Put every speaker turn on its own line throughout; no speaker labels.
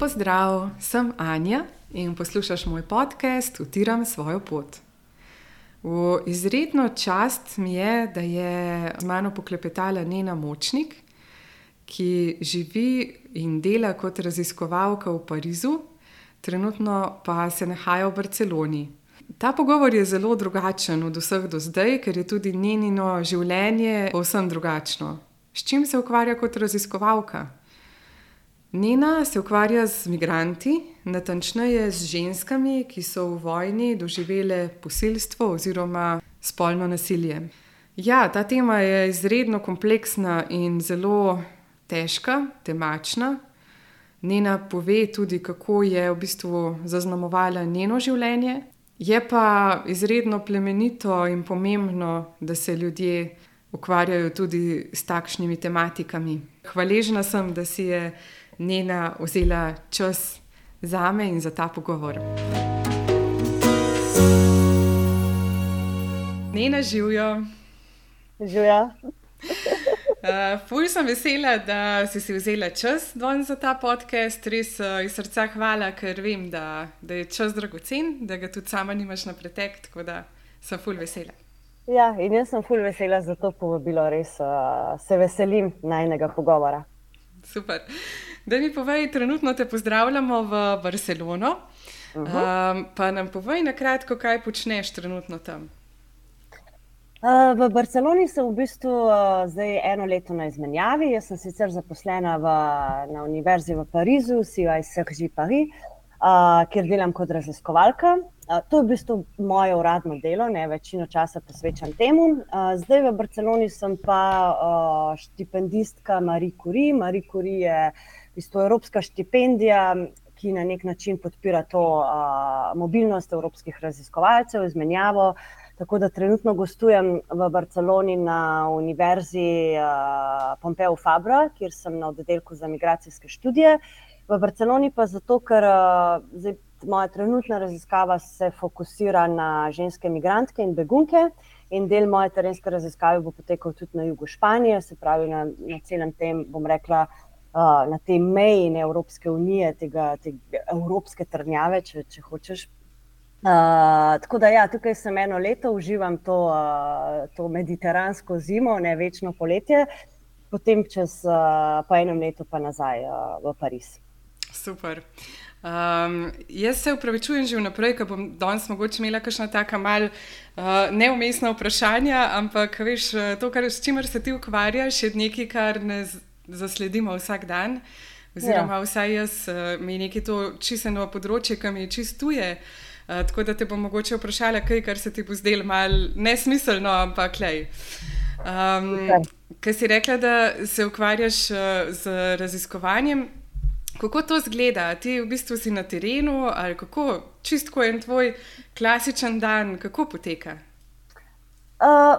Lepo zdrav, sem Anja in poslušaš moj podcast Utiram svojo pot. V izredno čast mi je, da je z mano poklepetala Nena Močnik, ki živi in dela kot raziskovalka v Parizu, trenutno pa se nahaja v Barceloni. Ta pogovor je zelo drugačen od vseh do zdaj, ker je tudi njenino življenje povsem drugačno. S čim se ukvarja kot raziskovalka? Nina se ukvarja z migranti, natančneje z ženskami, ki so v vojni doživele posilstvo oziroma spolno nasilje. Ja, ta tema je izredno kompleksna in zelo težka, temačna. Nina pove tudi, kako je v bistvu zaznamovala njeno življenje. Je pa izredno plemenito in pomembno, da se ljudje ukvarjajo tudi s takšnimi tematikami. Hvaležna sem, da si je. Nena vzela čas za me in za ta pogovor. Nena živijo.
Živijo.
Uh, Fulj sem vesela, da si si vzela čas za ta podcast. Res uh, iz srca hvala, ker vem, da, da je čas dragocen, da ga tudi sama nimaš na pretek, tako da sem fulj vesela.
Ja, in jaz sem fulj vesela za to povabilo, res uh, se veselim najnega pogovora.
Super. Da mi povej, trenutno te pozdravljamo v Barcelono. Uh -huh. um, pa nam povej na kratko, kaj počneš trenutno tam.
Uh, v Barceloni sem v bistvu uh, zdaj eno leto na izmenjavi. Jaz sem sicer zaposlena v, na Univerzi v Parizu, CISRG Paris, uh, kjer delam kot raziskovalka. Uh, to je v bistvu moje uradno delo, ne večino časa posvečam temu. Uh, zdaj v Barceloni sem pa uh, štipendistka Marie Curie. Marie Curie je bistvu evropska štipendija, ki na nek način podpira to uh, mobilnost evropskih raziskovalcev, izmenjavo. Tako da trenutno gostujem v Barceloni na Univerzi uh, Pompeu Fabra, kjer sem na oddelku za migracijske študije. V Barceloni pa zato, ker uh, zdaj, moja trenutna raziskava se fokusira na ženske migrantke in begunke. In del moje terenske raziskave bo potekal tudi na jugu Španije, se pravi na, na celem tem, bom rekla, uh, na tej meji ne, Evropske unije, tega, tega evropske trnjave, če, če hočeš. Uh, tako da, ja, tukaj sem eno leto, uživam to, uh, to mediteransko zimo, ne večno poletje, potem čez uh, po enem letu pa nazaj uh, v Pariz.
Super. Um, jaz se upravičujem že vnaprej, ker bom danes mogoče imela kakšna taka mal uh, neumestna vprašanja, ampak veš, to, kar, s čimer se ti ukvarjaš, je nekaj, kar ne zasledimo vsak dan. Oziroma, ja. vsaj jaz, eh, mi je nekaj to čisteno področje, ki mi je čistuje. Uh, eh, tako da te bom mogoče vprašala, kaj kar se ti bo zdelo malo nesmiselno, ampak le. Um, Ker si rekla, da se ukvarjaš uh, z raziskovanjem, kako to zgleda? Ti v bistvu si na terenu ali kako, čistko je tvoj klasičen dan, kako poteka?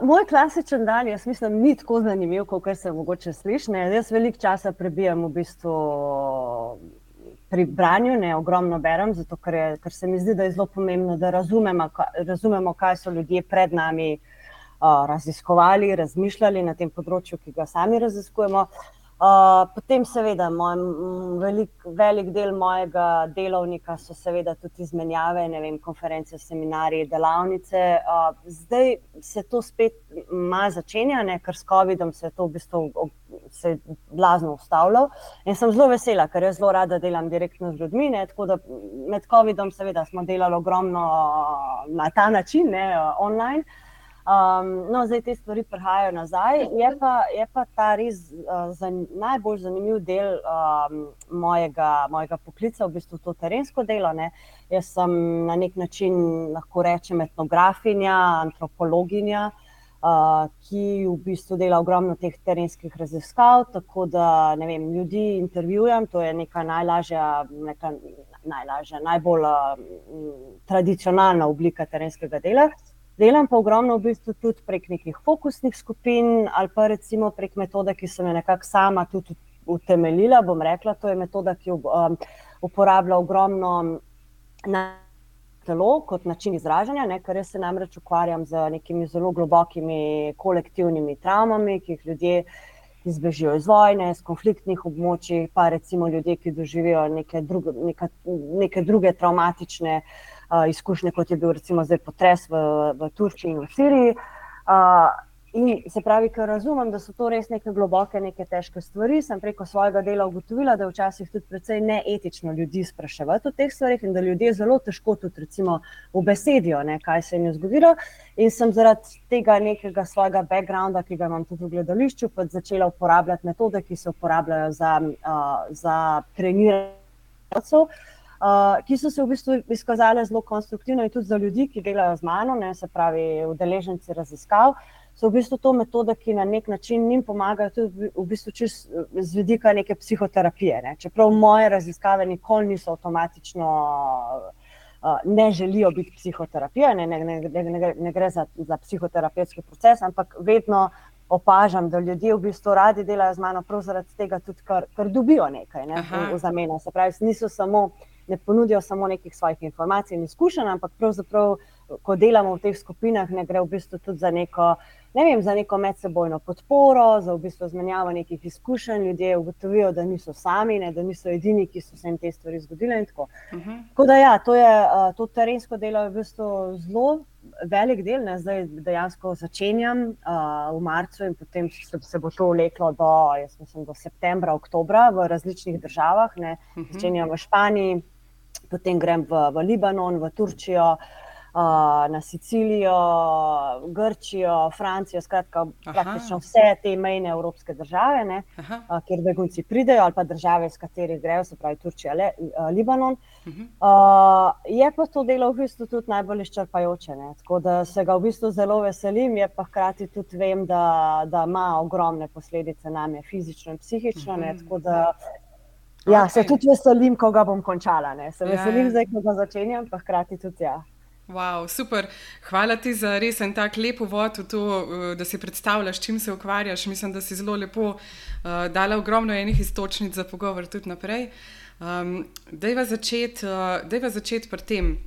Moj klasičen dan, jaz mislim, ni tako zanimiv, kot se mogoče sliši. Jaz veliko časa prebijam v bistvu pri branju, ne ogromno berem, zato ker, je, ker se mi zdi, da je zelo pomembno, da razumemo, razumemo kaj so ljudje pred nami uh, raziskovali, razmišljali na tem področju, ki ga sami raziskujemo. Uh, Uh, potem, seveda, moj, velik, velik del mojega delovnika so seveda tudi izmenjave, ne vem, konference, seminarije, delavnice. Uh, zdaj se to spet malo začenja, ne, ker s COVID-om se je to v bistvu se blazno ustavilo. In sem zelo vesela, ker jaz zelo rada delam direktno z ljudmi. Ne, tako da med COVID-om, seveda, smo delali ogromno na ta način, ne, online. Um, no, zdaj te stvari prihajajo nazaj. Je pa, je pa ta res uh, zan, najbolj zanimiv del um, mojega, mojega poklica, v bistvu to terensko delo. Ne. Jaz sem na nek način lahko rečem etnografinja, antropologinja, uh, ki v bistvu dela ogromno teh terenskih raziskav. Tako da vem, ljudi intervjujem, to je neka najlažja, neka najlažja najbolj uh, tradicionalna oblika terenskega dela. Delam pa ogromno v bistvu tudi prek nekih fokusnih skupin ali pa recimo prek metode, ki sem jo nekako sama tudi utemeljila. Bom rekla, to je metoda, ki um, uporablja ogromno na telo kot način izražanja, ne, ker jaz se namreč ukvarjam z nekimi zelo globokimi kolektivnimi travmami, ki jih ljudje ki zbežijo iz vojne, iz konfliktnih območij, pa recimo ljudje, ki doživijo neke druge, neka, neke druge traumatične uh, izkušnje, kot je bil recimo zdaj potres v, v Turčiji in v Siriji. In se pravi, ker razumem, da so to res neke globoke, neke težke stvari, sem preko svojega dela ugotovila, da je včasih tudi precej neetično ljudi spraševati o teh stvarih in da ljudje zelo težko tudi recimo v besedijo, ne, kaj se jim je zgodilo. In sem zaradi tega nekega svojega backgrounda, ki ga imam tudi v gledališču, pa začela uporabljati metode, ki se uporabljajo za, uh, za treniranje. Uh, ki so se v bistvu izkazale zelo konstruktivne, in tudi za ljudi, ki delajo z mano, ne, se pravi, udeleženci raziskav. Uh, so v bistvu to metode, ki na nek način jim pomagajo tudi v bistvu z vidika neke psihoterapije. Ne. Čeprav moje raziskave nikoli niso avtomatično, uh, ne želijo biti psihoterapija, ne, ne, ne, ne, ne gre za, za psihoterapevtski proces, ampak vedno opažam, da ljudje v bistvu radi delajo z mano prav zaradi tega, tudi ker, ker dobijo nekaj ne, v, v zameno. Se pravi, niso samo. Ne ponudijo samo nekih svojih informacij in izkušenj, ampak pravzaprav, ko delamo v teh skupinah, ne gre v bistvu tudi za neko ne vem, za neko medsebojno podporo, za v bistvu izmenjavo nekih izkušenj. Ljudje ugotovijo, da niso sami, ne, da niso edini, ki so se jim te stvari zgodile. Tako. Uh mhm. -huh. tako da, ja, to, je, to terensko delo je v bistvu zelo velik del. Ne, zdaj dejansko začenjam uh, v marcu in potem se, se bo to vleklo do, mislim, do septembra, oktobra v različnih državah. Ne. Mhm. Začenjam v Španiji, potem grem v, v Libanon, v Turčijo na Sicilijo, Grčijo, Francijo, skratka, praktično vse te mejne evropske države, ne, kjer begunci pridejo, ali pa države, iz katerih grejo, se pravi Turčija, Le, Libanon. Uh, je pa to delo v bistvu tudi najbolj izčrpajoče. Ne, tako da se ga v bistvu zelo veselim, je pa hkrati tudi vem, da, da ima ogromne posledice na me, fizično in psihično. Ne, tako da. Ja, okay. se tudi veselim, ko ga bom končala. Ne. Se ja, veselim, ja. zdaj, ko ga začenjam, pa hkrati tudi ja.
Wow, super. Hvala ti za res en tak lep uvod v to, eh, da si predstavljaš, čim se ukvarjaš. Mislim, da si zelo lepo uh, dala ogromno enih istočnic za pogovor tudi naprej. Um, Dejva začeti uh, začet pri tem.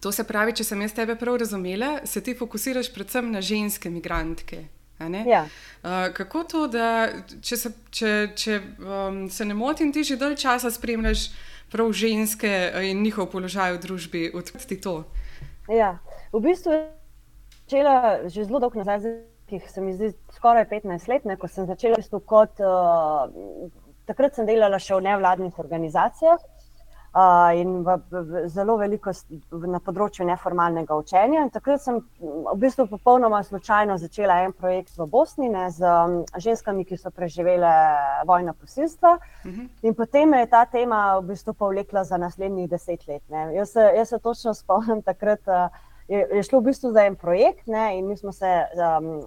To se pravi, če sem jaz tebe prav razumela, se ti fokusiraš predvsem na ženske migrantke.
Ja.
Uh, kako to, da če se, če, če, um, se ne motim, ti že dolgo časa spremljaš prav ženske in njihov položaj v družbi, odkriti to?
Ja, v bistvu je začela že zelo dolgo nazaj, ki se mi zdi skoraj 15 let, ne, ko sem začela kot. Uh, takrat sem delala še v nevladnih organizacijah in v, v, zelo veliko na področju neformalnega učenja. In takrat sem v bistvu popolnoma slučajno začela en projekt v Bosni ne, z um, ženskami, ki so preživele vojno posilstvo. Uh mhm. -huh. In potem me je ta tema v bistvu povlekla za naslednjih deset let. Jaz se, jaz se točno spomnim takrat. Uh, je, je šlo v bistvu za en projekt ne, in mi smo se um, uh,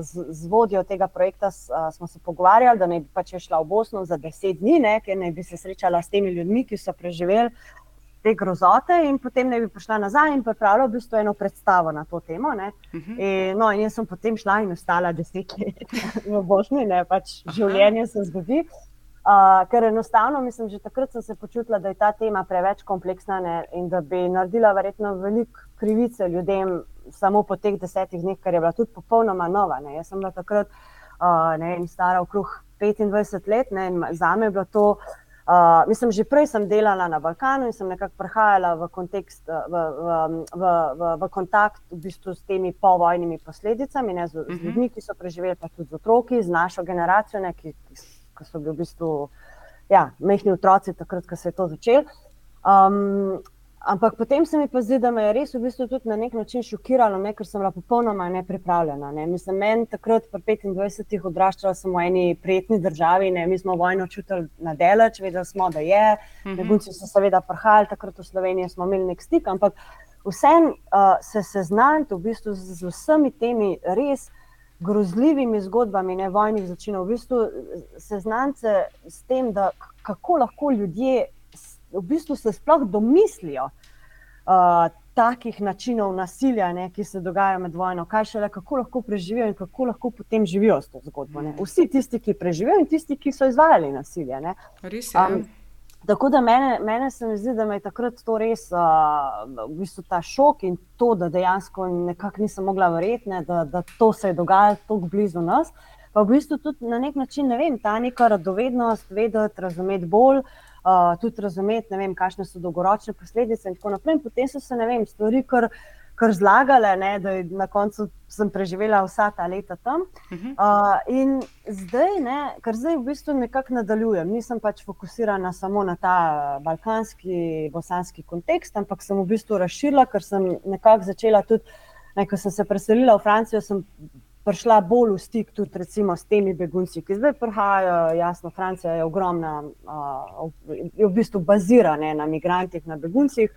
z, z vodjo tega projekta uh, se pogovarjali, da naj bi pač šla v Bosno za deset dni, ne, ker naj bi se srečala s temi ljudmi, ki so preživeli te grozote, in potem naj bi prišla nazaj in pripravila v bistvu eno predstavo na to temo. Uh mhm. -huh. in, no, in jaz sem potem šla in ostala deset let v Bosni, ne pač življenje se zgodi. Uh, ker enostavno, mislim, že takrat sem se počutila, da je ta tema preveč kompleksna ne, in da bi naredila verjetno veliko krivice ljudem samo po teh desetih dneh, ker je bila tudi popolnoma nova. Ne. Jaz sem bila takrat uh, ne, stara okrog 25 let ne, in za me je bilo to. Uh, mislim, že prej sem delala na Balkanu in sem nekako prihajala v, kontekst, v, v, v, v, v kontakt v bistvu s temi povojnimi posledicami, ne, z, z ljudmi, ki so preživeli, pa tudi z otroki, z našo generacijo, ne, ki, ki so bili v bistvu ja, mehni otroci, takrat, ko se je to začelo. Um, ampak potem se mi pa zdi, da me je res v bistvu tudi na nek način šokiralo, ne, ker sem bila popolnoma nepripravljena. Ne. Mislim, meni takrat, pri 25-ih, odraščala sem v eni prijetni državi, ne. mi smo vojno čutili na delač, vedeli smo, da je. Mhm. Begunci so seveda prihajali, takrat v Sloveniji smo imeli nek stik, ampak vsem uh, se seznaniti v bistvu z, z vsemi temi res grozljivimi zgodbami ne, vojnih začinov, v bistvu seznance s tem, da kako lahko ljudje v bistvu se sploh domislijo uh, takih načinov nasilja, ne, ki se dogajajo med vojno, kaj šele kako lahko preživijo in kako lahko potem živijo s to zgodbo. Ne. Vsi tisti, ki preživijo in tisti, ki so izvajali nasilje.
Res je. Um,
Tako da mene, mene se mi zdi, da me je takrat to res, uh, v bistvu ta šok in to, da dejansko nekako nisem mogla verjeti, da, da to se je dogajalo tako blizu nas. pa v bistvu tudi na nek način, ne vem, ta neka radovednost, vedeti, razumeti bolj, uh, tudi razumeti, ne vem, kakšne so dolgoročne posledice in tako naprej. In potem so se, ne vem, stvari, kar kar zlagale, ne, da na koncu sem preživela vsa ta leta tam. Uh, in zdaj, ne, kar zdaj v bistvu nekako nadaljujem, nisem pač fokusirana samo na ta balkanski, bosanski kontekst, ampak sem v bistvu razširila, ker sem nekako začela tudi, ne, ko sem se preselila v Francijo, sem prišla bolj v stik tudi recimo s temi begunci, ki zdaj prihajajo, jasno, Francija je ogromna, uh, je v bistvu bazirana na migrantih, na beguncih.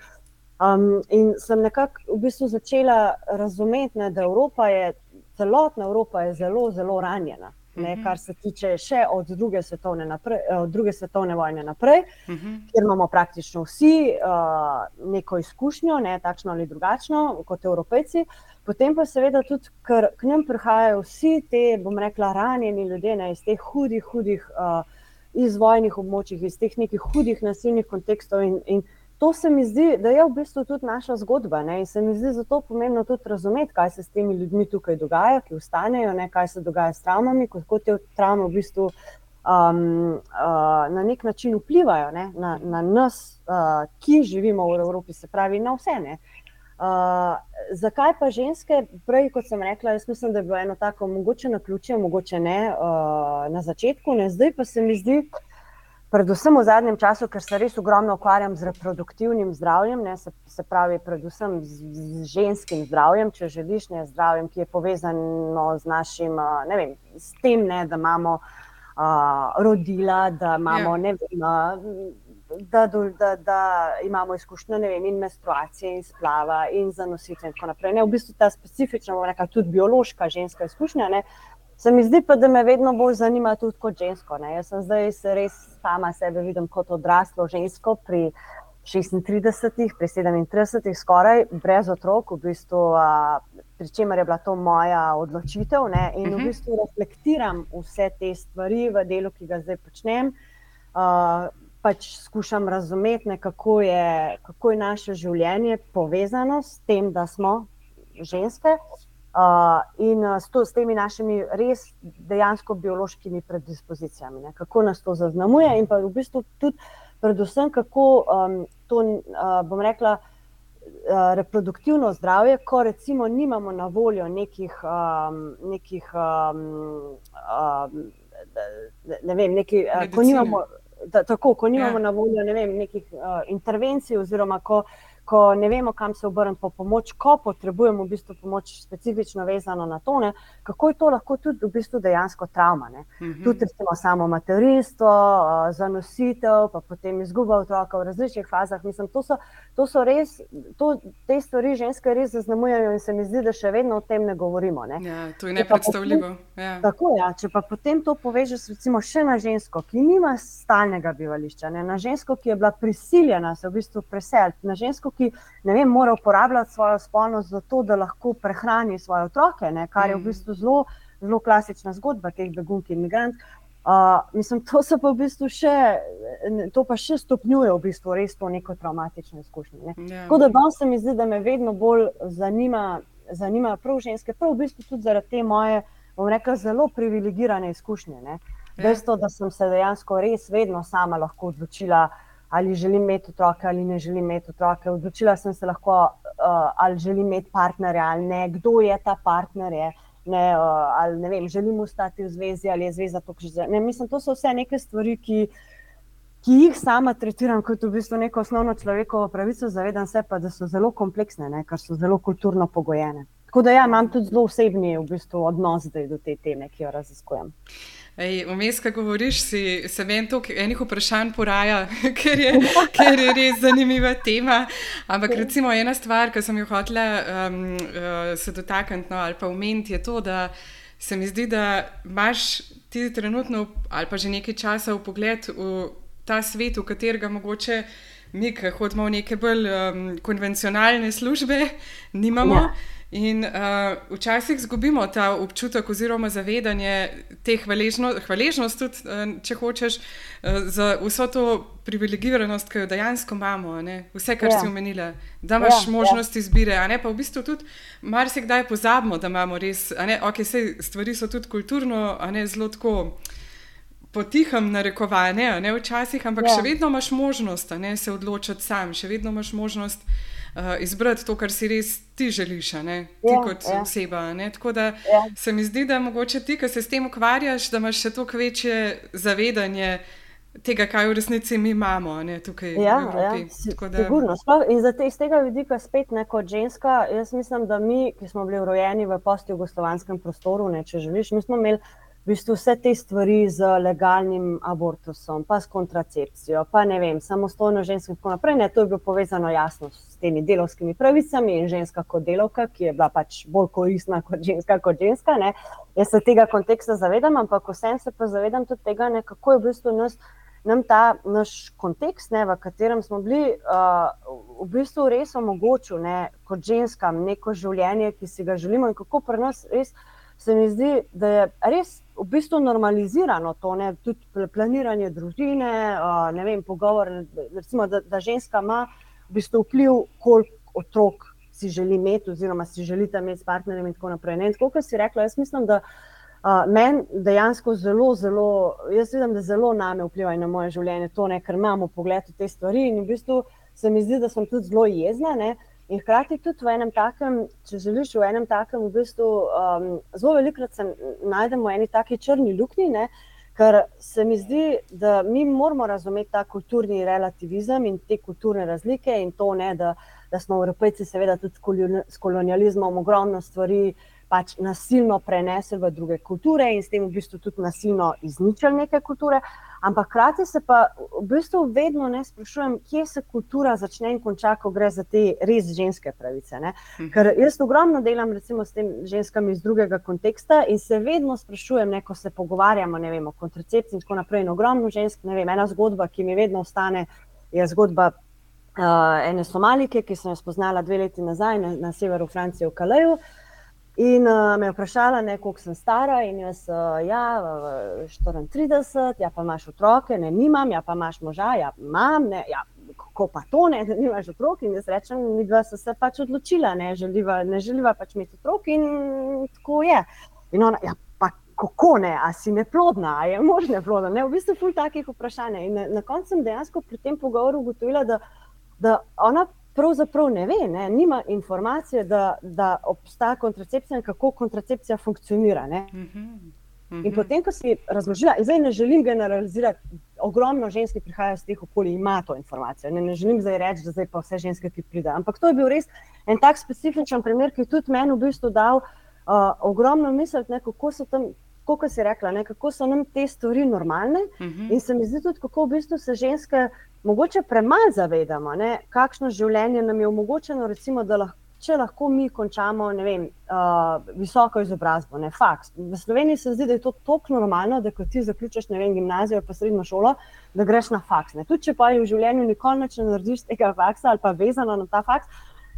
Um, in sem nekako v bistvu začela razumeti, ne, da Evropa je, celotna Evropa je zelo, zelo ranjena. Ne, mhm. kar se tiče še od druge svetovne, naprej, od druge svetovne vojne naprej, uh mhm. -huh. kjer imamo praktično vsi uh, neko izkušnjo, ne, takšno ali drugačno, kot evropejci. Potem pa seveda tudi, ker k nam prihajajo vsi te, bom rekla, ranjeni ljudje ne, iz teh hudih, hudih, uh, iz vojnih območij, iz teh nekih hudih nasilnih kontekstov. In, in to se mi zdi, da je v bistvu tudi naša zgodba. Ne? In se mi zdi zato pomembno tudi razumeti, kaj se s temi ljudmi tukaj dogaja, ki ostanejo, ne? kaj se dogaja s travmami, kako te travme v bistvu um, uh, na nek način vplivajo ne? Na, na nas, uh, ki živimo v Evropi, se pravi na vse. Uh, zakaj pa ženske, prej kot sem rekla, jaz mislim, da je bilo eno tako mogoče na ključe, mogoče ne uh, na začetku, ne? zdaj pa se mi zdi, da predvsem v zadnjem času, ker se res ogromno ukvarjam z reproduktivnim zdravjem, ne, se, se pravi, predvsem z, z ženskim zdravjem, če želiš, ne zdravjem, ki je povezano z našim, ne vem, s tem, ne, da imamo uh, rodila, da imamo, ja. ne vem. Da, da, da imamo izkušnje vem, in menstruacije, in splava, in zanositve, in tako naprej. Ne, v bistvu ta specifična, rekla, tudi biološka ženska izkušnja, ne, Se mi zdi pa, da me vedno bolj zanima tudi kot žensko. Ne. Jaz sem zdaj se res sama sebe vidim kot odraslo žensko pri 36, pri 37, skoraj brez otrok, v bistvu, pri čemer je bila to moja odločitev. Ne. In v mhm. bistvu reflektiram vse te stvari v delu, ki ga zdaj počnem. Uh, pač skušam razumeti, ne, kako, je, kako je naše življenje povezano s tem, da smo ženske. Uh, in uh, s, to, s temi našimi res dejansko biološkimi predispozicijami, ne? kako nas to zaznamuje, in pa v bistvu tudi, predvsem, kako um, to, uh, bom rekla, uh, reproduktivno zdravje, ko recimo nimamo na voljo nekih, um, nekih um, um, ne vem, neki, uh, ko nimamo, da, tako, ko nimamo ja. na voljo vem, nekih uh, intervencij, oziroma ko ko ne vemo, kam se obrniti po pomoč, ko potrebujemo v bistvu pomoč specifično vezano na to, ne, kako je to lahko tudi v bistvu dejansko travma. Mm -hmm. Tudi recimo, samo materinstvo, zanositev, pa potem izguba otroka v različnih fazah. Mislim, to so, to so res, to, te stvari ženske res zaznamujejo in se mi zdi, da še vedno o tem ne govorimo. Ne.
Ja, to je nepredstavljivo. Ja.
Tako, ja, če pa potem to povežeš recimo še na žensko, ki nima stalnega bivališča, ne, na žensko, ki je bila prisiljena se v bistvu preseliti, na žensko, ki vem, mora uporabljati svojo spolnost za to, da lahko prehrani svoje otroke, ne, kar je v mm. bistvu zelo, zelo klasična zgodba teh begunk in imigrantov. Uh, mislim, to se pa v bistvu še, to pa še stopnjuje v bistvu res to neko traumatično izkušnjo. Ne. Yeah. Ja. Tako da danes se mi zdi, da me vedno bolj zanima, zanima prav ženske, prav v bistvu tudi zaradi te moje, bom rekla, zelo privilegirane izkušnje. Ne. Ja. Dejstvo, da sem se dejansko res vedno sama lahko odločila, uh, ali želim imeti otroke ali ne želim imeti otroke. Odločila sem se lahko, uh, ali želim imeti partnerja ali ne, kdo je ta partner. Je. Ne, uh, ali ne vem, želim ostati v zvezi ali je zveza to, že zdaj. Mislim, to so vse neke stvari, ki, ki jih sama tretiram kot v bistvu neko osnovno človekovo pravico, zavedam se pa, da so zelo kompleksne, ne, ker so zelo kulturno pogojene. Tako da ja, imam tudi zelo osebni v bistvu, odnos do te teme, ki jo raziskujem.
Vmes, ko govoriš, si, se meni to enih vprašanj poraja, ker je, ker je res zanimiva tema. Ampak recimo ena stvar, ki sem jo hotela um, uh, se dotakniti no, ali pa omeniti, je to, da se mi zdi, da imaš ti trenutno ali pa že nekaj časa v pogled v ta svet, v katerega mogoče mi, ki hodimo v neke bolj um, konvencionalne službe, nimamo. Ja. In uh, včasih izgubimo ta občutek oziroma zavedanje te hvaležno, hvaležnosti, tudi, uh, če hočeš, uh, za vso to privilegiranost, ki jo dejansko imamo, ne? vse, kar ja. si omenila, da imaš ja, ja. možnost ja. izbire. Pa v bistvu tudi marsikdaj pozabimo, da imamo res, ne, okay, stvari so tudi kulturno, a ne zelo tako. Potihem narekovane, ne včasih, ampak ja. še vedno imaš možnost ne, se odločiti sam, še vedno imaš možnost uh, uh, izbrati to, kar si res ti želiš, ne? ti ja, kot ja. oseba. Ne? Tako da ja. se mi zdi, da mogoče ti, ki se s tem ukvarjaš, da imaš še toliko večje zavedanje. Tega, kaj v resnici mi imamo, ne, tukaj ja, v Evropi.
Ja, sigurno. In te, iz tega vidika, spet ne kot ženska, jaz mislim, da mi, ki smo bili rojeni v post-jugoslovanskem prostoru, ne, če želiš, mi smo imeli v bistvu vse te stvari z legalnim abortusom, pa s kontracepcijo, pa ne vem, samostojno žensko in tako naprej. Ne, to je bilo povezano jasno s temi delovskimi pravicami in ženska kot delovka, ki je bila pač bolj koristna kot ženska kot ženska. Ne. Jaz se tega konteksta zavedam, ampak vsem se pa zavedam tudi tega, ne, kako je v bistvu nas. Nam ta naš kontekst, ne, v katerem smo bili, uh, v bistvu res omogočil ne, kot ženskam neko življenje, ki si ga želimo, in kako pri nas res se mi zdi, da je res v bistvu normalizirano to, ne, tudi planiranje družine, ne vem, pogovor, recimo, da, da ženska ima v bistvu vpliv, koliko otrok si želi imeti, oziroma si želite imeti s partnerjem in tako naprej. Ne. Tako kot si rekla, jaz mislim, da uh, meni dejansko zelo, zelo, jaz vidim, da zelo name vpliva na moje življenje to, ne, ker imamo pogled v te stvari in v bistvu se mi zdi, da sem tudi zelo jezna. Ne. In hkrati tudi v enem takem, če želiš, v enem takem, v bistvu um, zelo velikokrat se najdemo v eni taki črni luknji, ne? ker se mi zdi, da mi moramo razumeti ta kulturni relativizem in te kulturne razlike in to, ne, da, da smo Evropejci, seveda, tudi s kolonializmom ogromno stvari pač nasilno prenesli v druge kulture in s tem v bistvu tudi nasilno izničili neke kulture. Ampak hkrati se pa v bistvu vedno ne sprašujem, kje se kultura začne in konča, ko gre za te res ženske pravice. Ne? Mhm. Ker jaz ogromno delam recimo s tem ženskami iz drugega konteksta in se vedno sprašujem, ne, ko se pogovarjamo vem, o kontracepciji in tako naprej. In ogromno žensk, ne vem, ena zgodba, ki mi vedno ostane, je zgodba. Uh, ene somalike, ki sem jo spoznala dve leti nazaj na, na severu Francije, v Kaleju, uh, In uh, me je vprašala, koliko sem stara, in jaz, uh, ja, 34, ja, pa imaš otroke, ne, nimam, ja, pa imaš moža, ja, imam, ne, ja, kako pa to, ne, da nimaš otrok. In jaz rečem, mi dva so se pač odločila, ne želiva, ne želiva pač imeti otrok, in tako je. In ona, ja, pa kako ne, a si neplodna, a je možne plodna, ne, v bistvu ful takih vprašanj. In na, na koncu sem dejansko pri tem pogovoru ugotovila, da, da ona pravzaprav ne ve, ne, nima informacije, da, da obstaja kontracepcija in kako kontracepcija funkcionira. Uh -huh. Uh -huh. In potem, ko si razložila, zdaj ne želim generalizirati, ogromno žensk, ki prihajajo iz teh okolij, ima to informacijo. Ne, ne želim zdaj reči, da zdaj pa vse ženske, ki pridejo. Ampak to je bil res en tak specifičen primer, ki je tudi meni v bistvu dal uh, ogromno misel, kako so tam. Kako si rekla, ne, kako so nam te stvari normalne, uh mhm. -huh. in se mi zdi tudi, kako v bistvu se ženske mogoče premalo zavedamo, ne, kakšno življenje nam je omogočeno, recimo, da lahko, če lahko mi končamo vem, uh, visoko izobrazbo, ne faks. V Sloveniji se zdi, da je to tako normalno, da ko ti zaključiš vem, gimnazijo ali srednjo šolo, da greš na faks. Ne. Tudi če pa v življenju nikoli ne narediš tega faksa ali pa vezano na ta faks.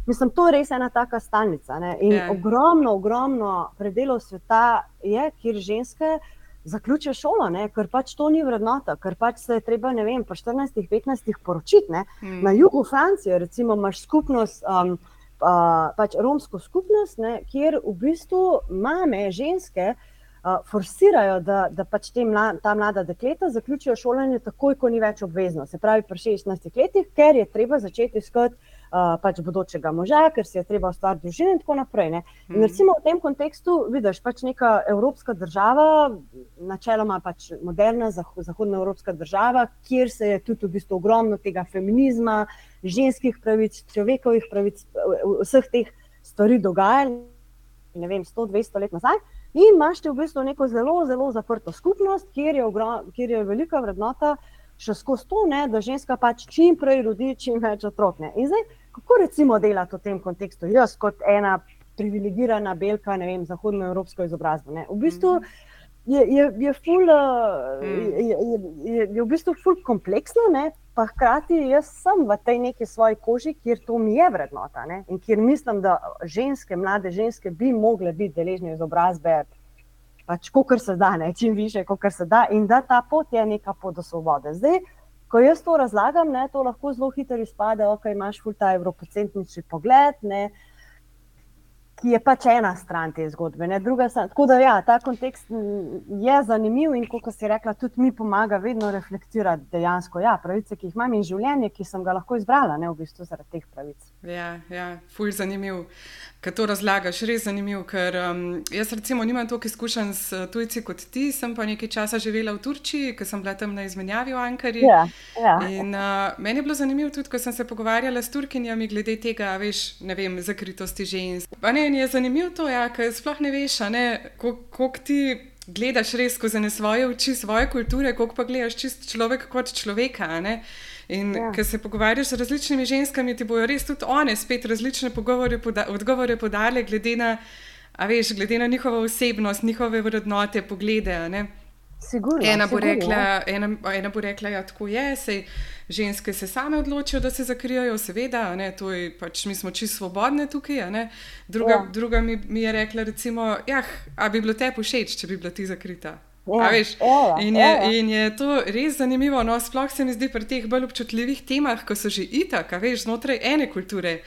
Mislim, to je res ena taka stalnica. Ne? In yeah. Ja. ogromno, ogromno predelov sveta je, kjer ženske uh, zaključijo šolo, ne? ker pač to ni vrednota, ker pač se je treba, ne vem, po 14-15 poročiti. Mm. Na jugu Francije, recimo, imaš skupnost. Um, Uh, pač romsko skupnost, ne, kjer v bistvu mame, ženske, uh, forsirajo, da, da pač mla, ta mlada dekleta zaključijo šolanje takoj, ko ni več obvezno. Se pravi, pri 16 letih, ker je treba začeti iskati uh, pač bodočega moža, ker si je treba ustvariti družino in tako naprej. Ne. In mhm. recimo v tem kontekstu vidiš pač neka evropska država, načeloma pač moderna zahodna evropska država, kjer se je tudi v bistvu ogromno tega feminizma, ženskih pravic, človekovih pravic, vseh teh stvari dogajalo, ne vem, 100-200 let nazaj. In imaš v bistvu neko zelo, zelo zaprto skupnost, kjer je, ogrom, kjer je velika vrednota še skozi to, ne, da ženska pač čim prej rodi čim več otrok. Ne. In zdaj, Kako recimo delati v tem kontekstu, jaz kot ena privilegirana belka, ne vem, zahodnoevropsko izobrazbo? Ne? V bistvu je, je, je, ful, mm. je, je, je v bistvu ful kompleksno, ne? pa hkrati jaz sem v tej neki svoji koži, kjer to mi je vrednota ne? in kjer mislim, da ženske, mlade ženske bi mogle biti deležne izobrazbe. Pač, kar se da, ne, čim više, kot se da, in da ta pot je neka pot do svobode. Zdaj, ko jaz to razlagam, ne, to lahko zelo hitro izpade, da okay, imaš ta evropocentrični pogled, ne, uh, ki je pač ena stran te zgodbe. Tako da, ja, ta kontekst je zanimiv in, kot si rekla, tudi mi pomaga vedno reflektirati dejansko ja, pravice, ki jih imam in življenje, ki sem ga lahko izbrala, ne v bistvu zaradi teh pravic.
Ja, ja fulj zanimiv. Kaj to razlagaš, res zanimivo, ker um, jaz recimo nimam toliko izkušenj s tujci kot ti, sem pa nekaj časa živela v Turčiji, ker sem bila tam na izmenjavi v Ankari.
Ja, ja.
In uh, meni je bilo zanimivo tudi, ko sem se pogovarjala s Turkinjami glede tega, veš, ne vem, zakritosti žensk. Pa ne, je zanimivo to, ja, ker sploh ne veš, koliko ti gledaš res skozi svoje oči, svoje kulture, koliko pa gledaš čist človek kot človeka. In ja. ker se pogovarjaš z različnimi ženskami, ti bojo res tudi one spet različne poda odgovore podale, glede na, veš, glede na njihovo osebnost, njihove vrednote, poglede.
Sigurno,
ena, bo
sigurno,
rekla, ena, ena bo rekla, da ja, tako je, sej ženske se same odločijo, da se zakrijajo, seveda, je, pač, mi smo čisto svobodne tukaj. Druga, ja. druga mi, mi je rekla, recimo, jah, a bi bilo te všeč, če bi bila ti zakrita. Ja, veš, ja, ja, in, je, ja. in je to res zanimivo. No, sploh se mi zdi pri teh bolj občutljivih temah, ko so že itak, veš, znotraj ene kulture.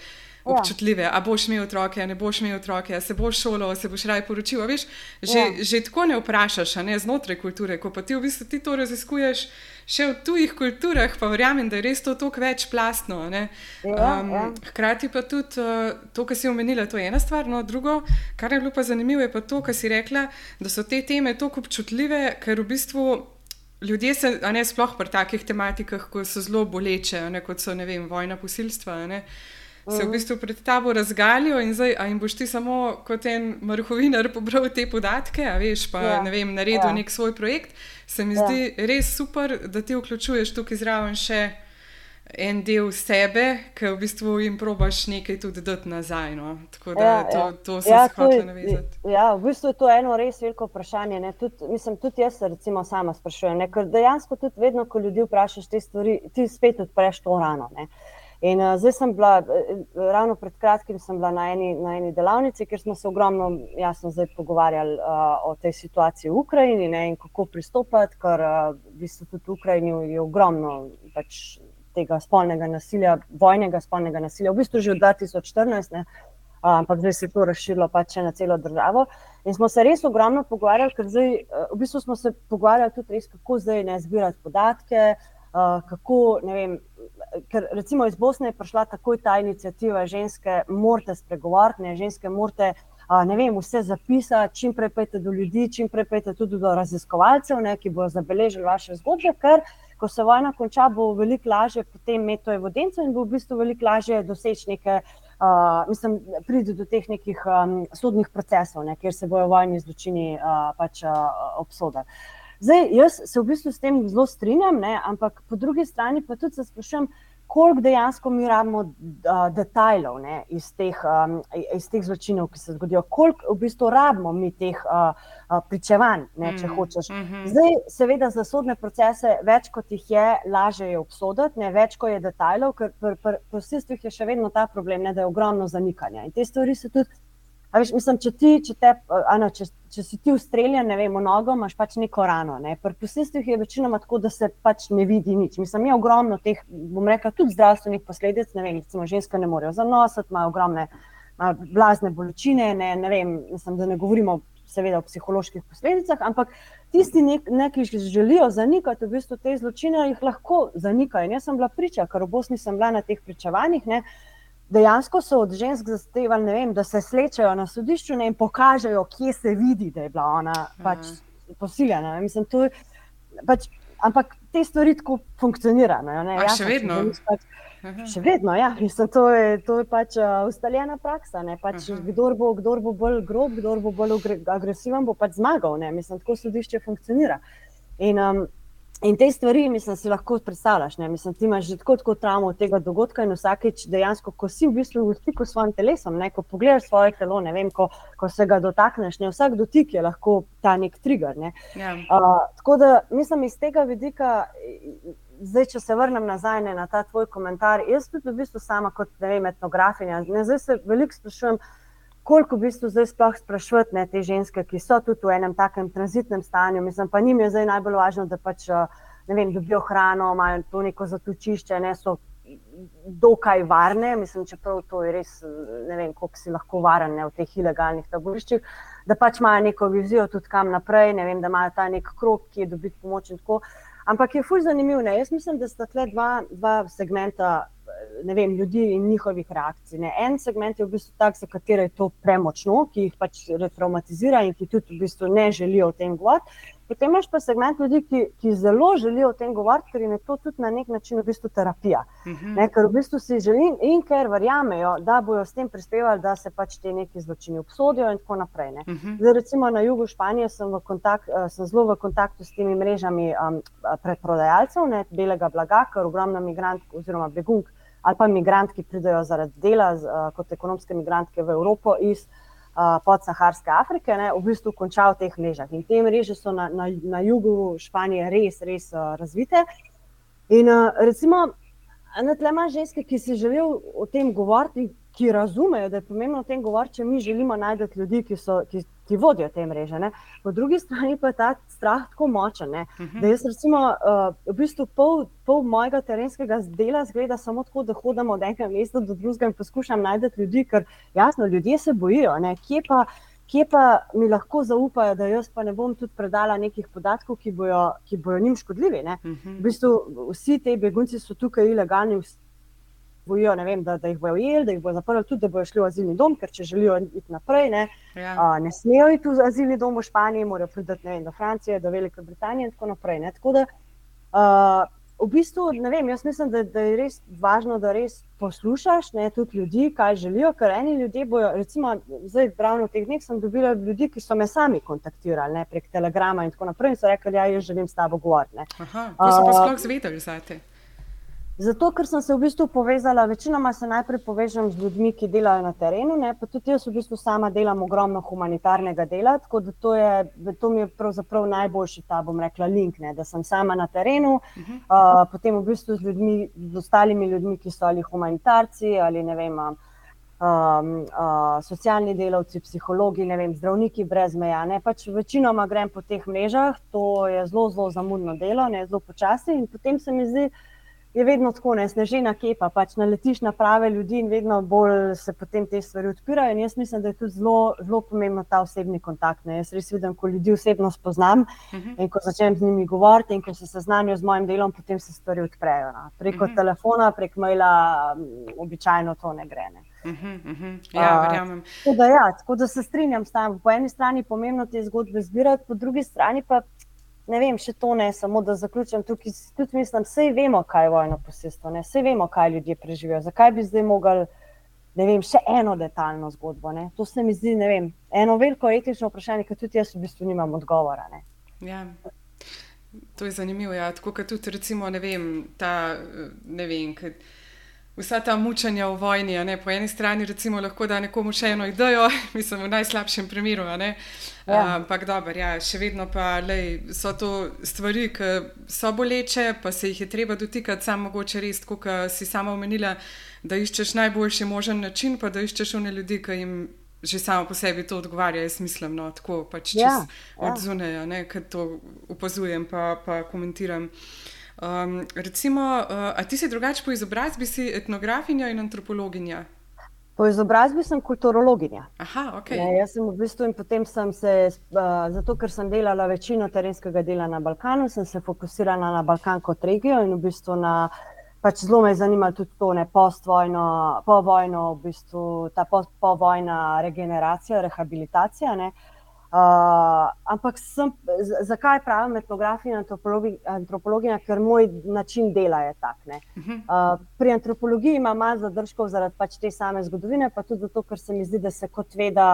Ja. Občutljive, a boš imel otroke, a ne boš imel otroke, a se boš šolo, a se boš raj poročil. Veš, že, ja. že tako ne vprašaš, ne znotraj kulture, ko pa ti v bistvu ti to raziskuješ še v tujih kulturah, pa verjamem, da je res to tako večplastno. Ja, um, ja. Hkrati pa tudi uh, to, kar si omenila, to je ena stvar. No, drugo, kar je bilo pa zanimivo, je pa to, kar si rekla, da so te teme tako občutljive, ker v bistvu. Ljudje se, a ne sploh pri takih tematikah, ko so zelo boleče, ne, kot so vem, vojna posilstva, ne, se v mhm. bistvu pred tabo razgalijo in zdaj, a jim boš ti samo kot en mrhovinar pobral te podatke, a veš, pa ja. ne vem, naredil ja. nek svoj projekt se mi ja. zdi res super, da ti vključuješ tukaj zraven še en del sebe, ki v bistvu jim probaš nekaj tudi dati nazaj. No? Tako da ja, to, ja. to se ja, hoče navezati.
Ja, v bistvu je to eno res veliko vprašanje. Tud, mislim, tudi jaz se recimo sama sprašujem, ne? ker dejansko tudi vedno, ko ljudi vprašaš te stvari, ti spet odpreš to rano. Ne? In uh, zdaj sem bila, uh, ravno pred kratkim, bila na eni, na eni delavnici, kjer smo se ogromno, jasno, pogovarjali uh, o tej situaciji v Ukrajini ne, in kako pristopiti, ker uh, v bistvu tudi v Ukrajini je ogromno pač, tega spolnega nasilja, vojnega spolnega nasilja, v bistvu že od 2014, ne, uh, ampak zdaj se je to razširilo pač na celo državo. In smo se res ogromno pogovarjali, ker zdaj, uh, v bistvu smo se pogovarjali tudi res, kako zdaj ne zbirati podatke. Uh, kako, ne vem, ker recimo iz Bosne je prišla takoj ta inicijativa, ženske morate spregovoriti, ne, ženske morate ne vem, vse zapisati, čim prej pejte do ljudi, čim prej pejte tudi do raziskovalcev, ne, ki bodo zabeležili vaše zgodbe, ker ko se vojna konča, bo veliko lažje potem imeti to evidenco in bo v bistvu veliko lažje doseči neke. Uh, mislim, pride do teh nekih um, sodnih procesov, ne, kjer se bojo vojni zločini uh, pač, uh, obsodili. Zdaj, jaz se v bistvu s tem zelo strinjam, ne, ampak po drugi strani pa tudi se sprašujem, koliko dejansko mi rabimo uh, detajlov ne, iz, teh, um, iz teh zločinov, ki se zgodijo, koliko v bistvu rabimo mi teh uh, uh, pričevanj, ne, če mm, hočeš. Mm -hmm. Zdaj, seveda, za sodne procese, več kot jih je, lažje je obsoditi, ne, več kot je detajlov, ker pri pr, pr, posilstvih je še vedno ta problem, ne, da je ogromno zanikanja. In te stvari se tudi. Veš, mislim, če, ti, če, te, ano, če, če si ti ustreljen, ne vem, nogo, imaš pač neko rano. Ne. Pri posilstvih je večinoma tako, da se pač ne vidi nič. Mislim, mi je ogromno teh, bom rekel, tudi zdravstvenih posledic. Ne vem, recimo, ženske ne morejo zanositi, imajo ogromne blazne bolečine. Ne, ne vem, mislim, da ne govorimo seveda o psiholoških posledicah, ampak tisti, nek, neki, ki želijo zanikati v bistvu te zločine, jih lahko zanikajo. Jaz sem bila priča, ker v Bosni sem bila na teh pričevanjih. Ne, dejansko so od žensk zahtevali, vem, da se slečejo na sodišču ne, in pokažejo, kje se vidi, da je bila ona pač posiljena. Mislim, to, pač, ampak te stvari tako funkcionirajo.
Ja, še vedno.
Pač, še vedno, ja. Mislim, to, je, to je pač uh, ustaljena praksa. Pač, kdor, bo, kdor bo bolj grob, kdor bo bolj agresiven, bo pač zmagal. Mislim, tako sodišče funkcionira. In, um, In te stvari, mislim, si lahko predstavljaš. Mislim, ti imaš že tako, tako travmo od tega dogodka in vsakeč dejansko, ko si v bistvu v stiku s svojim telesom, ne, ko pogledaš svoje telo, ne vem, ko, ko se ga dotakneš, ne, vsak dotik je lahko ta nek trigger. Ne. Ja. Uh, tako da mislim iz tega vidika. zdaj, če se vrnem nazaj ne, na ta tvoj komentar, jaz tudi v bistvu sama kot vem, etnografinja. Ne, zdaj se veliko sprašujem, koliko v bistvu zdaj sploh sprašujete ne, te ženske, ki so tudi v enem takem tranzitnem stanju. Mislim, pa njim je zdaj najbolj važno, da pač ne vem, dobijo hrano, imajo to neko zatočišče, ne so. Dokaj varne, mislim, čeprav to je res, ne vem, koliko si lahko varen ne, v teh ilegalnih taboriščih, da pač imajo neko vizijo tudi kam naprej, ne vem, da imajo ta nek krok, ki je dobiti pomoč in tako. Ampak je fulj zanimivo. Jaz mislim, da sta tle dva, dva segmenta vem, ljudi in njihovih reakcij. Ne. En segment je v bistvu tak, za katere je to premočno, ki jih pač retraumatizira in ki tudi v bistvu ne želijo o tem govoriti. Potem imaš pa segment ljudi, ki, ki zelo želijo o tem govoriti, ker je to tudi na nek način v bistvu terapija. Uh mhm. -huh. ne, ker v bistvu si želim in ker verjamejo, da bodo s tem prispevali, da se pač te neki zločini obsodijo in tako naprej. Uh mhm. -huh. Zdaj, recimo na jugu Španije sem, v kontakt, eh, sem zelo v kontaktu s temi mrežami um, predprodajalcev, ne, belega blaga, ker ogromno migrantk oziroma begunk ali pa migrantki pridejo zaradi dela uh, kot ekonomske migrantke v Evropo iz podsaharske Afrike, ne, v bistvu končal v teh mrežah. In te mreže so na, na, na jugu Španije res, res uh, razvite. In uh, recimo, tle imaš ženske, ki si želijo o tem govoriti, ki razumejo, da je pomembno o tem govoriti, če mi želimo najti ljudi, ki, so, ki, ki vodijo te mreže. Ne. Po drugi strani pa je ta strah tako močen. Uh mhm. -huh. Da jaz, recimo, uh, v bistvu pol, pol mojega terenskega dela zgleda samo tako, da hodim od enega mesta do drugega in poskušam najti ljudi, ker jasno, ljudje se bojijo. Kje pa, kje pa mi lahko zaupajo, da jaz pa ne bom tudi predala nekih podatkov, ki bojo, ki bojo njim škodljivi. Uh -huh. V bistvu vsi ti begunci so tukaj ilegalni bojijo, vem, da, da jih bojo ujeli, da jih bojo zaprli, tudi da bojo šli v azilni dom, ker če želijo iti naprej, ne, ja. uh, ne smejo iti v azilni dom v Španiji, morajo priti do Francije, do Velike Britanije in tako naprej. Ne. Tako da, uh, v bistvu, vem, jaz mislim, da, da je res važno, da res poslušaš ne, tudi ljudi, kaj želijo. Ker eni ljudje bojo, recimo, zdaj, ravno v teh dneh sem dobila ljudi, ki so me sami kontaktirali ne, prek telegrama in tako naprej in so rekli, ja, jaz želim s tabo govoriti.
Aha, to so pa sploh zvedeli, znate.
Zato, ker sem se v bistvu povezala, večinoma se najprej povežem z ljudmi, ki delajo na terenu, ne? pa tudi jaz v bistvu sama delam ogromno humanitarnega dela, tako da to, je, to mi je pravzaprav najboljši ta, bom rekla, link, ne? da sem sama na terenu, uh -huh. uh, potem v bistvu z, ljudmi, z ostalimi ljudmi, ki so ali humanitarci ali ne vem. Um, uh, socialni delavci, psihologi, vem, zdravniki brez meja. Ne? Pač večinoma grem po teh mrežah, to je zelo, zelo zamudno delo, ne? zelo počasi in potem se mi zdi, je vedno tako, ne snežena kepa, pač naletiš na prave ljudi in vedno bolj se potem te stvari odpirajo. In jaz mislim, da je tudi zelo, zelo pomembno ta osebni kontakt. Ne. Jaz res vidim, ko ljudi osebno spoznam uh mhm. -huh. in ko začnem z njimi govoriti in ko se seznanijo z mojim delom, potem se stvari odprejo. Na. Preko uh mhm. -huh. telefona, prek maila, običajno to ne gre. Ne. Uh -huh,
uh -huh. Ja, uh,
tako, da, ja, tako da se strinjam s tem. Po eni strani je pomembno te zgodbe zbirati, po drugi strani pa ne vem, še to ne, samo da zaključim tukaj. Tudi mislim, vse vemo, kaj je vojno posestvo, vse vemo, kaj ljudje preživijo. Zakaj bi zdaj mogli, ne vem, še eno detaljno zgodbo? Ne? To se mi zdi, ne vem, eno veliko etično vprašanje, ki tudi jaz v bistvu nimam odgovora. Ne?
Ja. To je zanimivo. Ja. Tako kot tudi, recimo, ne vem, ta, ne vem, kaj, vsa ta mučanja v vojni. Po eni strani recimo, lahko da nekomu še eno idejo, mislim, v najslabšem primeru. Ja. Ampak dobro, ja, še vedno pa lej, so to stvari, ki so boleče, pa se jih je treba dotikati, samo mogoče res, kot si sama omenila, da iščeš najboljši možen način, pa da iščeš one ljudi, ki jim. Že samo po sebi to odgovarja, jaz mislim, no, tako pač ja, ja. od zunaj, ker to opazujem, pa, pa komentiram. Uh, Um, recimo, uh, a ti si drugače po izobrazbi, si etnografinja in antropologinja?
Po izobrazbi sem kulturologinja.
Aha, okay.
ja, jaz sem v bistvu in potem sem se, uh, zato ker sem delala večino terenskega dela na Balkanu, sem se fokusirala na Balkan kot regijo in v bistvu na. Pač zelo me je zanimalo tudi to, ne postvojno, povojno, v bistvu ta povojna regeneracija, rehabilitacija. Ne. Uh, Uh, ampak sem, zakaj pravim etnografija in antropologija? Ker moj način dela je tak. Uh, pri antropologiji imam malo zadržkov zaradi pač te same zgodovine, pa tudi zato, ker se mi zdi, da se kot veda,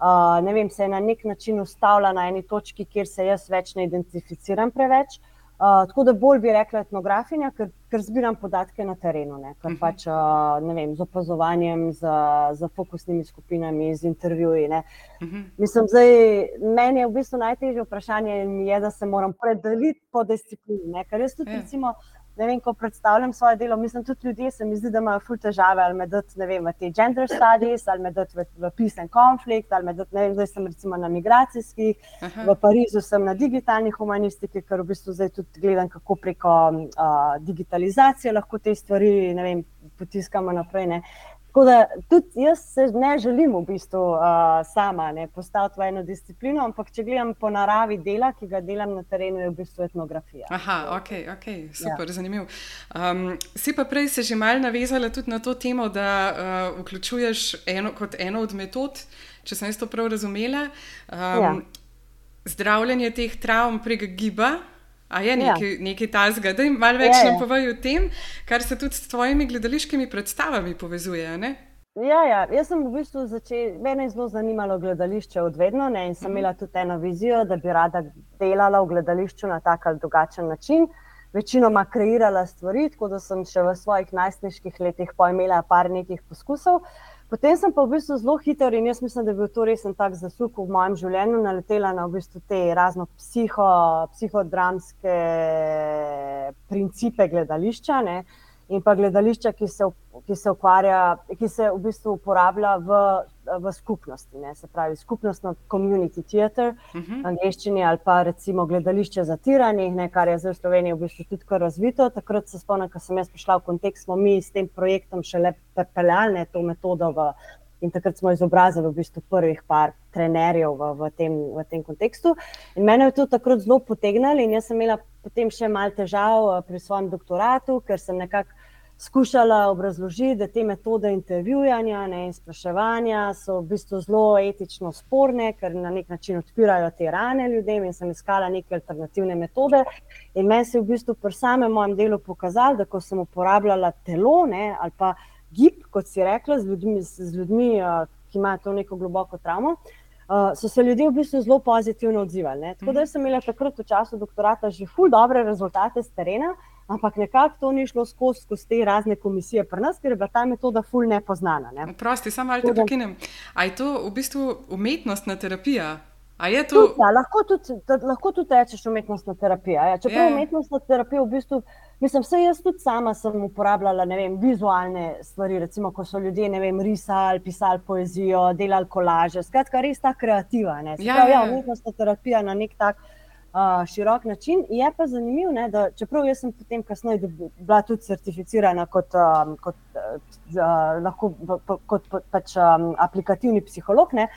uh, ne vem, se je na nek način ustavila na eni točki, kjer se jaz več ne identificiram preveč. Uh, Uh, tako da bolj bi rekla etnografinja, ker, ker zbiram podatke na terenu, ne, kar uh mhm. -huh. pač, uh, ne vem, z opazovanjem, z, z fokusnimi skupinami, z intervjuji. Uh mhm. -huh. Mislim, da meni je v bistvu najtežje vprašanje, je, da se moram predeliti po disciplini. Ne, ker jaz tudi. Ja. recimo, ne vem, ko predstavljam svoje delo, mislim, tudi ljudje se mi zdi, da imajo ful težave ali med vem, v te gender studies, ali med v, v peace and conflict, ali med ne vem, zdaj sem recimo na migracijskih, Aha. v Parizu sem na digitalni humanistiki, ker v bistvu zdaj tudi gledam, kako preko uh, digitalizacije lahko te stvari, ne vem, potiskamo naprej. Ne. Tako da tudi jaz se ne želim v bistvu uh, sama ne, postaviti v eno disciplino, ampak če gledam po naravi dela, ki ga delam na terenu, je v bistvu etnografija.
Aha, ok, okay super, ja. zanimivo. Um, si pa prej se že mal navezala tudi na to temo, da uh, vključuješ eno, kot eno od metod, če sem to prav razumela, um, ja. zdravljenje teh travm prek giba. A je nekaj, ja. nekaj tasga, da jim malo več nam povejo o tem, kar se tudi s tvojimi gledališkimi predstavami povezuje. Ne?
Ja, ja, jaz sem v bistvu začela, mene je zelo zanimalo gledališče od vedno ne? in sem mhm. imela tudi eno vizijo, da bi rada delala v gledališču na tak ali drugačen način. Večinoma kreirala stvari, tako da sem še v svojih najstniških letih pojmela par nekih poskusov. Potem sem pa v bistvu zelo hiter in jaz mislim, da je bil to resen tak zasuk v mojem življenju, naletela na v bistvu te razno psiho, psihodramske principe gledališča. Ne? In pa gledališča, ki se, ki se, ukvarja, ki se v bistvu uporablja v, v skupnosti, ne? se pravi skupnostno community theater, uh -huh. angliščini ali pa recimo gledališče zatiranih, ne? kar je zdaj v Sloveniji v bistvu tudi kar razvito. Takrat se spomnim, ko sem jaz prišla v kontekst, smo mi s tem projektom šele pepeljali to metodo v. In takrat smo izobrazili v bistvu prvih par trenerjev v, v, tem, v tem kontekstu. In mene je to takrat zelo potegnilo, in jaz sem imela potem še malo težav eh, pri svojem doktoratu, ker sem nekako skušala obrazložiti, da te metode intervjuvanja ne, in spraševanja so v bistvu zelo etično sporne, ker na nek način odpirajo te rane ljudem in sem iskala neke alternativne metode. In meni se je v bistvu pri samem mojem delu pokazalo, da ko sem uporabljala telo ne, ali pa gib, kot si rekla, z ljudmi, z ljudmi uh, ki imajo to neko globoko travmo. Uh, so se ljudje v bistvu zelo pozitivno odzivali. Ne? Tako da sem imela takrat v času doktorata že ful dobre rezultate z terena, uh, ampak nekako to ni šlo skozi, skozi te razne komisije pri nas, ker je bila ta metoda ful nepoznana. Ne.
Prosti, samo malo te prekinem. A je to v bistvu umetnostna terapija?
To... Tud, ja, lahko, tudi, lahko tudi rečeš umetnostna terapija. Ja. Čeprav yeah. Ja. umetnostna terapija v bistvu, mislim, vse jaz tudi sama sem uporabljala vem, vizualne stvari, recimo, ko so ljudje vem, risali, pisali poezijo, delali kolaže. Skratka, res ta kreativa. Ja, ja, ja, umetnostna terapija na nek tak način uh, širok način. Je pa zanimivo, ne, da čeprav jaz sem potem kasneje bila tudi certificirana kot, um, kot, uh, lahko, pa, kot pač, um, aplikativni psiholog, ne,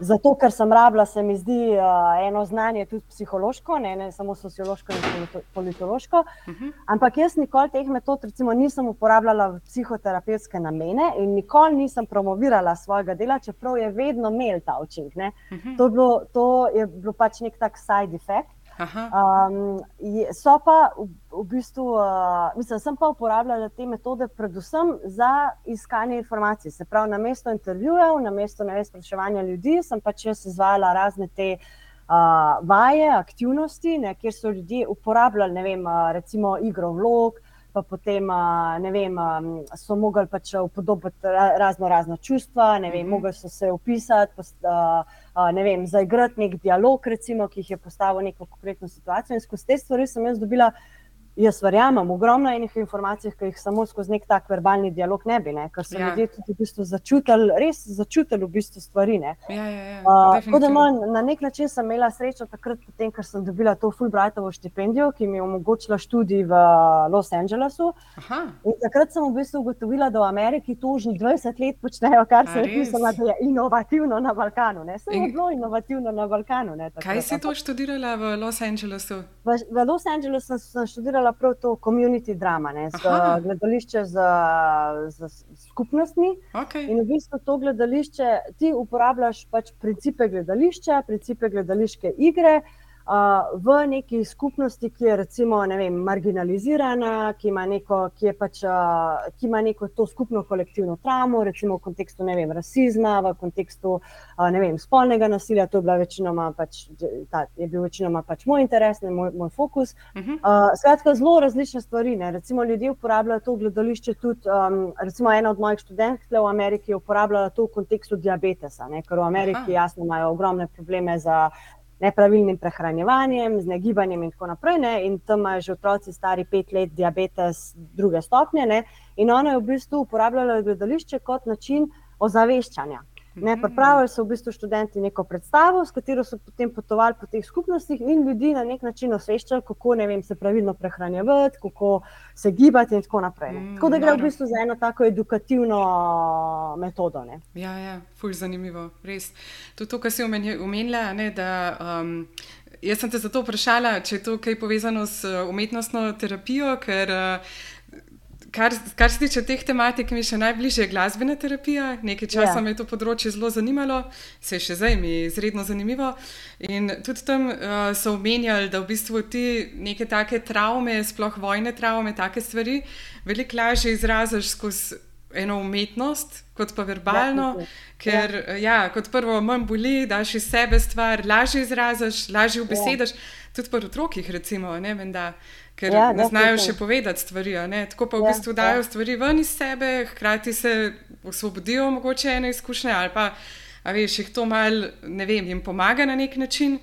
zato ker sem rabila, se mi zdi, uh, eno znanje tudi psihološko, ne, ne samo sociološko in politološko. Uh mhm. -huh. Ampak jaz nikoli teh metod recimo, nisem uporabljala v psihoterapevtske namene in nikoli nisem promovirala svojega dela, čeprav je vedno imel ta učinek. Uh mhm. -huh. to, to je bilo pač nek tak side effect. Um, so pa v, v bistvu, uh, mislim, sem pa uporabljala te metode predvsem za iskanje informacij. Se pravi, na mesto intervjujev, na mesto vem, spraševanja ljudi, sem pač jaz izvajala razne te uh, vaje, aktivnosti, ne, kjer so ljudje uporabljali, ne vem, uh, recimo igro vlog. Pa potem, ne vem, so mogli pač upodobiti razno razna čustva, ne vem, mm -hmm. mogli so se upisati, ne vem, zaigrati nek dialog, recimo, ki jih je postavil neko konkretno situacijo. In skozi te stvari sem jaz dobila Jaz verjamem, ogromno enih informacij, ki jih samo skozi nek tak verbalni dialog ne bi, ne? ker so ja. ljudje tudi v bistvu začutili, res začutili v bistvu stvari. Ja,
ja, ja, uh,
da, na nek način sem imela srečo takrat, potem, ker sem dobila to Fulbrightovo štipendijo, ki mi je omogočila študij v Los Angelesu. Takrat sem v bistvu ugotovila, da v Ameriki to že 20 let počnejo, kar se je pisalo, da je inovativno na Balkanu. Ne? Sem In... zelo inovativno na Balkanu. Ne,
Kaj si to študirala v Los Angelesu?
V, v Los Angelesu sem študirala študirala prav to community drama, ne, z, gledališče z, z skupnostmi.
Okay.
In v bistvu to gledališče ti uporabljaš pač principe gledališča, principe gledališke igre v neki skupnosti, ki je recimo vem, marginalizirana, ki ima, neko, ki, pač, ki ima neko to skupno kolektivno tramo, recimo v kontekstu vem, rasizma, v kontekstu vem, spolnega nasilja. To je, večinoma pač, ta, je bil večinoma pač moj interes, ne moj, moj fokus. Uh -huh. uh, skratka, zelo različne stvari. Ne. Recimo, ljudje uporabljajo to gledališče tudi. Um, recimo, ena od mojih študentk v Ameriki je uporabljala to v kontekstu diabetesa, ne, ker v Ameriki Aha. jasno imajo ogromne probleme za nepravilnim prehranjevanjem, z negibanjem in tako naprej. Ne? In tam imajo že otroci stari pet let diabetes druge stopnje. Ne? In ona je v bistvu uporabljala gledališče kot način ozaveščanja. Ne, pripravili so v bistvu študenti neko predstavo, s katero so potem potovali po teh skupnostih in ljudi na nek način osveščali, kako vem, se pravilno prehranjevati, kako se gibati in tako naprej. Ne.
Mm,
Tako da gre v bistvu za eno tako edukativno metodo. Ne.
Ja, ja, fulj zanimivo, res. Tudi to, kar si omeni- omenila, ne, da. Um, Jaz sem te zato vprašala, če je to kaj povezano s uh, umetnostno terapijo, ker uh, kar, kar se tiče teh tematik, mi je še najbližje glasbena terapija. Nekaj časa
Ja.
me je to področje zelo zanimalo, se še zdaj mi je izredno zanimivo. In tudi tam uh, so omenjali, da v bistvu ti neke take travme, sploh vojne travme, take stvari, veliko lažje izraziš skozi eno umetnost, kot pa verbalno.
Ja,
Ker, ja. ja, kot prvo, manj boli, daš iz sebe stvar, lažje izraziš, lažje besedaš. Ja. Tudi pri otrokih, recimo, ne, menda, ker
Ja,
ja, ne znajo še povedati stvari. Tako pa v
Ja,
bistvu dajo
ja.
stvari ven iz sebe, hkrati se osvobodijo mogoče ene izkušnje, ali pa, veš, jih to mal, ne vem, jim pomaga na nek način.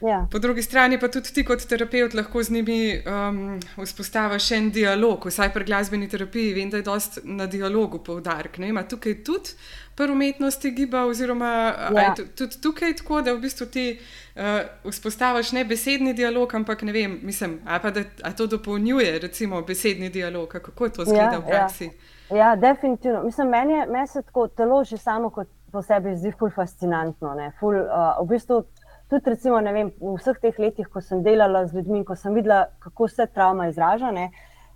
Ja.
Po drugi strani pa tudi ti kot terapeut lahko z njimi um, vzpostaviš en dialog, vsaj pri glasbeni terapiji, vem, da je dost na dialogu poudarek. Ima tukaj tudi pri umetnosti giba, oziroma
Ja.
je tu- tudi tukaj tako, da v bistvu ti uh, vzpostaviš ne besedni dialog, ampak ne vem, mislim, a pa da a to dopolnjuje recimo besedni dialog, kako to zgleda
Ja,
v praksi.
Ja, definitivno. Mislim, meni, je, meni se tako telo že samo kot po sebi zdi ful fascinantno. ne. Ful, uh, v bistvu, tudi recimo, vem, v vseh teh letih, ko sem delala z ljudmi, ko sem videla, kako se travma izraža, ne,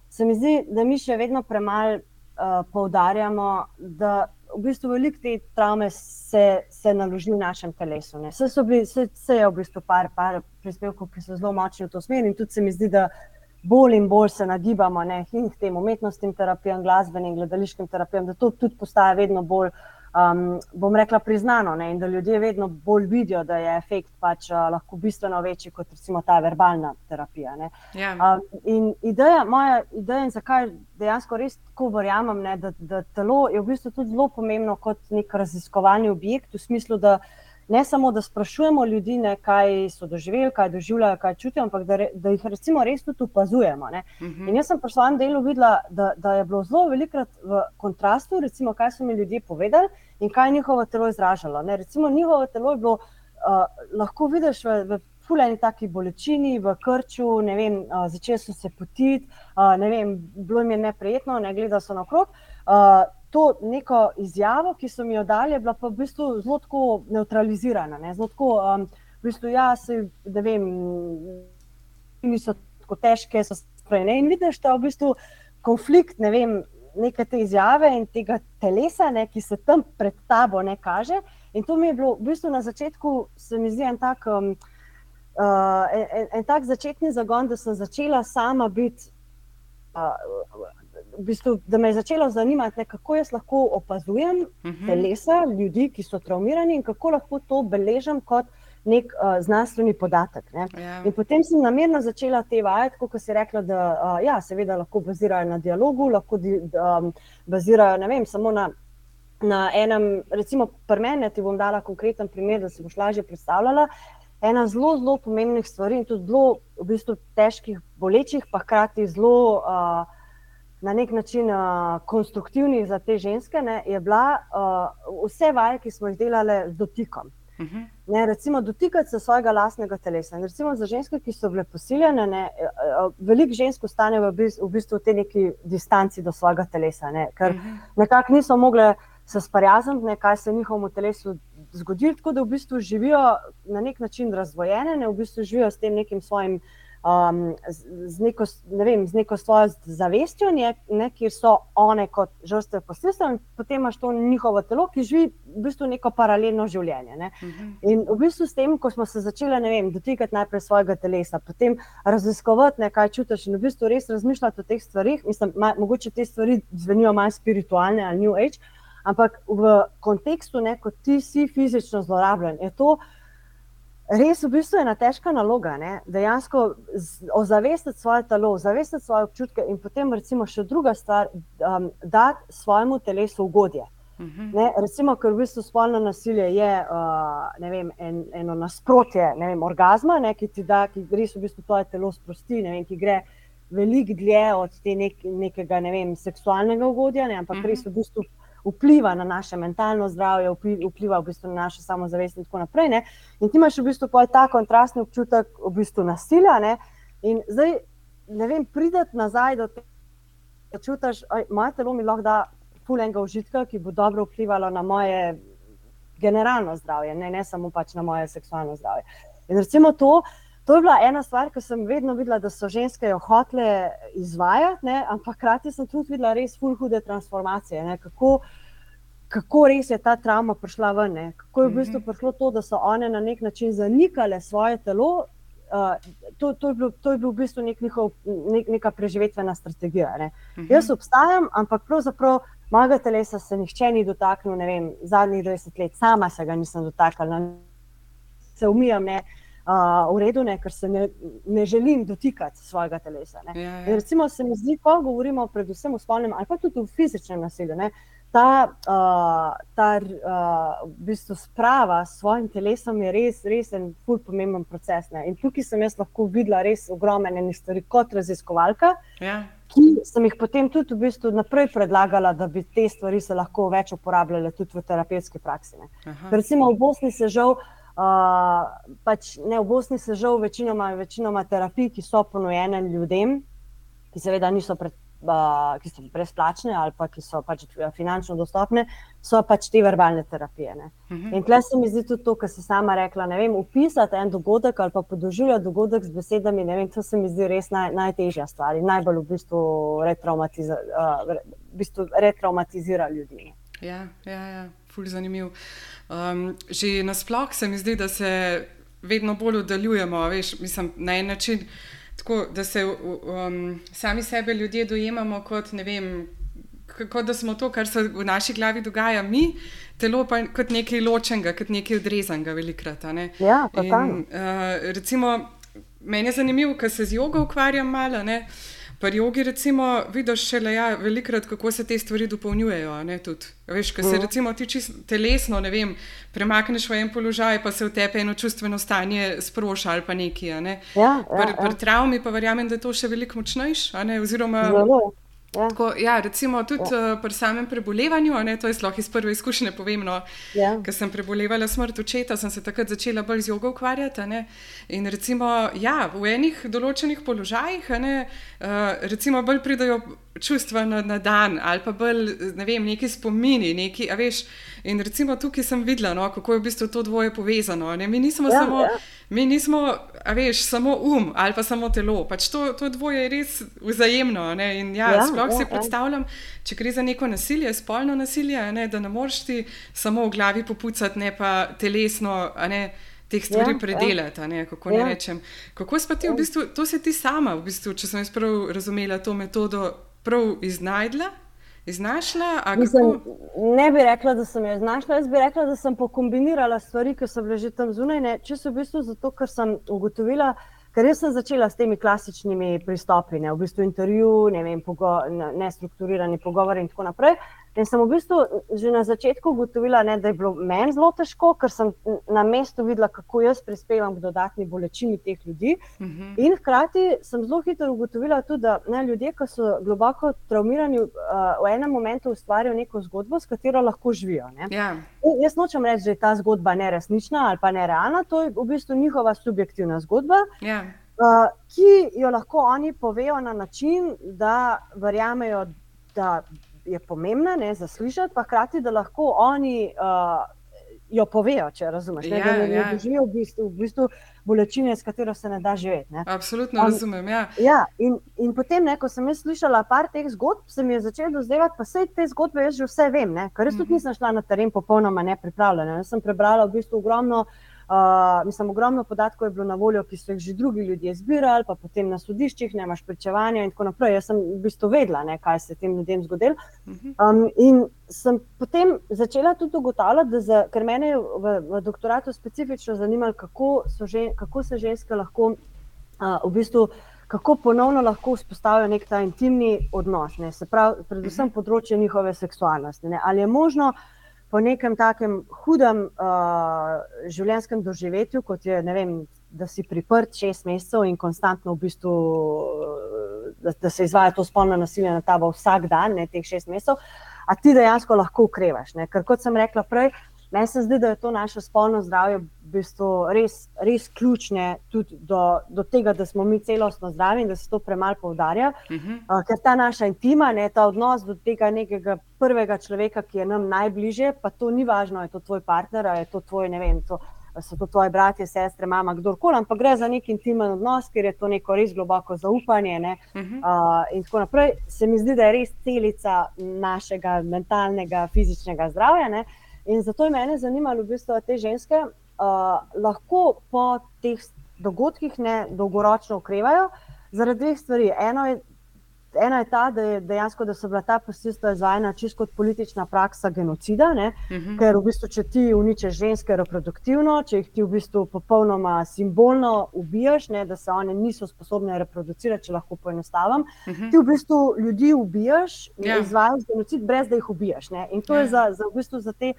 se mi zdi, da mi še vedno premalo uh, poudarjamo, da v bistvu veliko te travme se, se naloži v našem telesu. ne. So bili, se, se je v bistvu par, par prispevkov, ki so zelo močni v to smer in tudi se mi zdi, da bolj in bolj se nagibamo ne, in k tem umetnostnim terapijam, glasbenim, gledališkim terapijam, da to tudi postaja vedno bolj, um, bom rekla, priznano ne, in da ljudje vedno bolj vidijo, da je efekt pač uh, lahko bistveno večji kot recimo ta verbalna terapija. Ne.
Ja.
Um, in ideja, moja ideja, in zakaj dejansko res tako verjamem, ne, da, da telo je v bistvu tudi zelo pomembno kot nek raziskovalni objekt, v smislu, da ne samo, da sprašujemo ljudi, ne, kaj so doživeli, kaj doživljajo, kaj čutijo, ampak da, re, da jih recimo res tudi opazujemo. Ne.
Mhm.
In jaz sem pri svojem delu videla, da, da je bilo zelo velikrat v kontrastu, recimo, kaj so mi ljudje povedali in kaj je njihovo telo izražalo. Ne. Recimo, njihovo telo je bilo, uh, lahko vidiš v, v fuleni taki bolečini, v krču, ne vem, uh, začeli so se potiti, uh, ne vem, bilo jim je neprijetno, ne gledali so naokrog. Uh, to neko izjavo, ki so mi jo dali, je bila pa v bistvu zelo neutralizirana. Ne, zelo tako, um, v bistvu, ja, se, ne vem, niso tako težke, so sprejene. In vidiš, da je v bistvu konflikt, ne vem, neke te izjave in tega telesa, ne, ki se tam pred tabo ne kaže. In to mi je bilo v bistvu na začetku, se mi zdi en tak, um, uh, en, en tak začetni zagon, da sem začela sama biti. Uh, v bistvu, da me je začelo zanimati, ne, kako jaz lahko opazujem
Mhm.
telesa ljudi, ki so traumirani, in kako lahko to beležim kot nek uh, znanstveni podatek. Ne.
Ja.
In potem sem namerno začela te vajeti, kot si rekla, da uh, ja, seveda lahko bazirajo na dialogu, lahko di, um, bazirajo vem, samo na, na enem, recimo pri meni, ti bom dala konkreten primer, da si boš lažje predstavljala. Ena zelo, zelo pomembnih stvari in tudi zelo v bistvu težkih, bolečih, pa hkrati zelo uh, na nek način uh, konstruktivnih za te ženske, ne, je bila uh, vse vaje, ki smo jih delali z dotikom.
Mhm.
Ne, recimo, dotikati se svojega lastnega telesa. In recimo za ženske, ki so bile posiljene, ne, eh, eh, veliko žensk ostane v v bistvu v tej neki distanci do svojega telesa, ne, ker
Mhm.
nekako niso mogle se sprijazniti, ne, kaj se je njihovemu telesu zgodilo, tako da v bistvu živijo na nek način razdvojene, ne, v bistvu živijo s tem nekim svojim. Um, z, z, neko, ne vem, z neko svojo zavestjo, ne, ne, kjer so one kot žrtve posilstva, in potem imaš to njihovo telo, ki živi v bistvu neko paralelno življenje. Ne.
Mhm.
In v bistvu s tem, ko smo se začeli vem, dotikati najprej svojega telesa, potem raziskovati, ne, kaj čutiš, in v bistvu res razmišljati o teh stvarih, mislim, ma, mogoče te stvari zvenijo malo spiritualne ali New Age, ampak v kontekstu, ne, ko ti si fizično zlorabljen, je to res v bistvu ena težka naloga. Ne, dejansko ozavestiti svoje telo, ozavestiti svoje občutke in potem, recimo, še druga stvar, um, dati svojemu telesu ugodje. Mhm. Ne, recimo, ker v bistvu spolno nasilje je uh, vem, en, eno nasprotje vem, orgasma, ne, ki ti da, ki res v bistvu tvoje telo sprosti, vem, ki gre veliko dlje od te nek, nekega ne vem, seksualnega ugodja, ne, ampak uh -huh. res v bistvu vpliva na naše mentalno zdravje, vpliva v bistvu na naše samozavest in tako naprej. Ne. In ti imaš v bistvu ta kontrastni občutek v bistvu nasilja. Ne. In zdaj, ne vem, prideti nazaj do tega, da čutiš, da moje telo mi lahko da pulenga užitka, ki bo dobro vplivalo na moje generalno zdravje, ne, ne samo pač na moje seksualno zdravje. In recimo to. To je bila ena stvar, ki sem vedno videla, da so ženske jo hotele izvajati, ne? ampak hkrati sem tudi videla res fulhude transformacije. Kako, kako res je ta travma prišla ven, ne? kako je v bistvu mhm. prišlo to, da so one na nek način zanikale svoje telo. Uh, to, to, je bil, to je bil v bistvu nek njihov, nek, neka preživetvena strategija. Uh mhm. -huh. Jaz obstajam, ampak pravzaprav mojega telesa se nihče ni dotaknil, ne vem, zadnjih 20 let, sama se ga nisem dotaknila, se umijam. Ne? uh, v redu, ne, ker se ne, ne želim dotikati svojega telesa. Ja, ja. Recimo, se mi zdi, ko govorimo predvsem o spolnem ali pa tudi o fizičnem nasilju. Ne, Ta, uh, ta uh, v bistvu sprava s svojim telesom je res, res en ful pomemben proces. Ne? In tukaj sem jaz lahko videla res ogromne stvari kot raziskovalka, ja. ki sem jih potem tudi v bistvu naprej predlagala, da bi te stvari se lahko več uporabljale tudi v terapevtski praksi. Recimo v Bosni se žal uh, Uh, pač ne, v Bosni se žal večinoma, večinoma terapij, ki so ponujene ljudem, ki seveda niso pred, uh, ki so brezplačne ali pa ki so pač finančno dostopne, so pač te verbalne terapije. Uh mhm. -huh. In tle se mi zdi tudi to, kar si sama rekla. Vem, upisati en dogodek ali pa podoživljati dogodek z besedami, vem, to se mi zdi res naj, najtežja stvar in najbolj v bistvu, uh, v bistvu retraumatizira ljudi.
Ja, ja, ja. Ful zanimiv. Um, že nasplošno se mi zdi, da se vedno bolj oddaljujemo, veš, mislim, na en način, tako, da se um, sami sebe ljudje dojemamo kot ne vem. Kot da smo to, kar se v naši glavi dogaja, mi, telo pa kot nekaj ločenega, kot nekaj odrezanega, velikrat. Ne?
Ja, In,
uh, recimo, meni je zanimivo, ker se z jogo ukvarjam malo. Uh, Pri jogi, recimo, vidiš šele ja, velikrat, kako se te stvari dopolnjujejo. Veš, ko se mhm. recimo ti telesno vem, premakneš v en položaj, pa se v tebi eno čustveno stanje sproša ali pa nekaj. Ne? Ja, ja, pri, ja. pri travmi pa verjamem, da je to še veliko močnejše. Oziroma, Ja. Tako, ja, recimo tudi ja. uh, pri samem prebolevanju, ne, to je zelo iz prve izkušnje povemno. Ja. Ker sem prebolevala smrt očeta, sem se takrat začela bolj z jogo ukvarjati. Ne, in recimo, ja, v enih določenih položajih, ne, uh, recimo, bolj pridajo čustva na, na dan ali pa bolj ne vem, neki spomini. Neki, veš, in recimo tukaj sem videla, no, kako je v bistvu to dvoje povezano. Ne, mi nismo ja, samo. Ja. Mi nismo, a veš, samo um ali pa samo telo. Pač to, to dvoje je res vzajemno. Ja, ja, sploh ja, si ja. predstavljam, če gre za neko nasilje, spolno nasilje, ne, da ne moreš ti samo v glavi popucati, ne pa telesno ne, teh stvari ja, ja. predelati. Ne, kako, ja. kako si pa ti v bistvu, to si ti sama, v bistvu, če sem jaz prav razumela to metodo, prav iznajdla? Iznašla?
Mislim, ne bi rekla, da sem jo iznašla, jaz bi rekla, da sem pokombinirala stvari, ki so bile že tam zunaj. Ne. Če so v bistvu zato, ker sem ugotovila, ker sem začela s temi klasičnimi pristopi, ne, v bistvu intervju, ne vem, pogo, ne, nestrukturirani pogovori in tako naprej. In sem v bistvu že na začetku ugotovila, ne, da je bilo meni zelo težko, ker sem na mestu videla, kako jaz prispevam k dodatni bolečini teh ljudi. Uh mhm. -huh. In hkrati sem zelo hitro ugotovila tudi, da ne, ljudje, ki so globoko traumirani, uh, v enem momentu ustvarijo neko zgodbo, s katero lahko živijo.
Ja.
Jaz nočem reči, da je ta zgodba neresnična ali pa nerealna, to je v bistvu njihova subjektivna zgodba.
Ja.
Uh, ki jo lahko oni povejo na način, da verjamejo, da je pomembna ne, za slišati, pa hkrati, da lahko oni uh, jo povejo, če razumeš. Ne, ja, da ne, ja. ne doživijo v bistvu, v bistvu bolečine, s katero se ne da živeti. Ne.
Absolutno On, razumem. Ja.
Ja, in, in potem, ne, ko sem jaz slišala par teh zgodb, se mi je začelo dozdevati, pa vse te zgodbe jaz že vse vem, ne, ker res tudi mhm. nisem šla na teren popolnoma nepripravljena. Jaz sem prebrala v bistvu ogromno. Uh, mislim, ogromno podatkov je bilo na voljo, ki so jih že drugi ljudje zbirali, pa potem na sodiščih, ne imaš pričevanja in tako naprej. Jaz sem v bistvu vedela, ne, kaj se je tem ljudem zgodilo. Mhm. Um, in sem potem začela tudi ugotavljati, za, ker me je v, v doktoratu specifično zanimalo, kako, žen, kako se ženske lahko uh, v bistvu. kako ponovno lahko vzpostavijo nek ta intimni odnos, ne, se pravi, predvsem mhm. področje njihove seksualnosti. Ne. Ali je možno po nekem takem hudem uh, življenjskem doživetju, kot je, vem, da si priprt šest mesecev in konstantno v bistvu, da, da se izvaja to spolno nasilje na tabo vsak dan, ne teh šest mesecev, a ti dejansko lahko ukrevaš. Ne. Ker kot sem rekla prej, Meni se zdi, da je to naše spolno zdravje v bistvu res, res ključne tudi do, do tega, da smo mi celostno zdravi in da se to premalo poudarja. Uh -huh. uh, ker ta naša intima, ne, ta odnos do tega nekega prvega človeka, ki je nam najbližje, pa to ni važno, je to tvoj partner, je to tvoj, ne vem. To, So to tvoje bratje, sestre, mama, kdorkoli, ampak gre za nek intimen odnos, ker je to neko res globoko zaupanje. Uh -huh. uh, in tako naprej. Se mi zdi, da je res celica našega mentalnega, fizičnega zdravja. Uh, In zato je mene zanimalo, v bistvu, te ženske uh, lahko po teh dogodkih ne dolgoročno ukrevajo zaradi dveh stvari. Eno je, ena je ta, da, je dejansko, da so bila ta posilstva izvajana čisto kot politična praksa genocida, uh mhm. -huh. ker v bistvu, če ti uničeš ženske reproduktivno, če jih ti v bistvu popolnoma simbolno ubijaš, ne, da se one niso sposobne reproducirati, če lahko poenostavim, uh mhm. -huh. ti v bistvu ljudi ubijaš in yeah. Ja. izvajaš genocid, brez da jih ubijaš. Ne. In to yeah. je ja. za, za, v bistvu, za te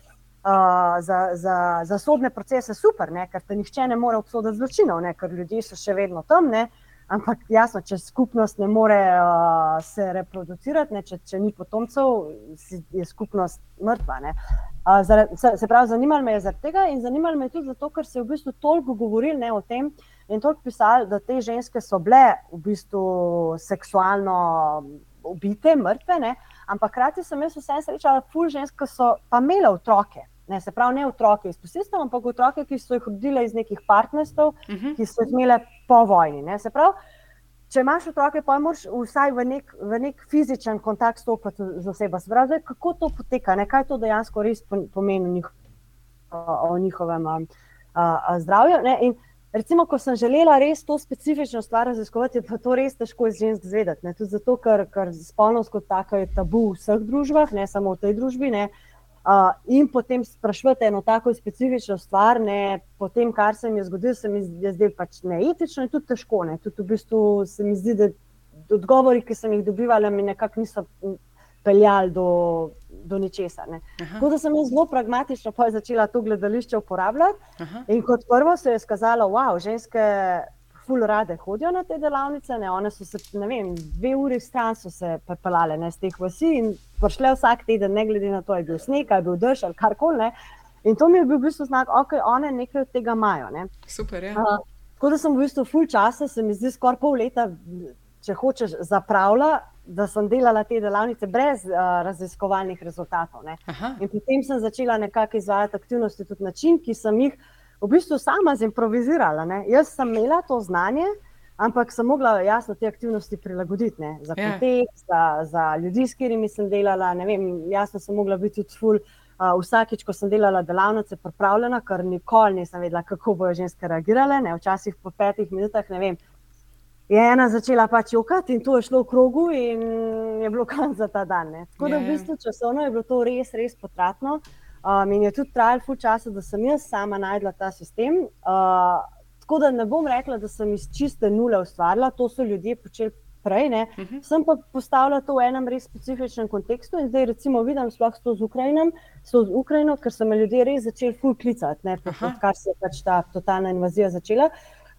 za, za, za sodne procese super, ne? ker te nihče ne more obsoditi zločinov, ne? ker ljudje so še vedno tam. Ne? Ampak jasno, če skupnost ne more uh, se reproducirati, ne? Če, če ni potomcev, je skupnost mrtva. Uh, zaradi, se, se pravi, zanimalo me je zaradi tega in zanimalo me je tudi zato, ker se je v bistvu toliko govorili o tem in toliko pisali, da te ženske so bile v bistvu seksualno ubite, mrtve. Ne? Ampak hkrati sem jaz vse srečala, ful ženske so pa imele otroke. Ne, se pravi, ne otroke iz posilstva, ampak otroke, ki so jih rodile iz nekih partnerstv, uh mhm. -huh. ki so jih imele po vojni. Ne, se pravi, če imaš otroke, pa moraš vsaj v nek, v nek fizičen kontakt stopiti z osebo. Se pravi, kako to poteka, ne, kaj to dejansko res pomeni njih, o, o njihovem a, a, zdravju. Ne, in, Recimo, ko sem želela res to specifično stvar raziskovati, je to res težko iz žensk zvedeti. Tudi zato, ker, ker spolnost kot taka je tabu v vseh družbah, ne samo v tej družbi. Ne. Uh, in potem sprašujete eno tako specifično stvar, ne, po tem, kar se mi je zgodilo, se mi je zdelo pač neetično in tudi težko. Ne. Tudi v bistvu se mi zdi, da odgovori, ki sem jih dobivala, mi nekako niso peljali do, do ničesar. Tako da sem zelo pragmatično začela to gledališče uporabljati. Aha. In kot prvo se je skazalo, da wow, ženske ful rade hodijo na te delavnice. Ne? One so se, ne vem, dve uri stran so se pripeljale z teh vasi in prišle vsak teden, ne glede na to, je bil sneg, je bil dež ali karkoli. In to mi je bil v bistvu znak, da okay, one nekaj od tega imajo. Ne?
Super, ja. Uh,
tako da sem v bistvu full časa, se mi zdi skoraj pol leta, če hočeš, zapravila. Da sem delala te delavnice brez uh, raziskovalnih rezultatov. In potem sem začela nekako izvajati aktivnosti, tudi način, ki sem jih v bistvu sama zimprovizirala. Ne. Jaz sem imela to znanje, ampak sem mogla jasno te aktivnosti prilagoditi ne. za ja. kontekst, yeah. za, za ljudi, s katerimi sem delala. Vem, jasno sem mogla biti tudi ful. Uh, vsakič, ko sem delala delavnice, pripravljena, ker nikoli nisem vedela, kako bodo ženske reagirale. Ne. Včasih po petih minutah ne vem. Je ena začela pač jokati in to je šlo v krogu, in je bilo konc za ta dan. Ne. Tako da v ja. bistvu časovno je bilo to res, res potratno. Uh, Um, in je tudi trajalo ful časa, da sem jaz sama najdla ta sistem. Uh, tako da ne bom rekla, da sem iz čiste nule ustvarila, to so ljudje počeli prej. Uh mhm. -huh. Sem pa postavila to v enem res specifičnem kontekstu in zdaj recimo vidim sploh s to z Ukrajinom, s Ukrajino, ker so me ljudje res začeli ful klicati, ne, kar se je pač ta totalna invazija začela.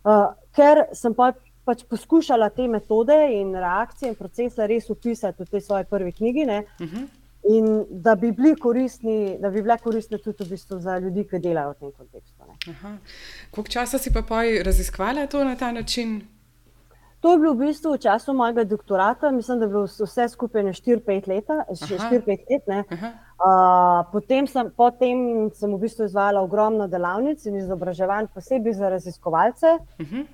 Uh, ker sem pa pač poskušala te metode in reakcije in procese res upisati v tej svoji prvi knjigi. Uh -huh in da bi koristni, da bi bile koristne tudi v bistvu za ljudi, ki delajo v tem kontekstu.
Koliko časa si pa poj raziskvala to na ta način?
To je bilo v bistvu v času mojega doktorata, mislim, da je bilo vse skupaj na 4-5 let. Uh, potem, sem, potem sem v bistvu izvajala ogromno delavnic in izobraževanj, posebej za raziskovalce, uh -huh. uh,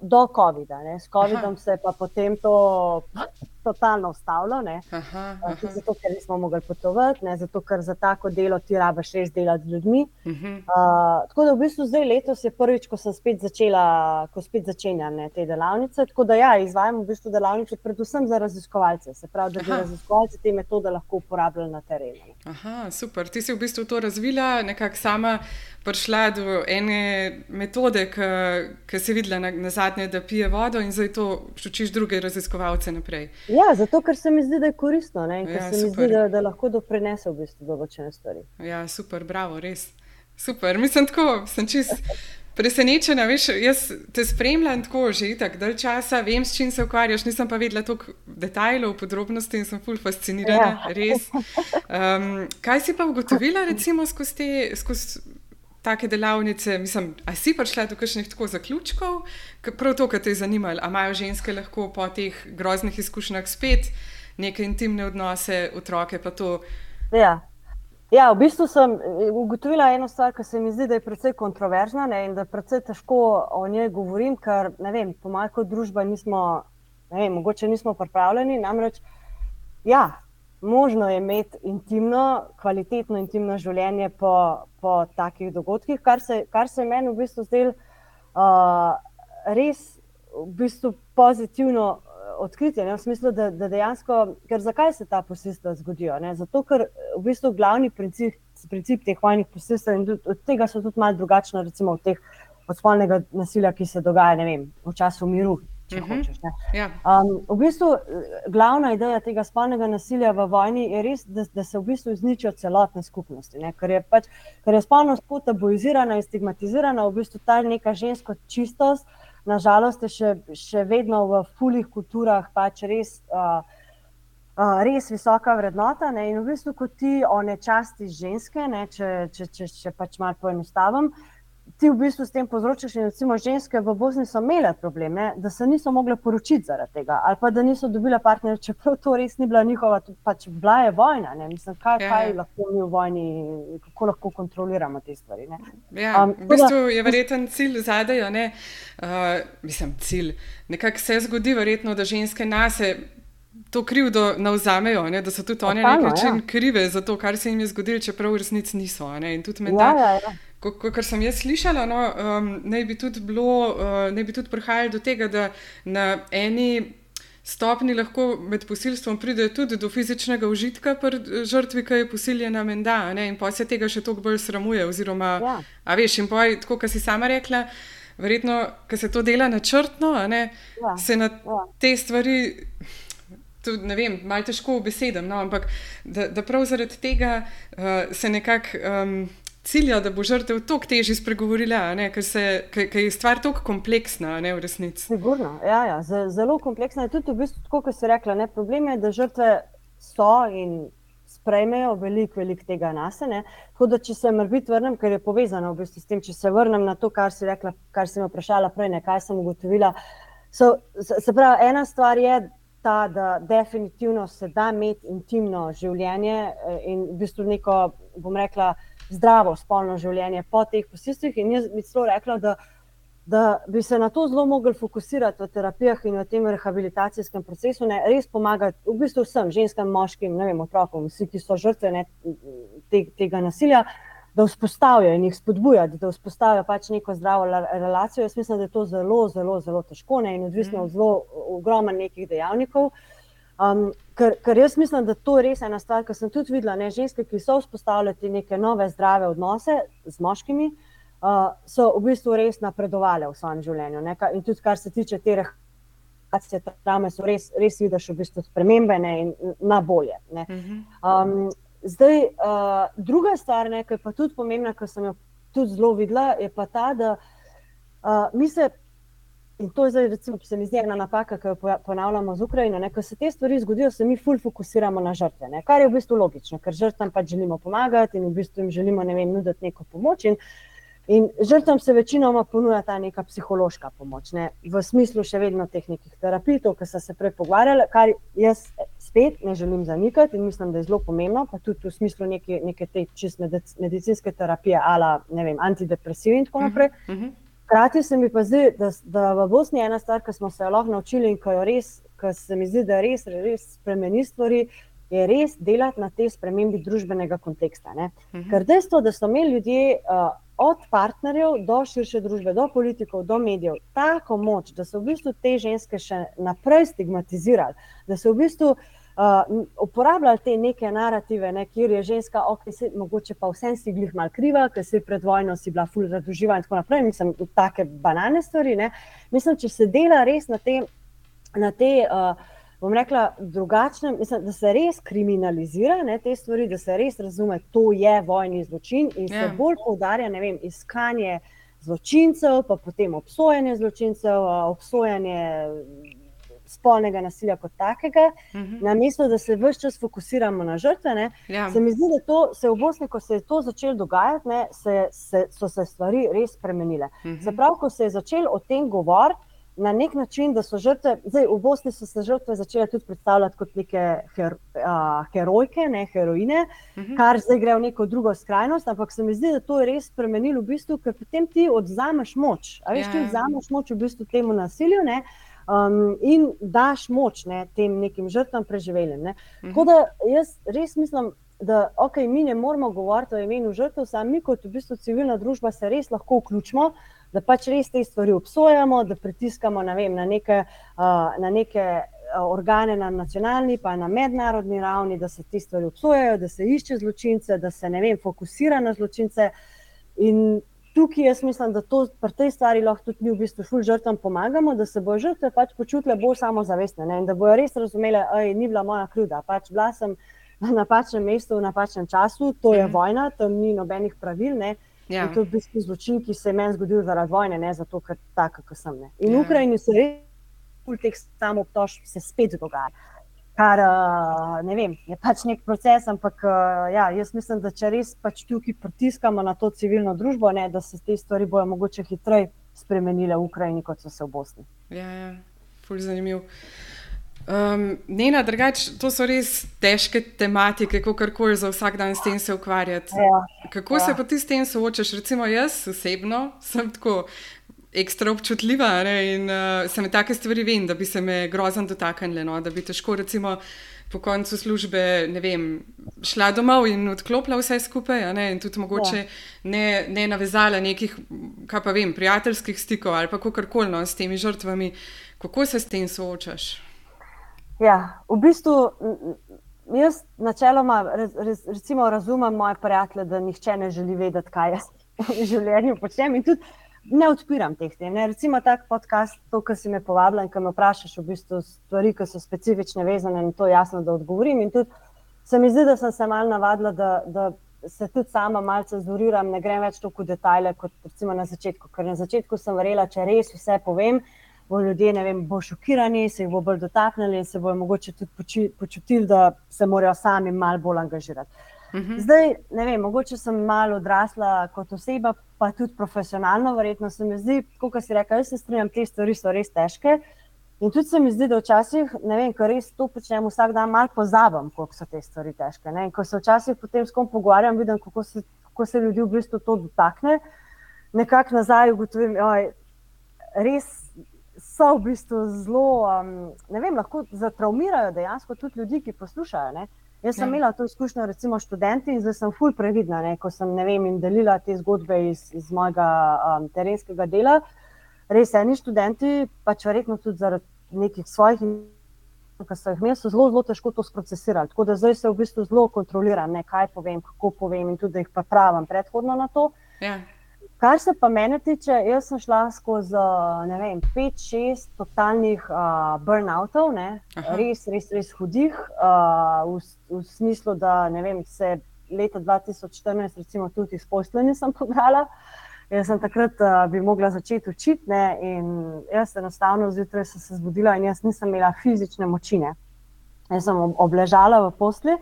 do COVID-a. S COVID-om se je pa potem to totalno ustavilo. Zato, ker nismo mogli potovati, ne? zato, ker za tako delo ti rabiš res delati z ljudmi. Uh -huh. uh, tako da v bistvu zdaj letos je prvič, ko sem spet začela, ko spet začenjam ne, te delavnice. Tako da ja, izvajam v bistvu delavnice predvsem za raziskovalce, se pravi, da bi raziskovalci te metode lahko uporabljali na terenu.
Aha, super. Ti si v bistvu to razvila nekako sama prišla do ene metode, ki si videla na, na zadnje, da pije vodo in zdaj to učiš druge raziskovalce naprej.
Ja, zato ker se mi zdi, da je koristno in ker ja, se super. mi zdi, da, da lahko doprinese v bistvu določene stvari.
Ja, super, bravo, res. Super, mislim tako, sem čist. Presenečena, veš, jaz te spremljam tako že tako dalj časa, vem, s čim se ukvarjaš, nisem pa vedela toliko detajlov, podrobnosti in sem ful fascinirana, ja. res. Um, kaj si pa ugotovila, recimo, skozi te, skozi take delavnice, mislim, a si prišla do kakšnih tako zaključkov, prav to, kar te je zanimalo, ali imajo ženske lahko po teh groznih izkušnjah spet neke intimne odnose, otroke pa to.
Ja. Ja, v bistvu sem eh, ugotovila eno stvar, ki se mi zdi, da je precej kontroverzna ne, in da je precej težko o njej govorim, ker vem, po kot družba nismo, vem, mogoče nismo pripravljeni. Namreč, ja, možno je imeti intimno, kvalitetno intimno življenje po, po takih dogodkih, kar se, kar se meni v bistvu zdelo uh, res v bistvu pozitivno uh, odkritje. Ne, v smislu, da, da dejansko, ker zakaj se ta posilstva zgodijo? Ne? Zato, ker v bistvu glavni princip, princip teh vojnih posilstv in od tega so tudi malo drugačne, recimo od teh od spolnega nasilja, ki se dogaja vem, v času miru, če uh mhm. -huh. hočeš. Ja. Um, v bistvu, glavna ideja tega spolnega nasilja v vojni je res, da, da se v bistvu izničijo celotne skupnosti. Ker je, pač, ker je spolnost tabuizirana in stigmatizirana, v bistvu ta neka ženska čistost, nažalost, je še, še vedno v fulih kulturah pač res. Uh, Uh, res visoka vrednota. Ne? In v bistvu, ko ti o nečasti ženske, ne? če, če, če, če pač malo poenostavim, ti v bistvu s tem povzročaš, in recimo ženske v Bosni so imele probleme, da se niso mogle poročiti zaradi tega, ali pa da niso dobile partnerja, čeprav to res ni bila njihova, pač bila je vojna. Mislim, kaj, ja. kaj lahko mi v vojni, kako lahko kontroliramo te stvari.
Ja, um, v bistvu je verjeten cilj zadaj, uh, mislim, cilj. Nekako se zgodi, verjetno, da ženske nase. To krivdo navzamejo, ne, da so tudi oni na nek način ja. krive za to, kar se jim je zgodilo, čeprav v resnici niso. Ne, in tudi menda, ja, ja, ja. Kot sem jaz slišala, no, um, naj, bi bilo, uh, naj bi tudi prihajalo do tega, da na eni stopni lahko med posilstvom pride tudi do fizičnega užitka pri žrtvi, ki je posiljena, menda, ne, in pa se tega še toliko bolj sramuje. Oziroma, ja. a veš, in pa je tako, kot si sama rekla, verjetno, ker se to dela načrtno, ne, ja. se na ja. te stvari. Tudi, ne vem, malo težko v besedem, no, ampak da, da prav zaradi tega uh, se nekako um, cilja, da bo žrtev toliko težje spregovorila, ker, ker je stvar tako kompleksna, ne v resnici.
Sigurno, ja, ja, zelo kompleksna je tudi v bistvu, kot si rekla. Ne, problem je, da žrtve so in sprejmejo veliko, veliko tega nas. Tako da, če se morbit vrnem, ker je povezano v bistvu s tem, če se vrnem na to, kar si rekla, kar si me vprašala prej, ne, kaj sem ugotovila. So, se pravi, ena stvar je. Ta, da definitivno se da imeti intimno življenje eh, in v bistvu neko, bom rekla, zdravo spolno življenje po teh posilstvih. In jaz bi celo rekla, da, da bi se na to zelo mogli fokusirati v terapijah in v tem rehabilitacijskem procesu, ne res pomagati v bistvu vsem, ženskam, moškim, ne vem, otrokom, vsi, ki so žrtve ne, te, tega nasilja. Da vzpostavijo in jih spodbujajo, da vzpostavijo pač neko zdravo relacijo. Jaz mislim, da je to zelo, zelo, zelo težko ne? in odvisno od mm. zelo ogromnih nekih dejavnikov. Um, ker, ker jaz mislim, da to je res ena stvar, ki sem tudi videla. Ne, ženske, ki so vzpostavljali neke nove zdrave odnose z moškimi, uh, so v bistvu res napredovali v svojem življenju. Ne, in tudi kar se tiče te reakcije, tam so res, res vidiš v bistvu spremembe ne, in na bolje. Um, zdaj, uh, druga stvar, ne, ki je pa tudi pomembna, ki sem jo tudi zelo videla, je pa ta, da uh, mi se In to je zdaj, recimo, ki se mi zdi ena napaka, ki jo ponavljamo z Ukrajino. Ne? Ko se te stvari zgodijo, se mi ful fokusiramo na žrtve, ne? kar je v bistvu logično, ker žrtvam pač želimo pomagati in v bistvu jim želimo ne vem, nuditi neko pomoč. In, in žrtvam se večinoma ponuja ta neka psihološka pomoč, ne? v smislu še vedno teh nekih terapij, to, kar so se prej pogovarjali, kar jaz spet ne želim zanikati in mislim, da je zelo pomembno, pa tudi v smislu neke, neke te čist medicinske terapije, ala antidepresiv in tako naprej. Uh -huh, uh -huh. Hkrati se mi pa zdi, da, da v Bosni je ena stvar, ki smo se jo lahko naučili in ki jo res, ki se mi zdi, da res, res spremeni stvari, je res delati na tej spremembi družbenega konteksta. Uh -huh. Ker dejstvo, da so imeli ljudje. Uh, Od partnerjev do širše družbe, do politikov, do medijev, tako moč, da so v bistvu te ženske še naprej stigmatizirali, da so v bistvu uh, uh, uporabljali te neke narative, ne, kjer je ženska, ok, se, mogoče pa vsem si glih mal kriva, ker si pred vojno si bila ful zaduživa in tako naprej. Mislim, take banane stvari. Ne. Mislim, če se dela res na te, na te uh, bom rekla, drugačne, mislim, da se res kriminalizira ne, te stvari, da se res razume, to je vojni zločin in se yeah. Ja. bolj poudarja, ne vem, iskanje. Zločincev, pa potem obsojanje zločincev, obsojanje spolnega nasilja kot takega, uh mhm. -huh. na mesto, da se vse čas fokusiramo na žrtve. Ja. Se mi zdi, da to, se v Bosni, ko se je to začelo dogajati, ne, se, se, so se stvari res spremenile. Uh mhm. -huh. Zaprav, ko se je začel o tem govoriti. Na nek način, da so žrtve, zdaj v Bosni so se žrtve začele tudi predstavljati kot neke her, uh, herojke, ne heroine, uh mhm. -huh. kar zdaj gre v neko drugo skrajnost. Ampak se mi zdi, da to je res spremenilo v bistvu, ker potem ti odzameš moč. A veš, yeah. ti ja. odzameš moč v bistvu temu nasilju. Uh, um, in daš moč ne, tem nekim žrtvam preživelim. Ne. Tako da jaz res mislim, da okay, mi ne moramo govoriti o imenu žrtev, sami mi kot v bistvu civilna družba se res lahko vključimo. Da pač res te stvari obsojamo, da pritiskamo na, vem, na neke, uh, na neke organe na nacionalni, pa na mednarodni ravni, da se te stvari obsojajo, da se išče zločince, da se vem, fokusira na zločince. In tukaj jaz mislim, da to pri tej stvari lahko tudi mi v bistvu ful žrtvam pomagamo, da se bo žrtve pač počutile bolj samozavestne ne? in da bojo res razumele, da ni bila moja krivda, pač bila sem na napačnem mestu v napačnem času, to je mhm. vojna, tam ni nobenih pravil. Ne? Ja. To je v bistvu zločin, ki se je meni zgodil zaradi vojne, ne zato, ker tako, kot sem. Ne? In v ja. Ukrajini se res, teh samobtožb se spet dogaja kar eh, vem, je pač nek proces, ampak eh, ja, jaz mislim, da če res pač tukaj pritiskamo na to civilno družbo, ne, da se te stvari bojo mogoče hitreje spremenile v Ukrajini, kot so se v Bosni.
Ja, ja. fulj zanimiv. Um, Nena, drugač, to so res težke tematike, kako koli za vsak dan s tem se ukvarjati. Ja, kako ja. se pa ti s tem soočaš? Recimo jaz osebno sem tako ekstra občutljiva ne? in uh, se mi take stvari vem, da bi se me grozno dotaknile, no? da bi težko recimo. Po koncu službe, ne vem, šla domov in odklopila vse skupaj, in tudi mogoče ja. ne, ne navezala nekih, kaj pa vem, prijateljskih stikov ali kako koli no, s temi žrtvami. Kako se s tem soočaš?
Ja, v bistvu jaz načeloma recimo, razumem moje prijatelje, da nihče ne želi vedeti, kaj jaz v življenju počnem. In tudi ne odpiram teh tem. Ne. Recimo tak podcast, to, kar si me povabila in kar me vprašaš, v bistvu stvari, ki so specifične, vezane na to, jasno, da odgovorim. In tudi se mi zdi, da sem se mal navadila, da, da se tudi sama malce zuriram, ne grem več toliko v detajle kot recimo na začetku. Ker na začetku sem verjela, če res vse povem. Bo ljudje vem, bo šokirani, se jih bo bolj dotaknili in se bodo mogoče tudi počutili, da se morajo sami malo bolj angažirati. -hmm. Zdaj, ne vem, mogoče sem malo odrasla kot oseba, pa tudi profesionalno, verjetno se mi zdi, kot si rekel, jaz se strinjam, te stvari so res težke. In tudi se mi zdi, da včasih, ne vem, ko res to počnem vsak dan, malo pozabim, koliko so te stvari težke. Ne? In ko se včasih potem s kom pogovarjam, vidim, kako se, kako se ljudi v bistvu to dotakne. Nekako nazaj ugotovim, da res so v bistvu zelo, um, ne vem, lahko zatraumirajo dejansko tudi ljudi, ki poslušajo. Ne? Jaz sem ja. imela to izkušnjo, recimo študenti, in zdaj sem fulj previdna, ne, ko sem ne vem, delila te zgodbe iz, iz mojega um, terenskega dela. Res, eni študenti, pač verjetno tudi zaradi nekih svojih, ki so jih imeli, so zelo, zelo težko to sprocesirali. Tako da zdaj se v bistvu zelo kontroliram, ne, kaj povem, kako povem, in tudi da jih pripravim predhodno na to. Ja. Kar se pa mene tiče, jaz sem šla skozi vem, pet, šest totalnih uh, burnoutov, res, res, res hudih, uh, v, v smislu, da vem, se leta 2014, recimo, tudi iz posla nisem pobrala. Jaz sem takrat uh, bi mogla začeti učiti ne, in jaz enostavno zjutraj sem se zbudila in jaz nisem imela fizične močine. Jaz sem obležala v posli.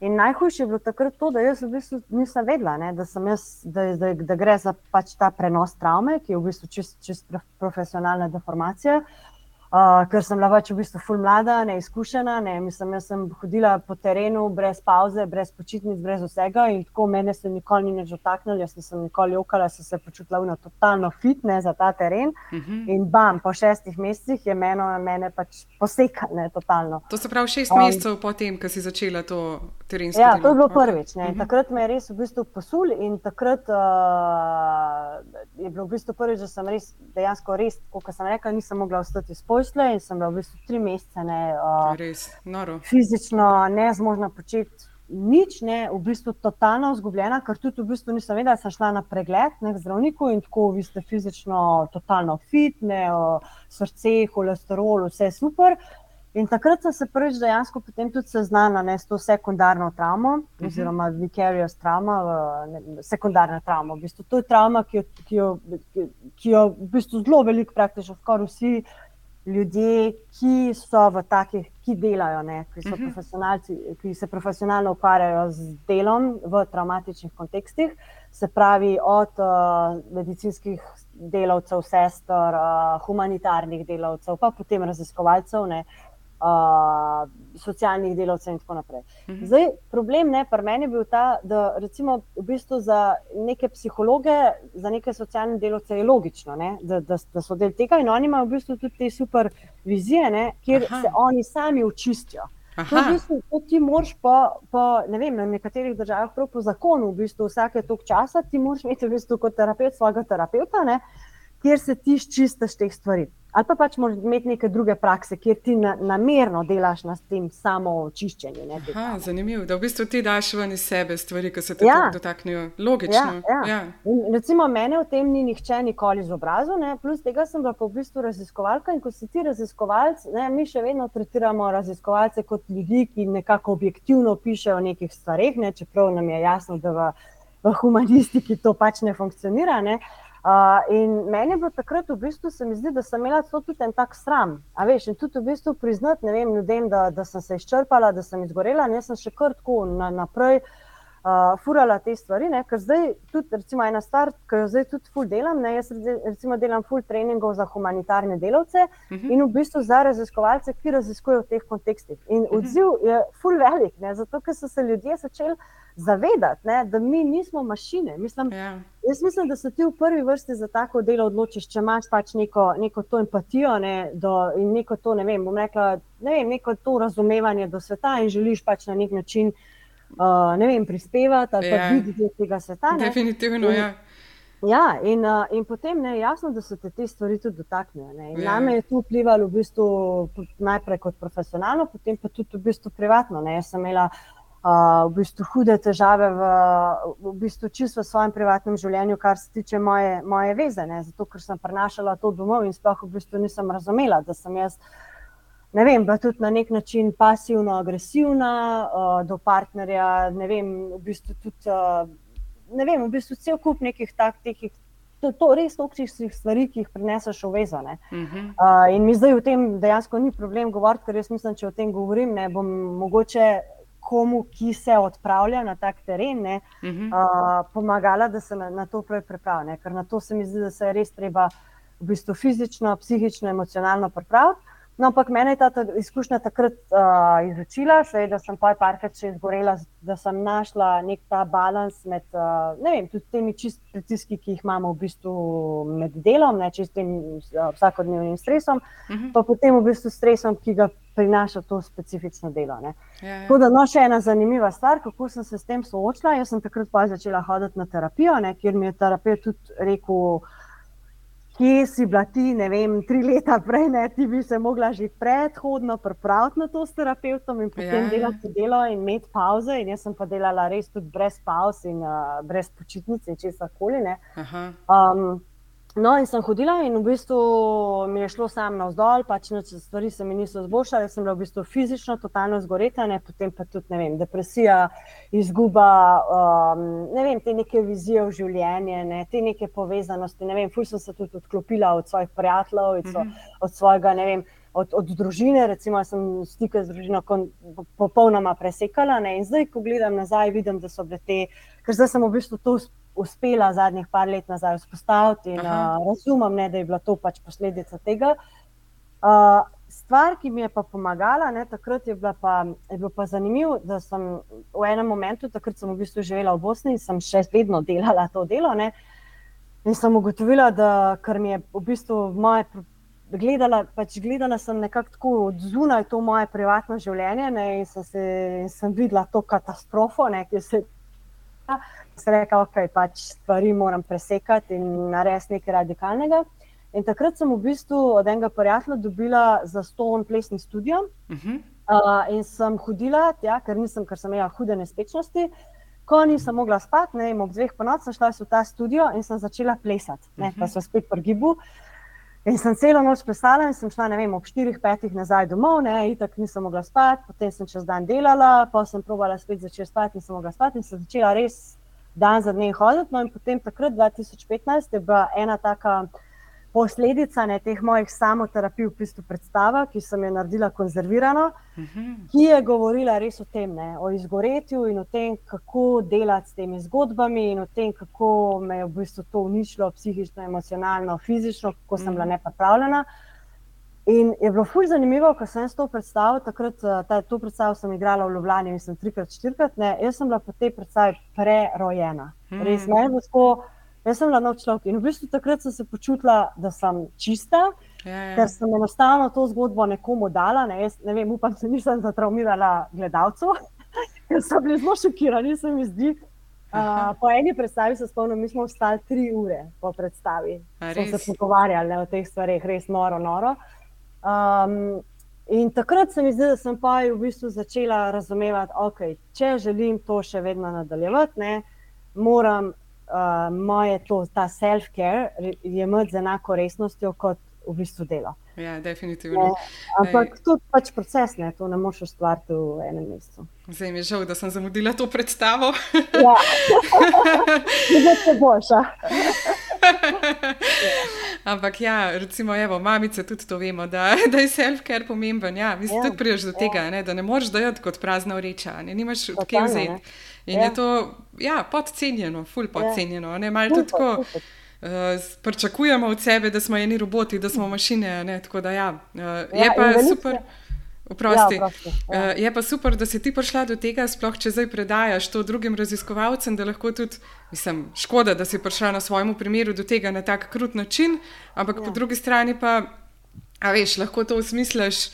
In najhujše je bilo takrat to, da jaz v bistvu nisem vedela, ne, da, jaz, da, da, da gre za pač ta prenos travme, ki je v bistvu čist, čist profesionalna deformacija. Uh, ker sem bila pač v bistvu ful mlada, neizkušena. Ne. Mislim, jaz sem hodila po terenu brez pauze, brez počitnic, brez vsega in tako mene se nikoli ni več dotaknilo. Jaz nisem nikoli jokala, sem se počutila na totalno fitne za ta teren. Uh mhm. -huh. In bam, po šestih mesecih je meno, mene pač posekalo, totalno.
To se pravi šest um, mesecev po tem, ko si začela to terensko.
Ja, delo. to je bilo prvič. Uh mhm. -huh. Takrat me je res v bistvu posul in takrat uh, je bilo v bistvu prvič, da sem res, dejansko res, kot sem rekla, nisem mogla ostati spod posle in sem bila v bistvu tri mesece ne,
uh,
fizično nezmožna početi nič, ne, v bistvu totalno izgubljena, ker tudi v bistvu nisem vedela, da sem šla na pregled ne, k zdravniku in tako vi ste fizično totalno fit, ne, uh, srce, holesterol, vse super. In takrat sem se prvič dejansko tudi seznanila s to sekundarno travmo, uh mhm. -huh. oziroma vicarious trauma, ne, sekundarna travma. V bistvu, to je travma, ki jo, ki jo, ki jo v bistvu zelo veliko, praktično skoraj vsi ljudje, ki so v takih, ki delajo, ne, ki, so uh mhm. -huh. ki se profesionalno ukvarjajo z delom v traumatičnih kontekstih, se pravi od uh, medicinskih delavcev, sester, uh, humanitarnih delavcev, pa potem raziskovalcev. Ne, uh, uh, socialnih delavcev in tako naprej. Mhm. Zdaj, problem ne, pri meni je bil ta, da recimo v bistvu za neke psihologe, za neke socialne delavce je logično, ne, da, da, da so del tega in oni imajo v bistvu tudi te super vizije, ne, kjer Aha. se oni sami očistijo. To, v bistvu, to ti moraš po, po ne vem, na nekaterih državah, prav po zakonu, v bistvu vsake tok časa ti moraš imeti v bistvu kot terapeut svojega terapeuta, ne, kjer se ti čistiš teh stvari ali pa pač moraš imeti neke druge prakse, kjer ti na, namerno delaš na tem samo očiščenju.
Zanimivo, da v bistvu ti daš ven iz sebe stvari, ki se te ja. dotaknejo. Logično.
Ja, ja. Ja. Recimo, mene v tem ni nihče nikoli izobrazil, plus tega sem bila pa v bistvu raziskovalka. In ko si ti raziskovalec, ne, mi še vedno tretiramo raziskovalce kot ljudi, ki nekako objektivno pišejo o nekih stvareh, ne, čeprav nam je jasno, da v, v humanistiki to pač ne funkcionira. Ne. Uh, Uh, in meni je bilo takrat, v bistvu, se mi zdi, da sem imela tudi en tak sram. A veš, in tudi v bistvu priznati vem, ljudem, da, da sem se izčrpala, da sem izgorela, in jaz sem še kar tako na, naprej uh, furala te stvari. Ne? Ker zdaj, tudi recimo, ena stvar, ki jo zdaj tudi ful delam, ne? jaz recimo delam ful treningov za humanitarne delavce uh mhm. -huh. in v bistvu za raziskovalce, ki raziskujejo v teh kontekstih. In mhm. odziv je ful velik, ne? zato ker so se ljudje začeli zavedati, ne, da mi nismo mašine. Mislim, ja. Jaz mislim, da se ti v prvi vrsti za tako delo odločiš, če imaš pač neko, neko to empatijo ne, do, in neko to, ne vem, rekla, ne vem, neko to razumevanje do sveta in želiš pač na nek način uh, ne vem, prispevati ali ja. biti del tega sveta.
Ne. Definitivno, in, ja.
Ja, in, uh, in potem je jasno, da se te, te stvari tudi dotaknejo. Ja. Name je to vplivalo v bistvu najprej kot profesionalno, potem pa tudi v bistvu privatno. Ne. Jaz sem imela uh, v bistvu hude težave v, v bistvu čisto v svojem privatnem življenju, kar se tiče moje, moje veze. Ne? Zato, ker sem prenašala to domov in sploh v bistvu nisem razumela, da sem jaz. Ne vem, pa tudi na nek način pasivno, agresivna uh, do partnerja. Ne vem, v bistvu tudi, uh, ne vem, v bistvu cel kup nekih takih. To je res toksičnih stvari, ki jih preneseš v vezo. Uh -huh. uh, in mi zdaj o tem dejansko ni problem govoriti, ker jaz mislim, če o tem govorim, ne bom mogoče komu, ki se odpravlja na tak teren, ne, uh -huh. uh, pomagala, da se na, na to pripravi. Ker na to se mi zdi, da se je res treba v bistvu fizično, psihično, emocionalno pripraviti. No, ampak meni je ta, izkušnja takrat uh, izučila, da sem pa parkrat še izgorela, da sem našla nek ta balans med uh, vem, temi čist pritiski, ki jih imamo v bistvu med delom, ne čistim uh, vsakodnevnim stresom, uh mhm. -huh. pa potem v bistvu stresom, ki ga prinaša to specifično delo. Ja, ja. Tako da, no, še ena zanimiva stvar, kako sem se s tem soočila. Jaz sem takrat pa začela hoditi na terapijo, ne, kjer mi je terapeut tudi rekel, kje si bila ti, ne vem, tri leta prej, ne, ti bi se mogla že predhodno pripraviti na to s terapeutom in potem ja, ja. delati delo in imeti pauze. In jaz sem pa delala res tudi brez pauz in uh, brez počitnic in česar koli. No, in sem hodila, in v bistvu mi je šlo samo navzdol, pač stvari se mi niso zboljšale, sem bila v bistvu fizično totalno zgoreta, ne, potem pa tudi vem, depresija, izguba um, ne vem, te neke vizije v življenje, ne, te neke povezanosti. Ne vem, fulj sem se tudi odklopila od svojih prijateljev, mm -hmm. od svojega, ne vem. Od, od družine, recimo, sem stike z družino popolnoma presekala. Ne? In zdaj, ko gledam nazaj, vidim, da so bile te, ker zdaj sem v bistvu to uspela zadnjih par let nazaj vzpostaviti in uh, razumem, ne, da je bila to pač posledica tega. Uh, stvar, ki mi je pa pomagala, ne, takrat je, pa, je bilo pa zanimivo, da sem v enem momentu, takrat sem v bistvu živela v Bosni in sem še vedno delala to delo. Ne, in sem ugotovila, da kar mi je v bistvu moje. Gledala, pač gledala sem nekako tako od zunaj to moje privatno življenje ne, in sem, se, in sem videla to katastrofo, ne, ki se je rekla, da okay, pač stvari moram presekati in narediti nekaj radikalnega. In takrat sem v bistvu od enega prijatelja dobila za ston plesni studio. Uh -huh. uh, in sem hodila, tja, ker, nisem, ker sem imela hude nespečnosti. Ko nisem mogla spati, ne, ob dveh ponoči sem šla v ta studio in sem začela plesati, ne, uh -huh. pa sem spet pri gibu. In sem celo noč plesala in sem šla vem, ob 4-5 nazaj domov, ne, itak nisem mogla spati, potem sem čez dan delala, pa sem provala spet začeti spati, nisem mogla spati in sem začela res dan za dnem hoditi. No, in potem takrat, 2015, je bila ena taka posledica ne, teh mojih samoterapij, v bistvu predstava, ki sem jo naredila konzervirano, uh mhm. -huh. ki je govorila res o tem, ne, o izgoretju in o tem, kako delati s temi zgodbami, in o tem, kako me je v bistvu to uničilo psihično, emocionalno, fizično, kako sem bila mhm. nepravljena. In je bilo fulj zanimivo, ko sem to predstavil. Takrat, eh, ta, to predstavo sem igrala v Ljubljani, mislim, trikrat, štirikrat. Ne. Jaz sem bila po tej predstavi prerojena. Hmm. Res, me je bilo Jaz sem bila nov človek in v bistvu takrat sem se počutila, da sem čista, ja, ja. ker sem enostavno to zgodbo nekomu dala. Ne, jaz, ne vem, upam, da nisem zatraumirala gledalcev, ker so bili zelo šokirani, se mi zdi. Uh, po eni predstavi se spomnim, mi smo ostali tri ure po predstavi. Smo se pogovarjali o teh stvareh, res noro, noro. Um, in takrat se mi zdi, da sem pa v bistvu začela razumevati, da okay, če želim to še vedno nadaljevati, ne, moram uh, moje to, ta self-care jemati z enako resnostjo kot v bistvu delo.
Ja, definitivno. Ne,
ampak to je pač proces, ne, to ne moš ustvariti v enem mestu.
Zdaj mi je žal, da sem zamudila to predstavo.
Ja, da se boša.
Ampak ja, recimo, evo, mamice tudi to vemo, da, da je self-care pomemben. Ja, mislim, ja, tudi priješ do tega, ja. ne, da ne moreš dojeti kot prazna vreča, ne imaš odkje vzeti. In ja. je to ja, podcenjeno, ful podcenjeno. Ja. Malo tudi tako. Uh, pričakujemo od sebe, da smo eni roboti, da smo mašine. Ne, da, ja. Uh, ja, je pa super. Uprosti. Ja, ja. uh, je pa super, da si ti prišla do tega, sploh če zdaj predajaš to drugim raziskovalcem, da lahko tudi, mislim, škoda, da si prišla na svojem primeru do tega na tak krut način, ampak ja. po drugi strani pa, a veš, lahko to usmisliš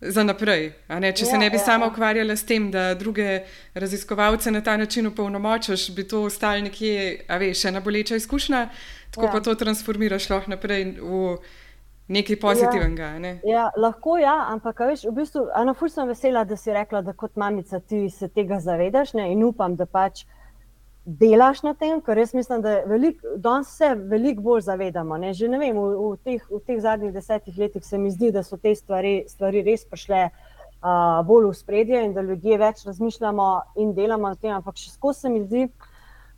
za naprej. Če ja, se ne bi ja, sama ja. ukvarjala s tem, da druge raziskovalce na ta način upolnomočiš, bi to ostalo nekje, a veš, ena boleča izkušnja, tako ja. pa to transformiraš lahko naprej v nekaj pozitivnega.
Ja, ne? ja lahko ja, ampak veš, v bistvu, eno ful sem vesela, da si rekla, da kot mamica ti se tega zavedaš ne? in upam, da pač delaš na tem, ker res mislim, da danes se veliko bolj zavedamo. Ne? Že ne vem, v, v, teh, v teh zadnjih desetih letih se mi zdi, da so te stvari, stvari res prišle uh, bolj v spredje in da ljudje več razmišljamo in delamo na tem. Ampak še skozi se mi zdi,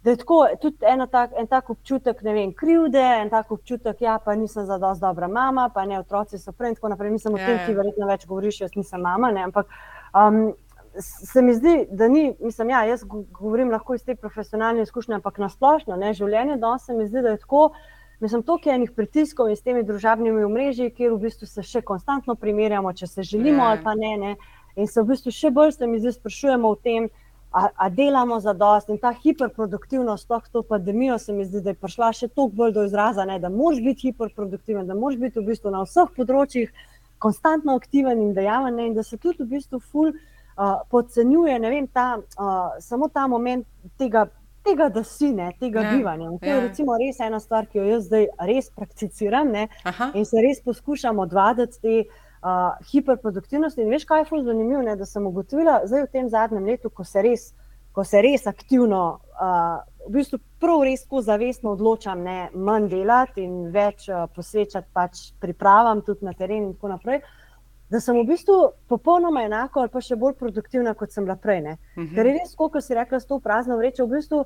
da je tako, tudi tak, en tak občutek, ne vem, krivde, en tak občutek, ja, pa nisem za dosti dobra mama, pa ne otroci so prej in tako naprej. Mislim, o tem, ja, ja. ki verjetno več govoriš, jaz nisem mama. Ne? Ampak. Um, se mi zdi, da ni, mislim, ja, jaz govorim lahko iz te profesionalne izkušnje, ampak na splošno, ne, življenje danes se mi zdi, da je tako. Mislim, to je enih pritiskov in s temi družabnimi omrežji, kjer v bistvu se še konstantno primerjamo, če se želimo ali pa ne. ne. In se v bistvu še bolj, se mi zdi, sprašujemo o tem, a, a delamo za dost. In ta hiperproduktivnost, to, to pandemijo, se mi zdi, da je prišla še toliko bolj do izraza, ne, da moraš biti hiperproduktiven, da moraš biti v bistvu na vseh področjih konstantno aktiven in dejaven, ne, in da se tudi v bistvu ful podcenjuje vem, ta, uh, samo ta moment tega, tega da si ne, tega ja, bivanja. To ja. je recimo res ena stvar, ki jo jaz zdaj res prakticiram in se res poskušam odvaditi te uh, hiperproduktivnosti. In veš, kaj je zelo zanimivo, ne, da sem ugotovila zdaj v tem zadnjem letu, ko se res, ko se res aktivno. Uh, V bistvu prav res tako zavestno odločam, ne manj delati in več uh, posvečati pač pripravam, tudi na terenu, in tako naprej. Uh, da sem v bistvu popolnoma enako ali pa še bolj produktivna, kot sem bila prej. Uh mhm. -huh. Ker je res, kot si rekla, s to prazno vrečo, v bistvu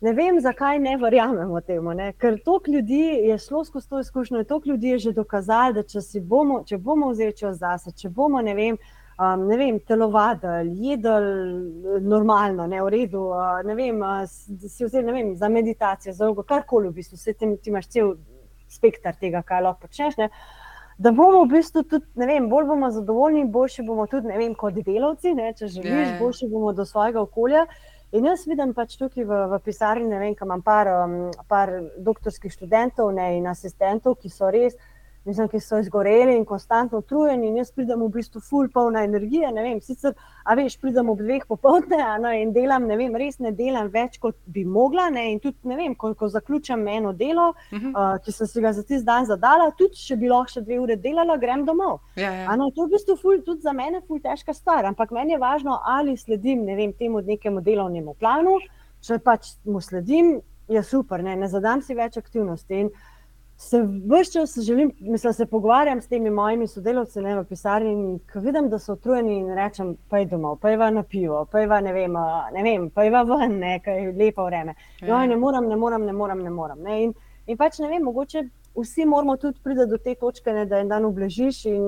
ne vem, zakaj ne verjamemo temu. Ne? Ker toliko ljudi je šlo skozi to izkušnjo, toliko ljudi je že dokazalo, da če bomo, če bomo vzeli čas zase, če bomo ne vem. Um, ne vem, telovadili, jedli normalno, ne v redu. Uh, ne vem, uh, si vzeli ne vem, za meditacijo, za karkoli, v bistvu, ti, ti imaš cel spektr tega, kaj lahko počneš. Uh, da bomo v bistvu tudi, ne vem, bolj bomo zadovoljni, boljši bomo tudi, ne vem, kot delavci, ne, če želiš,
Ja, ja.
boljši bomo do svojega okolja. In jaz vidim pač tukaj v, v pisarni, ne vem, kam imam par, um, par doktorskih študentov ne, in asistentov, ki so res, mislim, ki so izgoreli in konstantno utrujeni. In jaz pridem v bistvu full polna energije. Ne vem, sicer, a veš, pridem ob dveh popoldne a ne, in delam, ne vem, res ne delam več, kot bi mogla. Ne, in tudi, ne vem, ko, ko zaključim eno delo, uh, ki sem si ga za tisti dan zadala, tudi če bi lahko še dve ure delala, grem domov.
Ja, ja.
A No, to je v bistvu ful, tudi za mene ful težka stvar, ampak meni je važno, ali sledim ne vem, temu nekemu delovnemu planu. Če pač mu sledim, je super, ne, ne zadam si več aktivnosti. In se vse čas želim, mislim, se pogovarjam s temi mojimi sodelavci ne, v pisarni in ko vidim, da so utrujeni in rečem, pej domov, pejva na pivo, pejva ne vem, ne vem, pejva ven, ne, kaj je lepo vreme. Joj, ne morem, ne morem, ne morem, ne morem. Ne, in, in pač ne vem, mogoče vsi moramo tudi priti do te točke, ne, da en dan obležiš in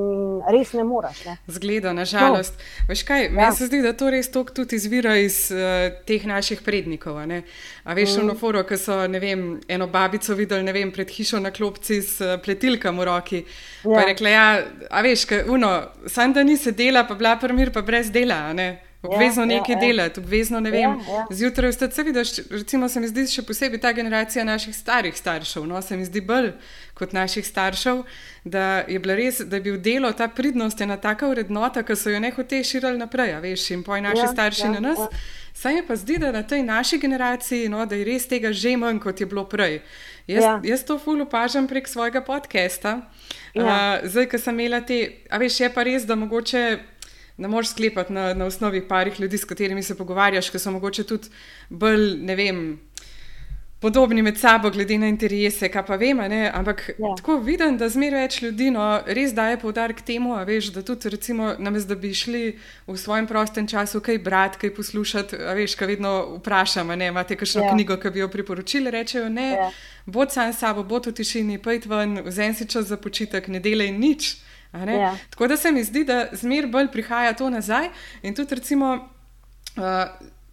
res ne moreš. Ne.
Zgleda, nažalost. No. Veš kaj, meni
Ja.
se zdi, da to res tok tudi izvira iz uh, teh naših prednikov. a ne. A veš, mm. ono foro, ki so vem, eno babico videli vem, pred hišo na klopci s uh, pletilkam v roki. Ja. Pa
Ja.
je rekla, ja, a veš, kaj, uno, sam da ni sedela, pa bila primir, pa brez dela. ne. Obvezno
Ja,
ja,
ja,
nekaj ja,
ja.
delati, obvezno ne vem.
Ja, ja.
Zjutraj vstati, se vidiš, recimo, se mi zdi še posebej ta generacija naših starih staršev. No, se mi zdi bolj kot naših staršev, da je bila res, da je bil delo, ta pridnost ena taka vrednota, ki so jo nehote širili naprej, a veš, in poj naši ja,
Ja,
starši ja,
ja,
na nas.
ja.
Saj mi pa zdi, da na tej naši generaciji, no, da je res tega že manj, kot je bilo prej. Jaz, ja.
Ja.
jaz to ful opažam prek svojega podcasta. Ja.
Ja.
Uh, zdaj, ko sem imela te, a veš, je pa res, da mogoče ne moreš sklepati na, na osnovi parih ljudi, s katerimi se pogovarjaš, ki so mogoče tudi bolj, ne vem. Podobni med sabo, glede na interese, kaj pa vemo, ampak ja.
Ja.
tako vidim, da zmeraj več ljudi no, res daje poudarek temu, veš, da tudi, recimo, namesto da bi šli v svojem prostem času kaj brati, kaj poslušati, veš, kaj vedno vprašam, ne, imate kakšno ja.
Ja.
knjigo, ki bi jo priporočili, rečejo ne, ja.
Ja.
bod sam s sabo, bod v tišini, pojd ven, vzem si čas za počitek, ne delaj nič. a ne.
Ja.
Tako da se mi zdi, da zmeraj bolj prihaja to nazaj in tudi recimo. Uh,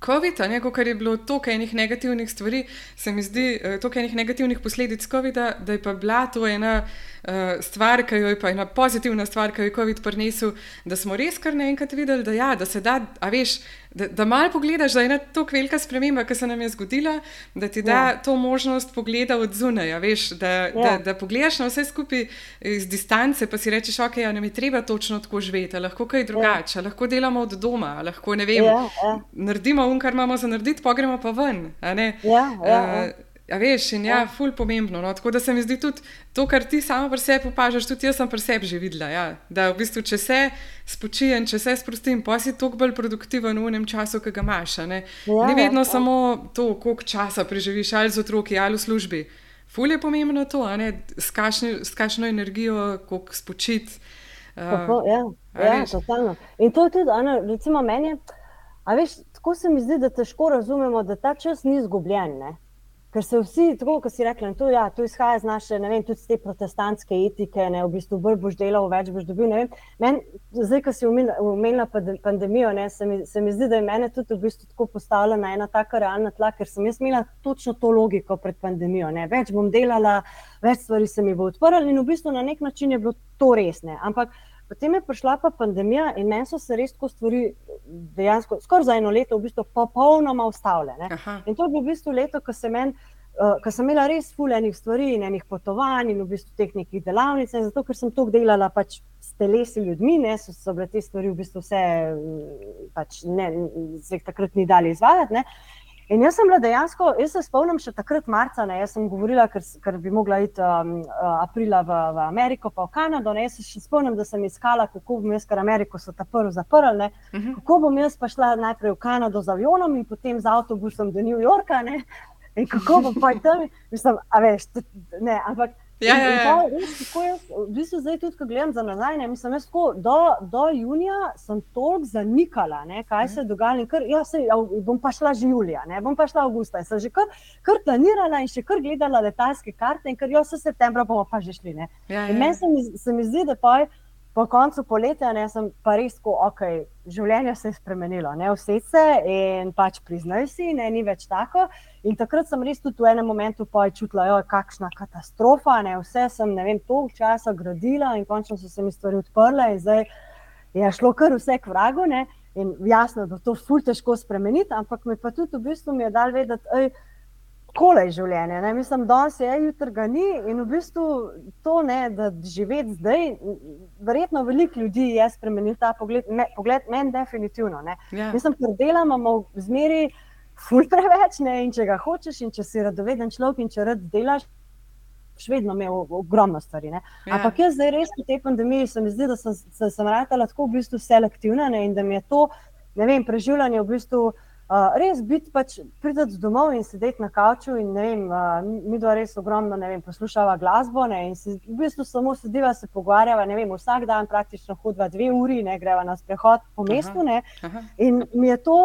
COVID, a ne, kar je bilo toliko enih negativnih stvari, se mi zdi, eh, toliko enih negativnih posledic COVID-a, da je pa bila to ena uh, stvar, ki jo je pa ena pozitivna stvar, ki jo je COVID prinesel, da smo res kar naenkrat videli, da, ja, da se da, a veš, da, da malo pogledaš, da je ena tako velika sprememba, ki se nam je zgodila, da ti da ja. to možnost pogleda od zunaj, a veš, da, ja. da,
Ja.
da pogledaš na vse skupaj iz distance, pa si rečeš, ok, ja, nam je treba točno tako živeti, lahko kaj drugače, ja. lahko delamo od doma, lahko ne vem,
Ja, ja.
naredimo un, kar imamo za narediti, pa gremo pa ven.
Ja, ja, ja.
Eh, A veš, in ja, ful pomembno. No? Tako da se mi zdi tudi to, kar ti samo pri sebi opažaš, tudi jaz sem pri sebi že videla. Ja? Da v bistvu, če se spočijem, če se sprostim, pa si toliko bolj produktiven v enem času, ki ga imaš. a Ne?
Ja,
Ni vedno
ja.
samo to, koliko časa preživiš ali z otroki ali v službi. Ful je pomembno to, a ne? s, kakšni, s kakšno energijo, koliko spočiti.
Tako, ja, ja, totalno. In to je tudi, ano, recimo, meni, je- a veš, tako se mi zdi, da težko razumemo, da ta čas ni izgubljen. Ne? Ker se vsi, tako kot si in to, ja, to izhaja iz naše, ne vem, tudi iz te protestantske etike, ne, v bistvu bolj boš delal, več boš dobil. Men, zdaj, ko si pande- pandemijo, ne, se, mi, se mi zdi, da je mene tudi v bistvu tako postavljena ena taka realna tla, ker sem jaz imela točno to logiko pred pandemijo. Ne. Več bom delala, več stvari se mi bo odprlo in v bistvu na nek način je bilo to res. Ne. Ampak potem je prišla pa pandemija in meni so se res tako stvari dejansko skoraj za eno leto v bistvu popolnoma ustavile. In to je bilo v bistvu leto, ko sem, men, uh, ko sem imela res fulejnih stvari in enih potovanj in v bistvu teh nekih delavnic, in zato ker sem to delala pač s telesi ljudmi, ne, so, so bile te stvari v bistvu vse, mm, pač ne, se jih takrat ni dali izvajati. Ne. In jaz sem bila dejansko, jaz se spomnim še takrat marca, ne, jaz sem govorila, ker, ker bi mogla iti um, uh, aprila v, v Ameriko, pa v Kanado. Ne, jaz se še spomnim, da sem iskala, kako bom jaz, ker Ameriko so ta prvi zaprli. Ne,
Mhm.
kako bom jaz pa šla najprej v Kanado z avionom in potem z avtobusom do New Yorka. Ne? In kako bom pa tam, mislim, a veš, t- t- ne, ampak.
Ja,
in-
ja,
in
ja.
pol res, kako jaz, v bistvu zdaj tudi, ko gledam za nazaj, ne, mislim, jaz tako, do, do junija sem toliko zanikala, ne, kaj se je dogajalo. in Kar, ja, sej, ja, bom pa šla že julija, ne, bom pa šla avgusta. In Sem že kar, kar planirala in še kar gledala letalske karte, in ker jo vse septembra bomo pa že šli. Ne.
Ja,
In
ja.
meni se mi, se mi zdi, da pa je. po koncu poletja ne, sem pa res tako, ok, življenje se je spremenilo, ne vse se in pač priznaj si, ne, ni več tako. In takrat sem res tudi v enem momentu čutila, da je kakšna katastrofa, ne, vse sem ne vem, toliko časa gradila in končno so se mi stvari odprle in zdaj je šlo kar vse k vragu. Ne, in jasno, da to ful težko spremeniti, ampak me pa tudi v bistvu mi je dal vedeti, je kole življenje. Ne? Mislim, da se je jutri ga ni in v bistvu to, ne, da živeti zdaj, verjetno veliko ljudi je spremenil ta pogled, me, pogled meni definitivno. Ja. Mislim, ker delamo zmeri ful preveč ne? in če ga hočeš in če si radoveden človek in če rad delaš. Še vedno imel ogromno stvari. Ja. Ampak jaz zdaj res po tej pandemiji se mi zdi, da sem, sem rada tako v bistvu selektivna ne? in da mi je to vem, preživljanje v bistvu uh, Uh, res biti pač prideti domov in sedeti na kavču. In, vem, uh, mi dva res ogromno vem, poslušava glasbo ne, in se, v bistvu samo sediva, se pogovarjava. Vem, vsak dan praktično hodiva dve uri, ne greva na sprehod po mestu. Aha. In mi je to,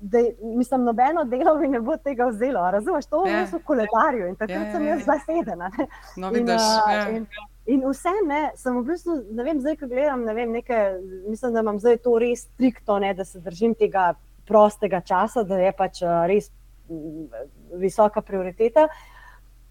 da mislim, nobeno delo mi ne bo tega vzelo. Razumeš, to je ja. v koledarju in takrat ja, sem jaz ja, ja. zasedena.
No, in, vidiš, uh, ja.
in, In vse me, sem v bistvu, ne vem, zdaj, ko gledam, vem, nekaj, mislim, da imam zdaj to res striktno, ne, da se držim tega prostega časa, da je pač eh, res mm, visoka prioriteta.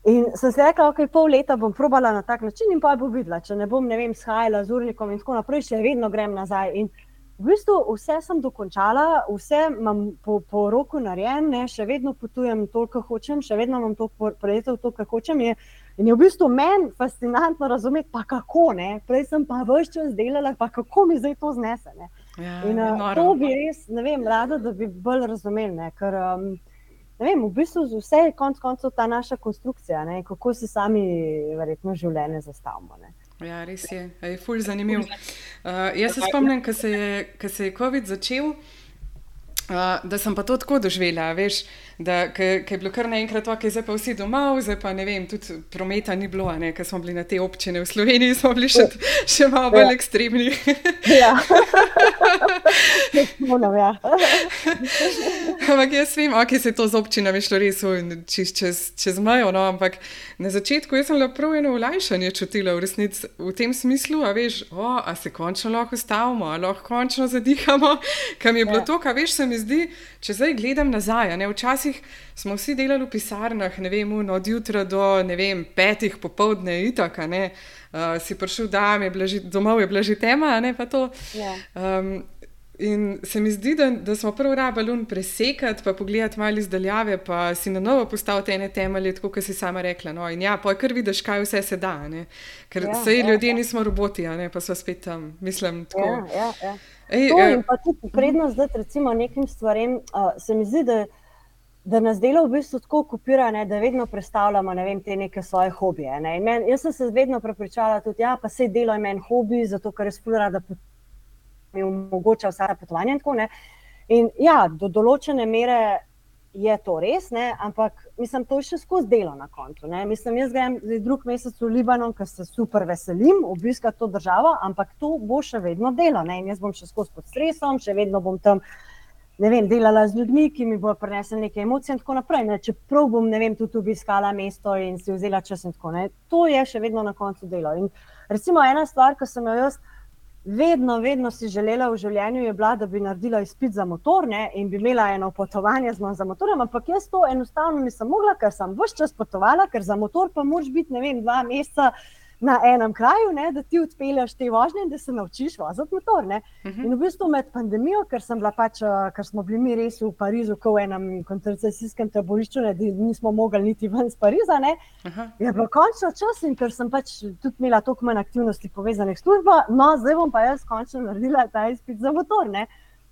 In sem si rekla, da okay, pol leta bom probala na tak način, in pa bo videla, če ne bom, ne vem, shajala z urnikom in tako naprej, še vedno grem nazaj. In v bistvu vse sem dokončala, vse imam po, po roku narejen, ne, še vedno potujem toliko, kot hočem, še vedno imam to preletel, toliko, kot hočem. Je, in je v bistvu meni fascinantno razumeti, pa kako ne. Prej sem pa vse čas delala, pa kako mi zdaj to znese. Ne.
Ja, in, uh,
to bi res, ne vem, rada, da bi bolj razumeli. Ne, ker, um, ne vem, v bistvu vse je konec koncev ta naša konstrukcija, ne, kako si sami verjetno življenje zastavimo. Ne.
Ja, res je, je fulj zanimiv. Uh, jaz se spomnim, ko se, se je COVID začel. Uh, da sem pa to tako doživela, veš, da je bilo kar naenkrat, je zdaj pa vsi doma, zdaj pa ne vem, tudi prometa ni bilo, ker smo bili na te občine v Sloveniji, smo bili še, še malo bolj ja. ekstremni.
Ja, moram, ja.
ampak jaz vem, ok, se je to z občinami šlo res čez, čez, čez majo, no, ampak na začetku sem le prav eno olajšanje čutila v resnici v tem smislu, a veš, o, a se končno lahko stavimo, a lahko končno zadihamo, kam je bilo ja. to, kar veš, se mi zdi, če zdaj gledam nazaj. Ne, včasih smo vsi delali v pisarnah, ne vem, od jutra do vem, petih popovdne, itaka. Ne, uh, si prišel dan, domov je bila že tema. Ne,
ja. um,
in se mi zdi, da, da smo prvi rabalun presekati, pa pogledati malo izdaljave, pa si na novo postaviti ene temelje, tako kot si sama rekla. No, in ja, pa kar vidiš, kaj vse se da. Ne, ker ja, sej ja, ljudje ja. nismo roboti, ne, pa so spet tam, mislim. Tako.
Ja, ja, ja. Ej, to in pa tudi prednost, da recimo nekim stvarem, uh, se mi zdi, da, da nas delo v bistvu tako kopira, ne, da vedno predstavljamo ne vem, te neke svoje hobije. Ne. Men, jaz sem se vedno prepričala, da ja, pa se delo je meni hobi, zato ker res plura, da mi omogoča vsa ta potovanja in tako. In ja, do določene mere je to res, ne? ampak mislim, to je še skozi delo na koncu. Mislim, jaz grem zdaj drug mesec v Libanon, ker se super veselim obiskati to državo, ampak to bo še vedno delo. Ne? In jaz bom še skozi pod stresom, še vedno bom tam. Ne vem, delala z ljudmi, ki mi bodo prinesli neke emocije, in tako naprej. Ne, čeprav bom, vem, tudi obiskala mesto in si vzela čas, in tako naprej. To je še vedno na koncu delo. In recimo ena stvar, ki sem jo jaz vedno, vedno si želela v življenju, je bila, da bi naredila izpit za motor ne, in bi imela eno potovanje z mojim motorjem, ampak jaz to enostavno nisem mogla, ker sem vse čas potovala, ker za motor pa moraš biti, ne vem, dva meseca na enem kraju, ne, da ti odpelješ te vožnje in da se naučiš voziti motor. Uh mhm. -huh. In v bistvu med pandemijo, ker, pač, eh, ker smo bili mi res v Parizu, kot v enem kontracepcijskem taborišču, ne, da nismo mogli niti ven iz Pariza, ne, uh -huh. je bilo končno čas in ker sem pač tudi imela toliko manj aktivnosti povezanih s službo, no zdaj bom pa jaz končno naredila ta izpit za motor. Ne.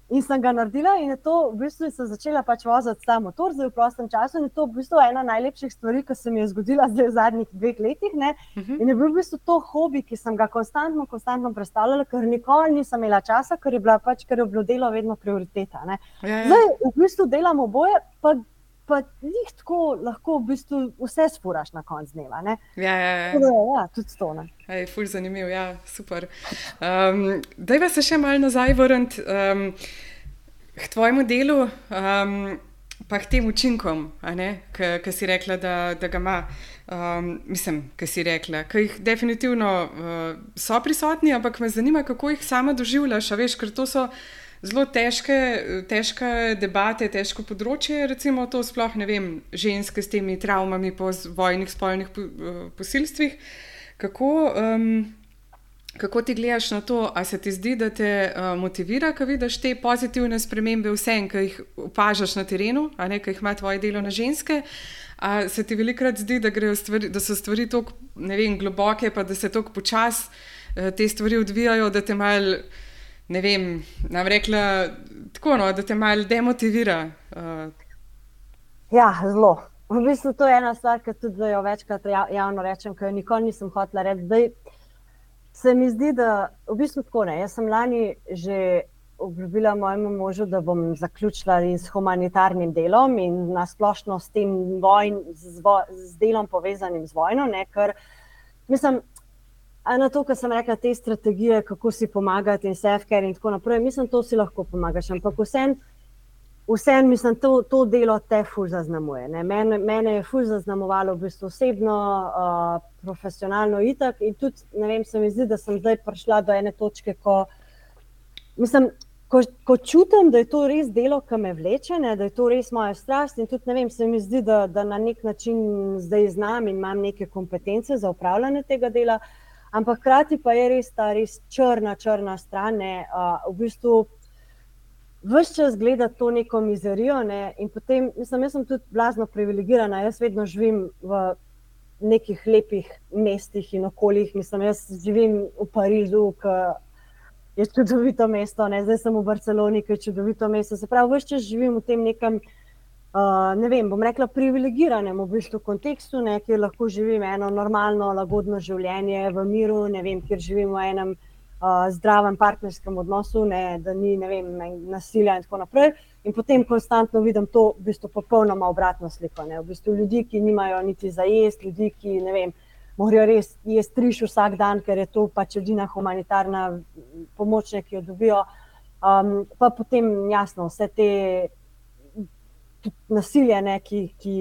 In sem ga naredila, in je to v bistvu se začela pač voziti ta motor, zdaj v prostem času. In je to v bistvu ena najlepših stvari, ki se mi je zgodila zdaj v zadnjih dveh letih. Uh mhm. -huh. In je bil v bistvu to hobi, ki sem ga konstantno, konstantno predstavljala, ker nikoli nisem imela časa, ker je, pač, ker je bilo delo vedno prioriteta. Ja, ja. Zdaj v bistvu delamo oboje, pa pa jih tako lahko v bistvu vse spuraš na koncu dneva.
Ja, ja, ja.
ja, tudi to.
Ej, ful, zanimiv, ja, super. Um, Daj pa se še malo nazaj vrniti um, k tvojemu delu. Um, pa k tem učinkom, ki si rekla, da, da ga ima. Um, mislim, ki si rekla, ki jih definitivno uh, so prisotni, ampak me zanima, kako jih sama doživljaš. Veš, ker to so zelo težke, težke debate, težko področje. Recimo, to sploh ne vem, ženske s temi travmami po vojnih spolnih uh, posilstvih. Kako. Um, Kako ti gledaš na to, ali se ti zdi, da te uh, motivira, ko vidiš te pozitivne spremembe, vse, ki jih opažaš na terenu, a ne ki jih ima tvoje delo na ženske? Ali se ti velikokrat zdi, da, stvari, da so stvari tako globoke, pa da se tako počasi uh, te stvari odvijajo, da te mal, ne vem, nam rekla tako, no, da te mal demotivira? Uh.
Ja, zelo. V bistvu to je ena stvar, ki tudi jo večkrat javno rečem, ker jo nikoli nisem hotela reči se mi zdi, da v bistvu tako ne. Jaz sem lani že obljubila mojemu možu, da bom zaključila s humanitarnim delom in nasplošno s tem vojn, z, vo, z delom povezanim z vojno. Ne, ker, mislim, na to, kar sem rekla, te strategije, kako si pomagati in self-care in tako naprej, mislim, to si lahko pomagaš. Ampak vsem vseeno, mislim, to, to delo te ful zaznamuje. Mene, mene je ful zaznamovalo, v bistvu osebno, uh, profesionalno itak. In tudi, ne vem, se mi zdi, da sem zdaj prišla do ene točke, ko, mislim, ko, ko čutim, da je to res delo, ki me vleče, ne, da je to res moja strast. In tudi, ne vem, se mi zdi, da, da na nek način zdaj znam in imam neke kompetence za upravljanje tega dela. Ampak hkrati pa je res ta res črna, črna stran. Uh, v bistvu, vse čas gledati to neko mizerijo. Ne? In potem, mislim, jaz sem tudi blazno privilegirana, jaz vedno živim v nekih lepih mestih in okoljih. Mislim, jaz živim v Parizu, ki je čudovito mesto, ne? zdaj sem v Barceloni, ki je čudovito mesto. Se pravi, vse čas živim v tem nekem. Uh, ne vem, bom rekla, privilegiranem v bistvu kontekstu, ne, kjer lahko živim eno normalno, lagodno življenje v miru, ne vem, kjer živim v enem uh, zdravem partnerskem odnosu, ne, da ni vem, nasilja in tako naprej. In potem konstantno vidim to v bistvu popolnoma obratno sliko. Ne. V bistvu ljudi, ki nimajo niti za jesti, ljudi, ki ne vem. Morajo res jesti riž vsak dan, ker je to pač edina humanitarna pomoč, ki jo dobijo. Um, pa potem jasno vse te nasilje, ne, ki, ki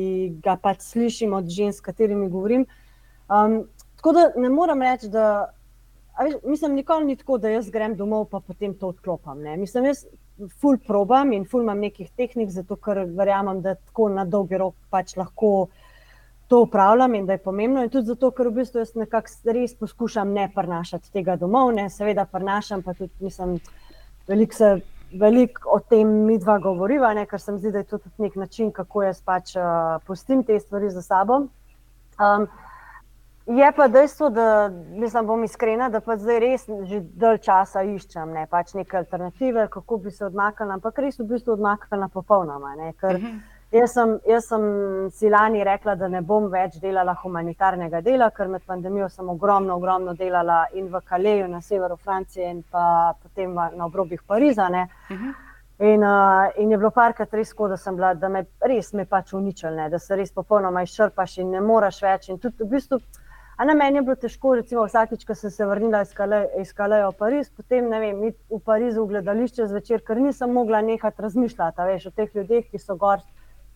ga pač slišim od žensk, s katerimi govorim. Um, tako da ne morem reči, da Veš, mislim, nikoli ni tako, da jaz grem domov, pa potem to odklopim. Mislim, jaz ful probam in ful imam nekih tehnik, zato ker verjamem, da tako na dolgi rok pač lahko to upravljam in da je pomembno. In tudi zato, ker v bistvu jaz nekako res poskušam ne prenašati tega domov, ne seveda prenašam, pa tudi mislim, veliko se. Veliko o tem mi dva govoriva, ne, ker se mi zdi, da je to tudi nek način, kako jaz pač uh, pustim te stvari za sabo. Um, Je pa dejstvo, da mislim, bom iskrena, da pa zdaj res že dalj časa iščem ne, pač neke alternative, kako bi se odmaknila, ampak res v bistvu odmaknila popolnoma. Ne, ker mhm. Jaz sem, jaz sem si lani rekla, da ne bom več delala humanitarnega dela, ker med pandemijo sem ogromno, ogromno delala in v Kaleju, na severu Francije, in pa potem na obrobih Pariza. Ne. Mhm. In, uh, in je bilo parkrat res tako, da, bila, da me res me pač uničili, da se res popolnoma izčrpaš in ne moreš več. In tudi v bistvu. A na meni je bilo težko, recimo, vsakič, ko sem se vrnila iz Kaleja v Pariz, potem ne vem, iti v Parizu v gledališče zvečer, ker nisem mogla nehati razmišljati veš, o teh ljudeh, ki so, gor,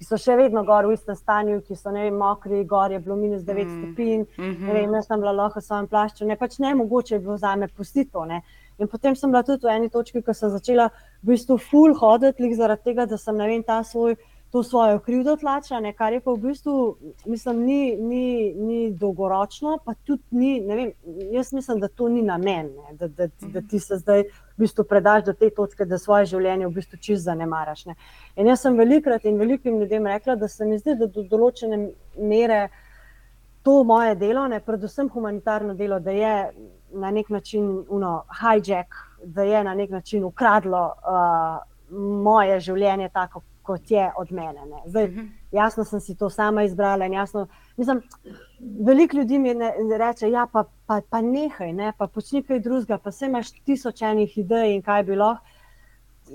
ki so še vedno gor v istem stanju, ki so vem, mokri, gor je bilo minus 9 mm. stopinj, mm -hmm. ne vem, jaz sem bila lahko v svojem plašču, ne pač ne mogoče je bilo za me pustiti to. Ne. In potem sem bila tudi v eni točki, ko sem začela v bistvu full hoditi, zaradi tega, da sem vem, ta svoj to svojo krivdo tlača, ne, kar je pa v bistvu, mislim, ni, ni, ni dolgoročno, pa tudi ni, ne vem, jaz mislim, da to ni namen, ne, da, da, da ti se zdaj v bistvu predaš do te točke, da svoje življenje v bistvu čist zanemaraš. Ne. In jaz sem velikrat in velikim ljudem rekla, da se mi zdi, da do določene mere to moje delo, ne, predvsem humanitarno delo, da je na nek način uno, hijack, da je na nek način ukradlo uh, moje življenje tako, kot je od mene. Zdaj, mhm. jasno sem si to sama izbrala. Jasno, mislim, veliko ljudi mi ne, reče, ja, pa, pa, pa nehaj, ne, pa počni kaj drugega, pa se imaš tisočenih idej in kaj bi lahko.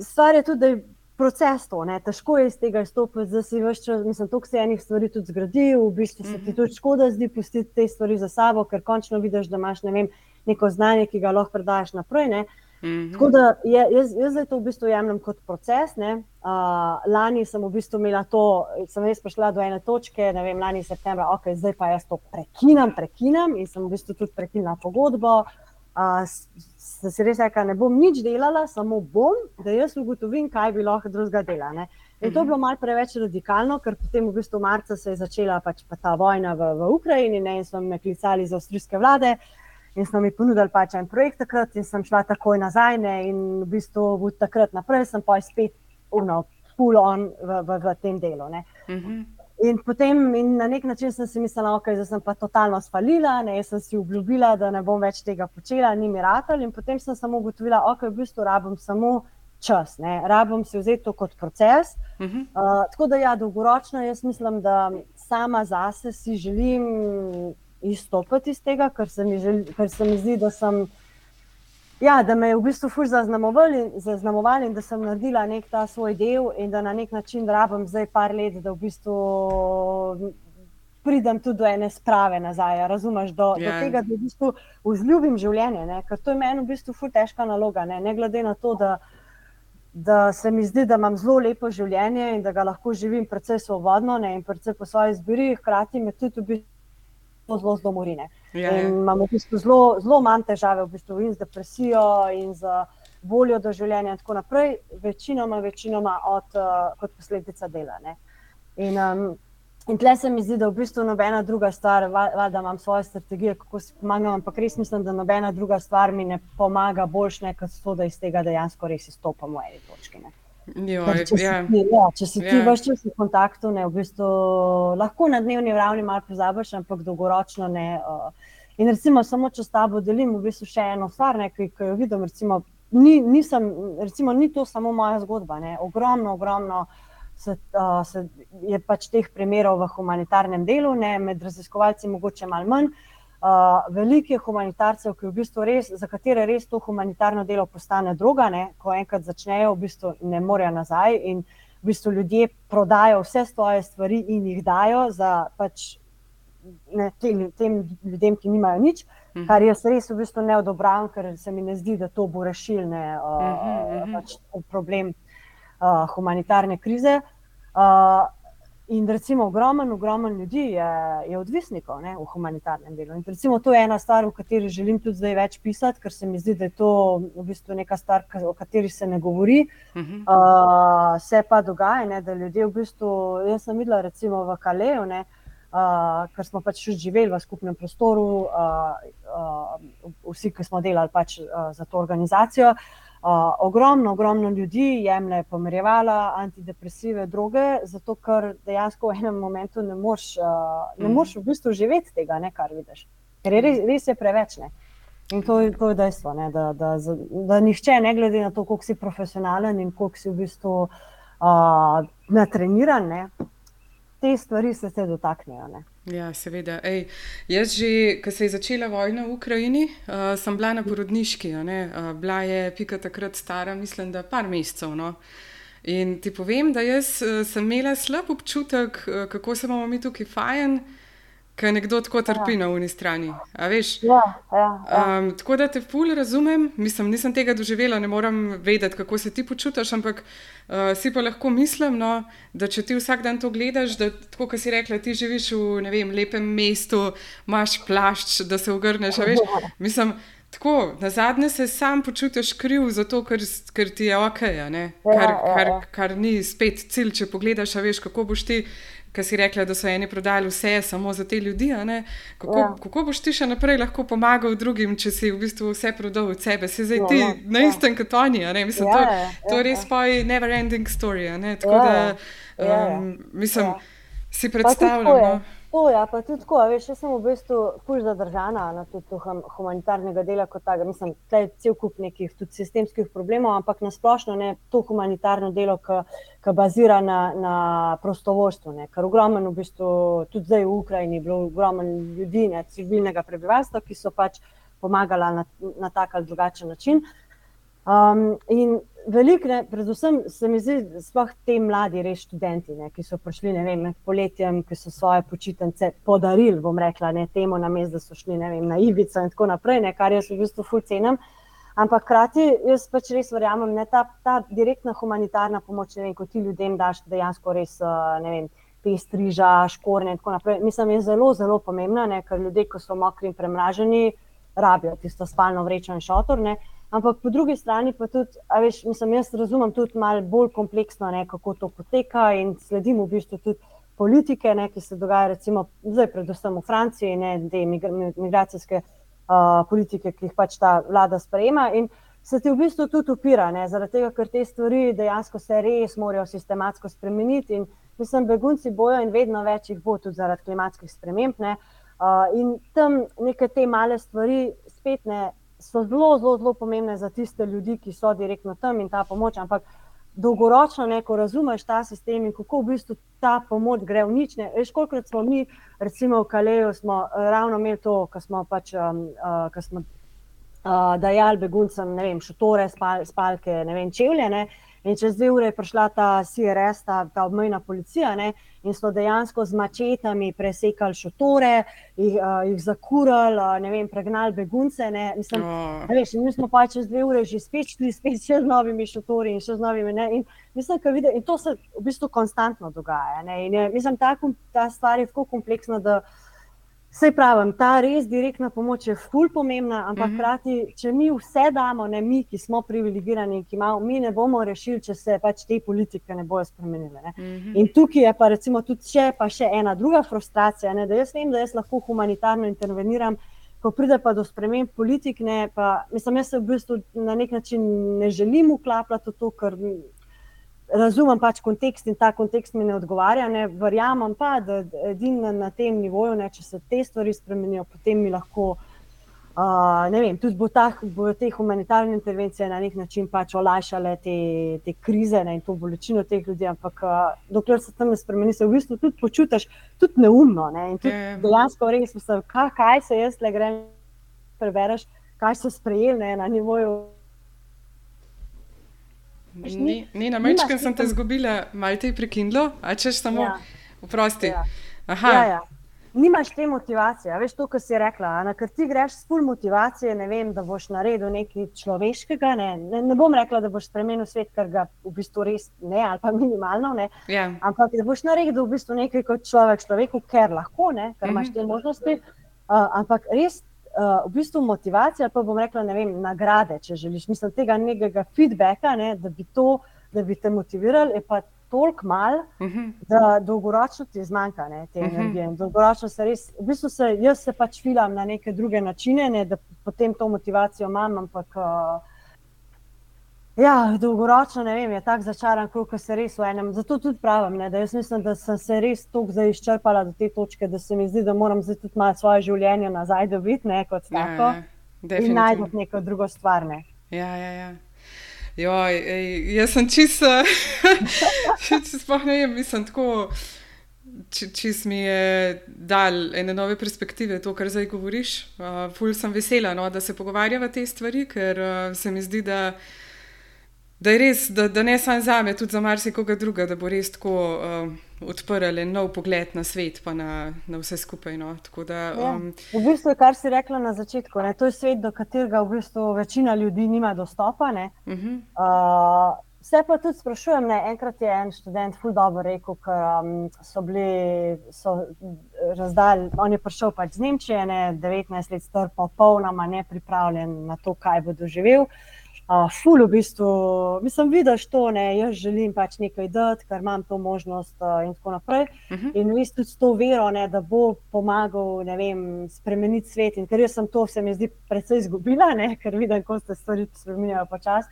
Stvar je tudi, da je proces to, ne, težko je iz tega izstopiti, da si čas, mislim, to, se enih stvari tudi zgradi, v bistvu se ti mhm. tudi škoda zdi pustiti te stvari za sabo, ker končno vidiš, da imaš ne vem, neko znanje, ki ga lahko predaš naprej. Ne. Mm -hmm. Tako da je, jaz, jaz to v bistvu jemljem kot proces. Uh, Uh, lani sem v bistvu imela to, sem res prišla do ene točke, ne vem, lani septembra, ok, zdaj pa jaz to prekinam, prekinam in sem v bistvu tudi prekinila pogodbo. Uh, sem si res rekla, ne bom nič delala, samo bom, da jaz ugotovim, kaj bi lahko drugega dela. Ne. In to je bilo malce preveč radikalno, ker potem v bistvu marca se je začela pač pa ta vojna v, v Ukrajini ne, in so me klicali za avstrijske vlade. In smo mi ponudili pač en projekt takrat, in sem šla takoj nazaj. Ne, in v bistvu od takrat naprej sem pa spet uno, pull on v, v, v tem delu. Uh
Mhm.
-huh. In potem in na nek način sem si mislila, okay, da sem pa totalno spalila, ne, jaz sem si obljubila, da ne bom več tega počela, ni mi ratelj. In potem sem samo ugotovila, okay, v bistvu rabim samo čas, ne, rabim si vzeti to kot proces.
Uh -huh.
Uh, tako da, ja, dolgoročno jaz mislim, da sama zase si želim izstopiti iz tega, ker se mi, želi, ker se mi zdi, da sem. Ja, da me je v bistvu fulž zaznamovali in da sem naredila nek ta svoj del, in da na nek način rabim zdaj par let, da v bistvu pridem tudi do ene sprave nazaj. Razumeš, do, yeah. do
Ja.
tega, da v bistvu vzljubim življenje, ne? ker to je meni v bistvu fulž težka naloga. Ne, ne glede na to, da, da se mi zdi, da imam zelo lepo življenje in da ga lahko živim precej svobodno ne? in precej po svoji izbiri, hkrati me tudi v bistvu zelo zelo morine.
Ja,
In
ja.
imamo v bistvu zelo, zelo manj težave v bistvu in z depresijo, in z voljo do življenja, in tako naprej, večinoma, večinoma od, uh, kot posledica dela. Ne. In, um, in tle se mi zdi, da v bistvu nobena druga stvar, va- valjda imam svoje strategije, kako si pomagam, ampak res mislim, da nobena druga stvar mi ne pomaga boljš, ne, kot to, da iz tega dejansko res izstopamo v eni točki. Ne.
Joj,
Če si,
ja.
ti, ja, če si ti
Ja.
več čas v kontaktu, ne, v bistvu, lahko na dnevni ravni malo pozabiš, ampak dolgoročno ne. Uh, in recimo, samo če s tabo delim v bistvu še eno stvar, ne, ki, ki jo vidim, recimo, ni, nisem, recimo, ni to samo moja zgodba. Ne. Ogromno, ogromno se, uh, se je pač teh primerov v humanitarnem delu, ne, med raziskovalci mogoče malo manj. Uh, veliko je humanitarcev, v bistvu res, za katere res to humanitarno delo postane droga, ne? ko enkrat začnejo, v bistvu ne morejo nazaj in v bistvu ljudje prodajo vse svoje stvari in jih dajo za pač, ne, tem, tem ljudem, ki nimajo nič,
Mhm.
kar jaz res v bistvu ne odobravam, ker se mi ne zdi, da to bo rešilne uh,
Mhm, mhm.
pač problem uh, humanitarne krize. Uh, In recimo, ogromen, ogromen ljudi je, je odvisnikov ne, v humanitarnem delu. In recimo, to je ena stvar, o kateri želim tudi zdaj več pisati, ker se mi zdi, da je to v bistvu neka stvar, o kateri se ne govori.
Mhm.
Uh, se pa dogaja, ne, da ljudje v bistvu, jaz sem videla recimo v Kaleju, ne, uh, ker smo pač tudi živeli v skupnem prostoru, uh, uh, vsi, ki smo delali pač, uh, za to organizacijo. Uh, ogromno, ogromno ljudi jemlje pomirjevala, antidepresive droge, zato ker dejansko v enem momentu ne moreš, uh, ne
Mhm.
moreš v bistvu živeti tega, ne, kar vidiš. Ker je res, res je preveč. Ne. In to, to je dejstvo, ne, da, da, za- da nihče, ne glede na to, koliko si profesionalen in koliko si v bistvu uh, natreniran, ne, te stvari se te dotaknejo. Ne.
Ja, seveda. Ej, jaz, že, ko se je začela vojna v Ukrajini, uh, sem bila na porodniški. Uh, bila je Pika takrat stara, mislim, da par mesecev. No. In ti povem, da jaz uh, sem imela slab občutek, uh, kako se bomo mi tukaj fajn, ker nekdo tako trpi na uni strani. Veš?
Ja, ja, ja.
Um, tako da te ful razumem, mislim, nisem tega doživela, ne morem vedeti, kako se ti počutiš, ampak uh, si pa lahko mislim, no, da če ti vsak dan to gledaš, da tako, kot si rekla, ti živiš v vem, lepem mestu, imaš plašč, da se ogrneš. Veš, mislim, tako, na zadnje se sam počutiš kriv, zato ker, ker ti je ok?
Ja,
kar,
ja,
kar,
ja.
kar ni spet cilj, če pogledaš, veš, kako boš ti. Ker si rekla, da so eni prodali vse samo za te ljudi. Kako,
Ja.
kako boš ti še naprej lahko pomagal drugim, če si v bistvu vse prodal od sebe? Si zdaj
No,
ti
no,
na
ja.
istem kot oni. Mislim,
Ja,
to,
ja,
to
ja,
je res
ja.
tvoj never ending story. Tako
Ja,
da
ja. Ja, ja.
um, mislim,
Ja.
si predstavljam.
je.
No?
To, ja, pa tudi tako, veš, jaz sem v bistvu fulž zadržana na tudi to hum- humanitarnega dela kot takega. Mislim, da je cel kup nekih tudi sistemskih problemov, ampak nasplošno ne to humanitarno delo, ki bazira na, na prostovoljstvu. Ker ogromno v bistvu tudi zdaj v Ukrajini je bilo ogromno ljudi, ne, civilnega prebivalstva, ki so pač pomagala na, na tak ali drugačen način. Um, in veliko, ne, predvsem se mi zdi, sploh te mladi, res študenti, ne, ki so prišli vem, med poletjem, ki so svoje počitnice podarili, bom rekla, ne, temu na mestu, da so šli vem, na Ibico in tako naprej, ne, kar jaz v bistvu ful cenim. Ampak hkrati jaz pač res verjamem, da ta, ta direktna humanitarna pomoč, vem, ko ti ljudem daš dejansko res, ne vem, pestriža, škorne in tako naprej. Mislim, je zelo, zelo pomembna, ne, ker ljudje, ko so mokri in premraženi, rabijo tisto spalno vrečo in šotor. Ne. Ampak po drugi strani pa tudi, veš, mislim, jaz razumem tudi malo bolj kompleksno, ne, kako to poteka in sledim v bistvu tudi politike, ne, ki se dogaja, recimo, zdaj, predvsem v Franciji, ne, te migracijske uh, politike, ki jih pač ta vlada sprejema. In se ti v bistvu tudi upira, ne, zaradi tega, ker te stvari dejansko se res morajo sistematsko spremeniti. In mislim, begunci bojo in vedno več jih bo tudi zaradi klimatskih sprememb. Ne, uh, in tam neke te male stvari spet ne. So zelo, zelo, zelo pomembne za tiste ljudi, ki so direktno tam in ta pomoč, ampak dolgoročno neko razumeš ta sistem in kako v bistvu ta pomoč gre v nič. Veš, kolikrat smo mi, recimo v Kaleju, smo eh, ravno imeli to, kar smo pač. Um, uh, smo Uh, dajali beguncem, ne vem, šotore, spal, spalke, ne vem, čevlje. Ne? In čez dve ure je prišla ta CRS, ta, ta obmejna policija, ne? in so dejansko z mačetami presekali šotore, jih, uh, jih zakurali, uh, ne vem, pregnali begunce. Ne? Mislim, oh. ne veš, mi smo pa čez dve ure že spet šli, spet še z novimi šotori in še z novimi. Ne? In, mislim, vidi, in to se v bistvu konstantno dogaja. In, je, mislim, ta, ta stvar je tako kompleksna. Vse pravim, ta res direktna pomoč je ful pomembna, ampak mhm. hkrati, uh -huh. če mi vse damo, ne mi, ki smo privilegirani, ki imamo, mi ne bomo rešili, če se pač te politike ne bodo spremenile. Ne. Uh mhm. -huh. In tukaj je pa recimo tudi še, pa še ena druga frustracija, ne, da jaz vem, da jaz lahko humanitarno interveniram, ko pride pa do sprememb politik, ne, pa mislim, jaz se v bistvu na nek način ne želim uklapljati v to, ker razumem pač kontekst in ta kontekst mi ne odgovarja. Ne. Verjamem pa, da edino na tem nivoju, ne, če se te stvari spremenijo, potem mi lahko. Uh, vem, tudi bo, ta, bo te humanitarne intervencije na nek način pač olajšale te, te krize ne, in to bolečino teh ljudi, ampak uh, dokler se tam ne spremeni, se v bistvu tudi počutiš tudi neumno. Ne, in tudi yeah. Ja. dejansko res mislim, kaj, kaj se jaz le grem, prebereš, kaj so sprejeli ne, na nivoju
Ni, ni na mečkem, sem te izgubila, malo te je prekinilo, a češ samo ja. vprosti. Ja.
Ja, ja. Nimaš te motivacije, veš to, kar si rekla. Na kar ti greš s full motivacije, ne vem, da boš naredil nekaj človeškega. Ne, ne, ne bom rekla, da boš spremenil svet, ker ga v bistvu res ne, ali pa minimalno ne. Ja. Ampak da boš naredil v bistvu nekaj kot človek, človeku, ker lahko, ne, ker imaš mhm. te možnosti. Uh, ampak res v bistvu motivacija, pa bom rekla, ne vem, nagrade, če želiš. Mislim, tega nekega feedbacka, ne, da, bi to, da bi te motivirali, je pa toliko mal, uh mhm. -huh. da dolgoročno ti zmanjka ne, te uh mhm. -huh. energije. Dolgoročno se res, v bistvu se jaz se pač filam na neke druge načine, ne, da potem to motivacijo imam, ampak. Uh, Ja, dolgoročno ne vem, je tako začaran, koliko se res v enem. Zato tudi pravim, ne, da jaz mislim, da sem se res tako zdaj izčrpala do te točke, da se mi zdi, da moram zdaj tudi malo svoje življenje nazaj dobiti, ne kot ja, tako. Ja, in najti neko drugo stvar. Ne.
Ja, ja, ja. Joj, ej, jaz sem čisto, če sploh ne vem, mislim tako. Če si mi je dal ene nove perspektive, to, kar zdaj govoriš, uh, ful sem vesela, no, da se pogovarjava te stvari, ker uh, se mi zdi, da da je res, da, da ne samo za me, tudi za marsikoga druga, da bo res tako uh, odprl en nov pogled na svet, pa na, na vse skupaj. No. Da,
um, ja. V bistvu, kar si rekla na začetku, ne, to je svet, do katerega v bistvu večina ljudi nima dostopa. Uh -huh. uh, Vse pa tudi sprašujem, ne, enkrat je en študent ful dobro rekel, ker um, so bili so razdalj, on je prišel pač z Nemčije, ne, 19 let star, popolnoma nepripravljen na to, kaj bo doživel. Uh, uh, ful v bistvu, mislim, vidiš to, ne, jaz želim pač nekaj dati, ker imam to možnost uh, in tako naprej. Uh mhm. -huh. In vi ste s to vero, ne, da bo pomagal vem, spremeniti svet. In ker jaz sem to, se mi zdi, predvsej izgubila, ne, ker vidim, kako se stvari spremenjajo počasi.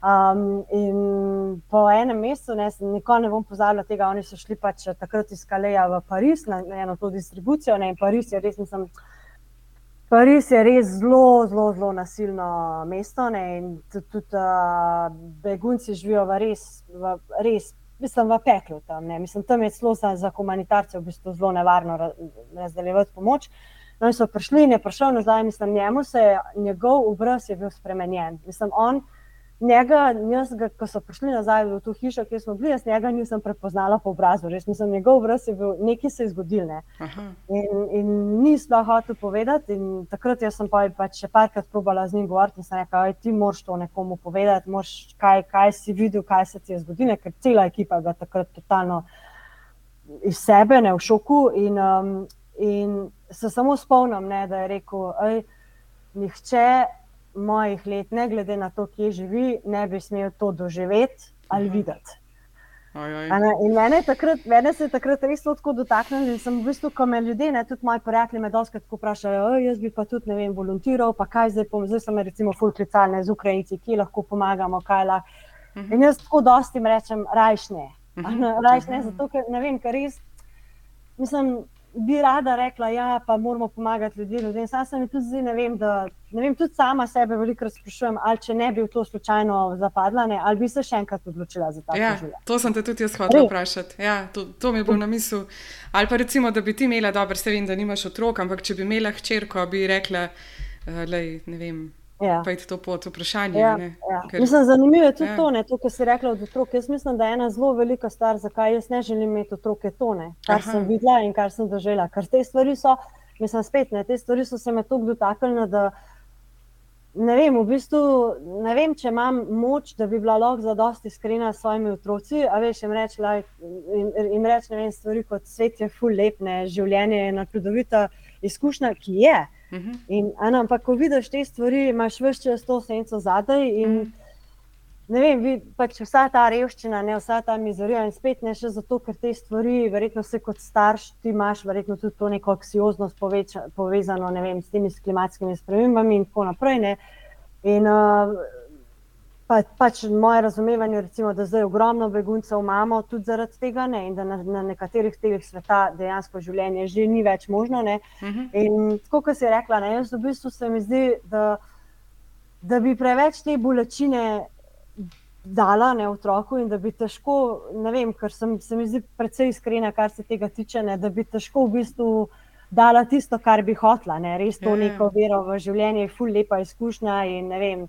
Um, in po enem mesecu, ne, nikoli ne bom pozabila tega, oni so šli pač takrat iz Kaleja v Pariz na eno to distribucijo. Ne, in Pariz je res, mislim, Pariz je res zelo, zelo, zelo nasilno mesto. Ne, in tudi, tudi uh, begunci živijo v res, v, res mislim, v peklu. Tam, mislim, tam je zelo za, za humanitarce v bistvu zelo nevarno razdeljevati pomoč. No, in so prišli in je prišel nazaj, mislim, njemu se je njegov obraz je bil spremenjen. Mislim, on njega, jaz, ga, ko so prišli nazaj v to hišo, kjer smo bili, jaz njega nisem prepoznala po obrazu. Res nisem njegov obraz, je bil nekaj se je zgodil. Ne. In, in ni sploh hotel povedati. Takrat sem pa pač še parkrat probala z njim govoriti in sem rekla, da ti moraš to nekomu povedati, moraš, kaj, kaj si videl, kaj se ti je zgodilo, ker cela ekipa je takrat totalno iz sebe, ne v šoku. In, um, in se samo spomnim, ne, da je rekel, nihče mojih let, ne glede na to, kje živi, ne bi smel to doživeti ali mhm. videti. In mene, takrat, mene se je takrat res tako dotaknilo, da sem v bistvu, ko me ljudje, ne, tudi moji prijatelji, me doskrat vprašajo, jaz bi pa tudi, ne vem, volontiral, pa kaj zdaj, pom, zdaj sem recimo fulklicalne z Ukrajinci, kje lahko pomagamo, kaj lahko. Uh mhm. -huh. In jaz tako dosti jim rečem, rajšne. Uh -huh. Rajšne, zato ker ne vem, ker res, mislim, bi rada rekla, da ja, pa moramo pomagati ljudem. ljudem. Sam sem tudi zdaj, ne vem, da, ne vem, tudi sama sebe veliko sprašujem, ali če ne bi v to slučajno zapadla, ne, ali bi se še enkrat odločila za ta
ja, življenje. To sem te tudi jaz hotela vprašati. Ja, to, to mi je bilo na misli. Ali pa recimo, da bi ti imela, dobro, se vem, da nimaš otrok, ampak če bi imela hčerko, bi rekla, uh, lej, ne vem. Ja. Pa je to pot vprašanje. Ja,
ja. Ker... Mislim, zanimivo je tudi ja. to, ne, to, kar si rekla od otrok. Jaz mislim, da je ena zelo velika stvar, zakaj jaz ne želim imeti otroke tone, kar Aha. sem videla in kar sem doživela. Ker te stvari so, mislim, spet ne, te stvari so se me tako dotaknile, da ne vem, v bistvu, ne vem, če imam moč, da bi bila lahko za dosti iskrena s svojimi otroci. A veš, jim reči, jim reč, ne vem, stvari kot svet je full lep, ne, življenje je naključovita izkušnja, ki je. -huh. in, ano, ampak, ko vidiš te stvari, imaš vse čas to senco zadaj. In, uh -huh. Ne vem, vi, pač vsa ta revščina, ne, vsa ta mizerija, in spet ne še zato, ker te stvari, verjetno se kot starš, ti imaš verjetno tudi to neko aksioznost poveča, povezano vem, s temi klimatskimi spremembami in tako naprej. Ne. In uh, pa, pač moje razumevanje, recimo, da zdaj ogromno beguncev imamo tudi zaradi tega, ne, in da na, na nekaterih delih sveta dejansko življenje že ni več možno. Uh mhm. -huh. In tako, kot si rekla, ne, jaz v bistvu se mi zdi, da, da bi preveč te bolečine. Dala ne otroku, in da bi težko, ne vem, ker sem, se mi zdi precej iskrena, kar se tega tiče, ne, da bi težko v bistvu dala tisto, kar bi hotla, ne, res to ja, ja. neko vero v življenje, ful lepa izkušnja in ne vem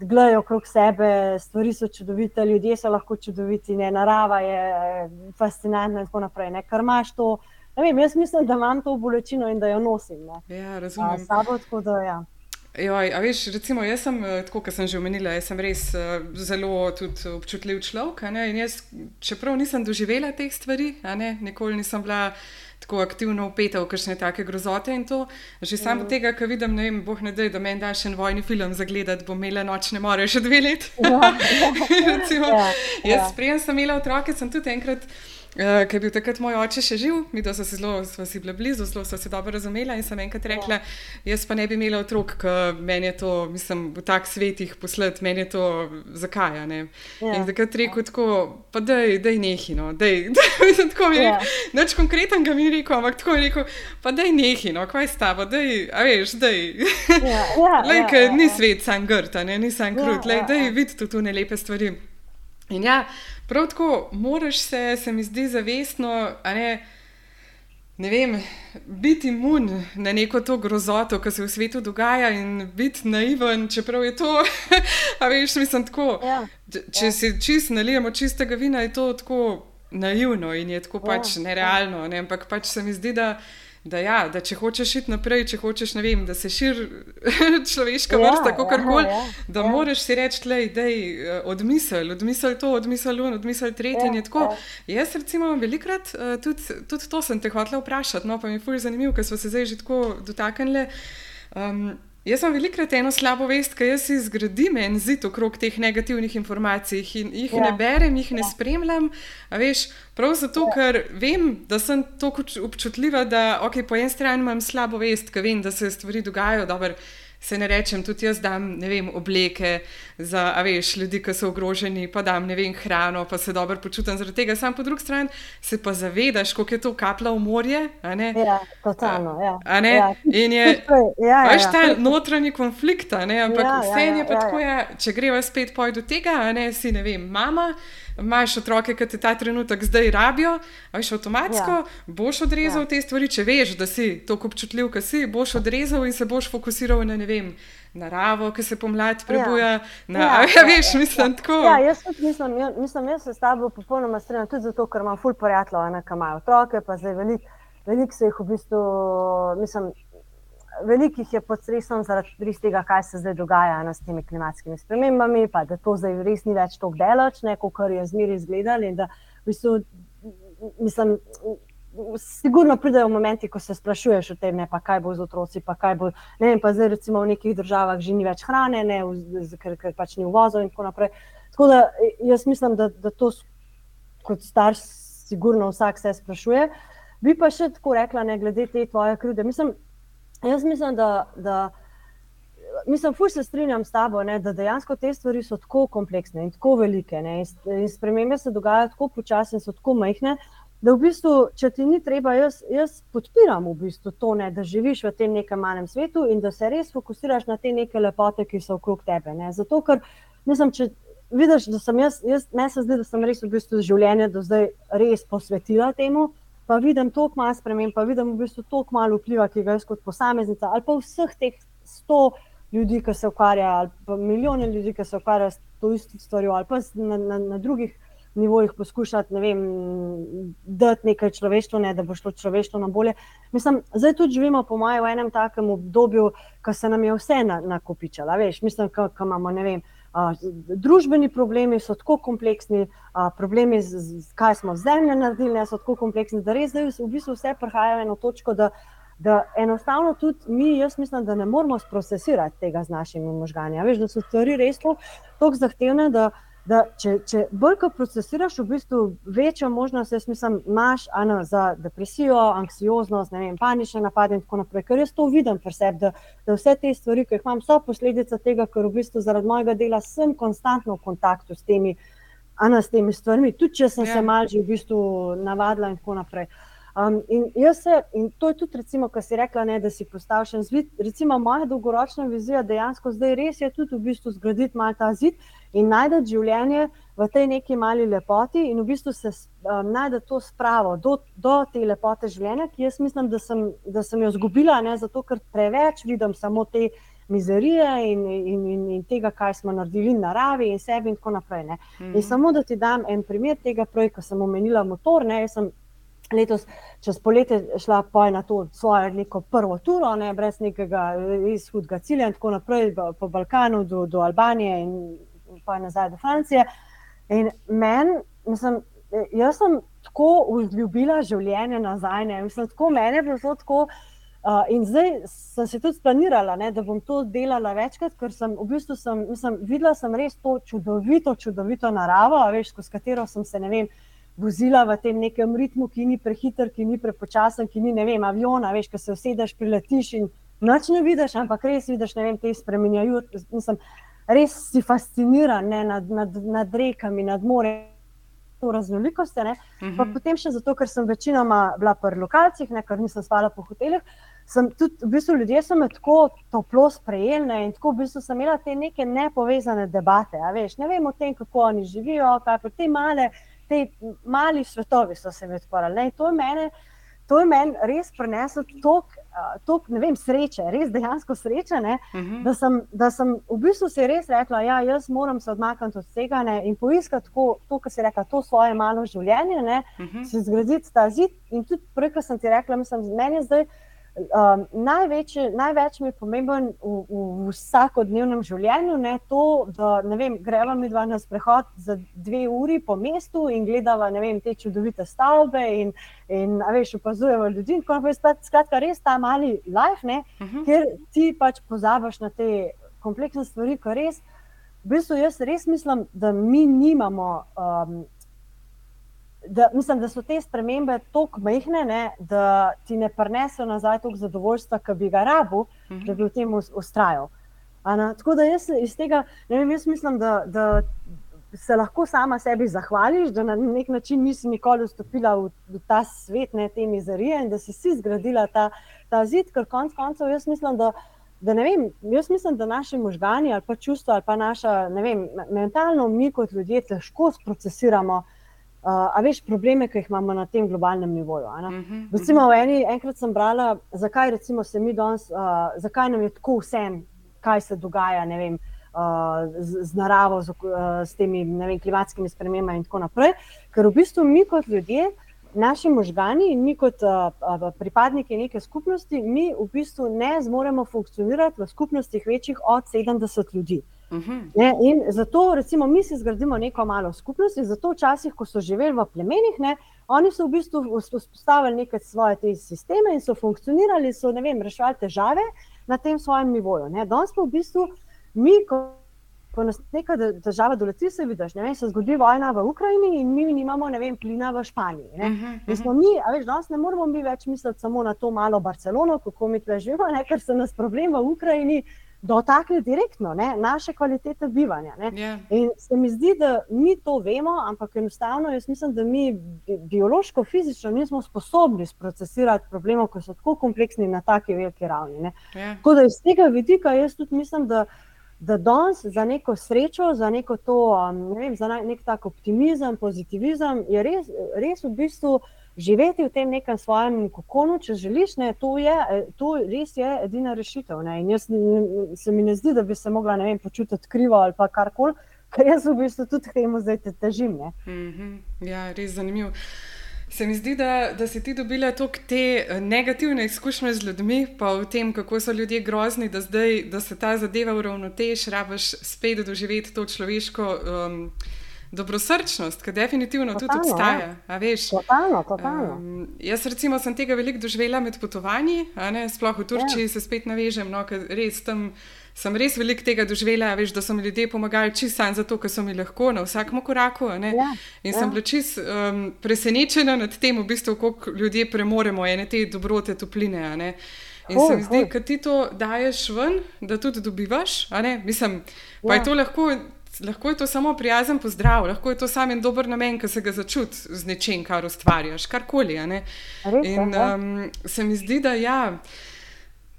gledajo okrog sebe, stvari so čudovite, ljudje so lahko čudoviti, ne, narava je fascinantna in tako naprej. Ne, kar imaš to, vem, jaz mislim, da imam to bolečino in da jo nosim.
Ne. Ja, razumem.
Sabo, tako da ja.
Joj, a veš, recimo, jaz sem, eh, tako kot sem že omenila, jaz sem res uh, zelo občutljiv človek. Jaz, čeprav nisem doživela teh stvari, ne, nikoli nisem bila tako aktivno upeta v kakšne take grozote in to. Že samo mm. tega, kar vidim, ne vem, boh ne da, da meni da še en vojni film za gledati, bom imela nočne more še dve leti. Ja, ja, ja, jaz, ja. prijem sem imela otroke, sem tudi enkrat. Uh, ker je bil takrat moj oče še živ, mi smo se zelo, smo si bili blizu, zelo smo se dobro razumeli. In sem enkrat rekla, jaz pa ne bi imela otrok, ker meni je to, mislim, v tak svetih posled, meni je to zakaj. Ja. In takrat rekel tako, pa da je nehino, da je tako mi rekel. Ja. Nič konkreten ga mi rekel, ampak tako je rekel, pa da je nehino, kaj s tabo, da je, a veš, da je. Ja, ja, ja, ja, ni svet sam grd, ni sam krut, ja, ja, da je ja. videti tu nelepe stvari. In ja, prav tako moraš se, se mi zdi, zavestno, ne, ne vem, biti imun na neko to grozoto, ki se v svetu dogaja, in biti naiven, čeprav je to, a veš, mislim tako. Ja, če ja. si čist nalijemo čistega vina, je to tako naivno in je tako ja, pač nerealno. Ne, ampak pač se mi zdi, da da, ja, da če hočeš iti naprej, če hočeš, vem, da se širi človeška ja, vrsta, kako koli, ja, da ja. moraš si reči, da je eh, odmisel, odmisel to, odmisel on, odmisel tretji. Ja, ja. Jaz, recimo, velikrat uh, tudi, tudi to sem te hotela vprašati, no pa mi je fulj zanimivo, ker smo se zdaj že tako dotaknili. Um, Jaz sem velikrat eno slabo vest, ker jaz si zgradim en zid okrog teh negativnih informacij in jih ja. ne berem, jih ne ja. spremljam. Veš, prav zato, ja. ker vem, da sem tako občutljiva, da okay, po eni strani imam slabo vest, ker vem, da se stvari dogajajo. Dober, se ne rečem, tudi jaz dam vem, obleke za veš, ljudi, ki so ogroženi, pa dam vem, hrano, pa se dobro počutim zaradi tega. Sam po drugi strani se pa zavedaš, koliko je to kapla v morje.
Ja, totalno. Ja.
Ja. In je ja, ja, ja. ta notranji konflikt, ampak ja, vse ja, ja, je pa ja, tako, ja. Ja, če greva spet do tega, ne, si ne vem, mama imaš otroke, ki te ta trenutek zdaj rabijo, veš, avtomatsko ja. boš odrezal ja. te stvari, če veš, da si tako občutljiv, kot si, boš odrezal in se boš fokusiral na ne vem, naravo, ki se pomlad prebuja.
Ja.
Na,
Ja,
ja,
ja,
veš,
ja,
mislim
ja.
tako.
Ja, jaz tudi mislim, jaz, mislim, jaz se s tabo popolnoma strinjam, tudi zato, ker imam ful prijateljev, ki imajo otroke, pa zdaj veliko velik se jih v bistvu, mislim, veliko jih je pod stresom zaradi tega, kaj se zdaj dogaja ne, s temi klimatskimi spremembami, pa da to zdaj res ni več tako delač, kot je zmeri izgledali. in da v bistvu, mislim, Sigurno pridejo momenti, ko se sprašuješ o tem, ne, pa kaj bo z otroci. Pa bo, ne vem, pa zdaj recimo v nekih državah že ni več hrane, ne, ker, ker pač ni uvozov in tako naprej. Tako da jaz mislim, da, da to kot starš, sigurno vsak se sprašuje. Bi pa še tako rekla, ne glede te tvoje krivde. Mislim, jaz mislim, da. da Mislim, fuš se strinjam s tabo, ne, da dejansko te stvari so tako kompleksne in tako velike. Ne, in spremembe se dogajajo tako počasi in so tako majhne, da v bistvu, če ti ni treba, jaz, jaz podpiram v bistvu to, ne, da živiš v tem nekem malem svetu in da se res fokusiraš na te neke lepote, ki so okrog tebe. Ne. Zato, ker mislim, če vidiš, da sem jaz, jaz meni se zdi, da sem res v bistvu življenje do zdaj res posvetila temu. Pa vidim toliko malo sprememb, pa vidim v bistvu toliko malo vpliva, ki ga jaz kot posameznica ali pa vseh teh sto ljudi, ki se ukvarjajo, ali pa milijone ljudi, ki se ukvarjajo s to isto stvarjo, ali pa na, na, na drugih nivojih poskušati, ne vem, dati nekaj človeštva, ne, da bo šlo človeštvo na bolje. Mislim, zdaj tudi živimo, po mojem, v enem takem obdobju, ko se nam je vse na, nakopičalo. Veš, mislim, ko imamo, ne vem. Družbeni problemi so tako kompleksni, problemi, z, z, kaj smo v zemlji naredili, so tako kompleksni, da res zdaj v bistvu vse prihajajo na točko, da, da enostavno tudi mi, jaz mislim, da ne moramo sprocesirati tega z našimi možgani. Veš, da so stvari res tako zahtevne, da, da če, če bolj ko procesiraš, v bistvu večjo možnost, jaz mislim, imaš ano, za depresijo, anksioznost, vem, panične napade in tako naprej. Ker jaz to vidim pri sebi, da, da vse te stvari, ki jih imam, so posledica tega, ker v bistvu zaradi mojega dela sem konstantno v kontaktu s temi, ano, s temi stvarmi, tudi če sem ja. se malce v bistvu navadila in tako naprej. Um, in, se, in to je tudi, recimo, kar si rekla, ne, da si postavil še en zid. Recimo, moja dolgoročna vizija dejansko zdaj res je tudi v bistvu zgraditi mal ta zid in najti življenje v tej neki mali lepoti in v bistvu se um, najti to spravo do, do te lepote življenja, ki jaz mislim, da sem, da sem jo izgubila, ne zato, ker preveč vidim samo te. Mizerije in, in, in, in tega, kaj smo naredili v naravi, in sebi, in tako naprej. Mm -hmm. In samo da ti dam en primer tega, prej, ko sem omenila motor. Ne, sem letos čez poletje šla pa na to svojo neko prvo turo, ne, brez nekega izhodnega cilja, in tako naprej po Balkanu do, do Albanije in pa nazaj do Francije. In meni, mislim, jaz sem tako vzljubila življenje nazaj, ne, mislim, tako meni je bilo tako. Uh, in zdaj sem se tudi splanirala, ne, da bom to delala večkrat, ker sem v bistvu sem, mislim, videla sem res to čudovito, čudovito naravo, veš, s katero sem se, ne vem, vozila v tem nekem ritmu, ki ni prehiter, ki ni prepočasen, ki ni, ne vem, aviona, veš, ko se usedeš, priletiš in noč ne vidiš, ampak res vidiš, ne vem, te spremenjajoče. Mislim, res si fasciniran ne, nad, nad, nad rekami, nad morem. Raznolikosti, uh -huh. pa mhm. potem še zato, ker sem večinoma bila pri lokalcih, ne, ker nisem spala po hotelih. Sem tudi, v bistvu, ljudje so me tako toplo sprejeli in tako v bistvu sem imela te neke nepovezane debate. Veš, ne vem o tem, kako oni živijo, kaj pa te male, te mali svetovi so se mi odprli. To je meni. To je meni res preneslo toliko uh, sreče, res dejansko sreče, uh -huh. da, sem, da sem v bistvu si res rekla, da ja, jaz moram se odmakniti od tega ne, in poiskati to, to kar si rekla, to svoje malo življenje, ne, uh -huh. si zgraditi ta zid. In tudi prej, ko sem ti rekla, mislim, meni je zdaj. Um, največ, največ mi je pomemben v, v, vsakodnevnem življenju je to, da vem, greva mi dva na sprehod za dve uri po mestu in gledava vem, te čudovite stavbe in, in veš, opazujemo ljudi. Skratka, res ta mali life, ne, uh mhm. -huh. kjer ti pač pozabiš na te kompleksne stvari, kar res. V bistvu jaz res mislim, da mi nimamo um, da, mislim, da so te spremembe tako majhne, ne, da ti ne prenesejo nazaj toliko zadovoljstva, ki bi ga rabu, uh -huh. da bi v tem ustrajal. Tako da jaz iz tega, ne vem, jaz mislim, da, da se lahko sama sebi zahvališ, da na nek način nisi nikoli vstopila v, v ta svet, ne te mizerije in da si si zgradila ta, ta zid, ker konec koncev jaz mislim, da. Da vem, jaz mislim, da naši možgani ali pa čustva ali pa naša, ne vem, mentalno mi kot ljudje težko procesiramo uh, Uh, a veš probleme, ki jih imamo na tem globalnem nivoju. Uh -huh, uh -huh. Eni, enkrat sem brala, zakaj se mi danes, uh, zakaj nam je tako vse kaj se dogaja vem, uh, z, z naravo, z, uh, s temi vem, klimatskimi spremembami in tako naprej. Ker v bistvu mi kot ljudje, naši možgani in mi kot uh, pripadniki neke skupnosti, mi v bistvu ne zmoremo funkcionirati v skupnostih večjih od 70 ljudi. Mhm. Ne, in zato, recimo, mi si zgradimo neko malo skupnost, in zato včasih, ko so živeli v plemenih, ne, oni so v bistvu vzpostavili neke svoje te sisteme in so funkcionirali, so vem, reševali težave na tem svojem nivoju. Ne. Danes pa v bistvu mi, ko, ko nas neka država doleti, se vidiš, ne se zgodi vojna v Ukrajini in mi nimamo, ne vem, plina v Španiji. Ne. Uh -huh, uh -huh. Mi, a veš, danes ne moramo mi več misliti samo na to malo Barcelono, kako mi preživimo, ker se nas problem v Ukrajini dotakne direktno ne, naše kvalitete bivanja. Yeah. Ja. In se mi zdi, da mi to vemo, ampak enostavno jaz mislim, da mi biološko, fizično nismo sposobni procesirati problemov, ki so tako kompleksni na taki veliki ravni. Yeah. Ja. Tako da iz tega vidika jaz tudi mislim, da. Da danes za neko srečo, za neko to, um, ne vem, za nek tak optimizem, pozitivizem, je res, res v bistvu živeti v tem nekem svojem kokonu, če želiš, ne, to, je, eh, to res je edina rešitev. Ne. In jaz se mi ne zdi, da bi se mogla vem, počutiti krivo ali kar koli, ker jaz v bistvu tudi temu zdaj te težim.
Mm -hmm. Ja, res zanimivo. Se mi zdi, da, da si ti dobila toliko te eh, negativne izkušnje z ljudmi, pa v tem, kako so ljudje grozni, da, zdaj, da se ta zadeva uravnoteži, rabiš spet doživeti to človeško. Um, dobrosrčnost, ki definitivno totalno, tudi obstaja.
Totalno, totalno. Um,
jaz, recimo, sem tega veliko doživela med potovanji, sploh v Turčiji, ja. se spet navežem. No, res tam sem res veliko tega doživela, veš, da so mi ljudje pomagali čisto samo zato, ker so mi lahko na vsakem koraku. Ja, In ja. sem bila čisto um, presenečena nad tem, v bistvu, koliko ljudje premoremo ene te dobrote, topline. In oh, se mi zdi, da ti to daješ ven, da tudi dobivaš. Mislim, pa ja. je to lahko lahko je to samo prijazen pozdrav, lahko je to samo en dober namen, ki se ga začuti z nečem, kar ustvarjaš, karkoli. In um, se mi zdi, da ja.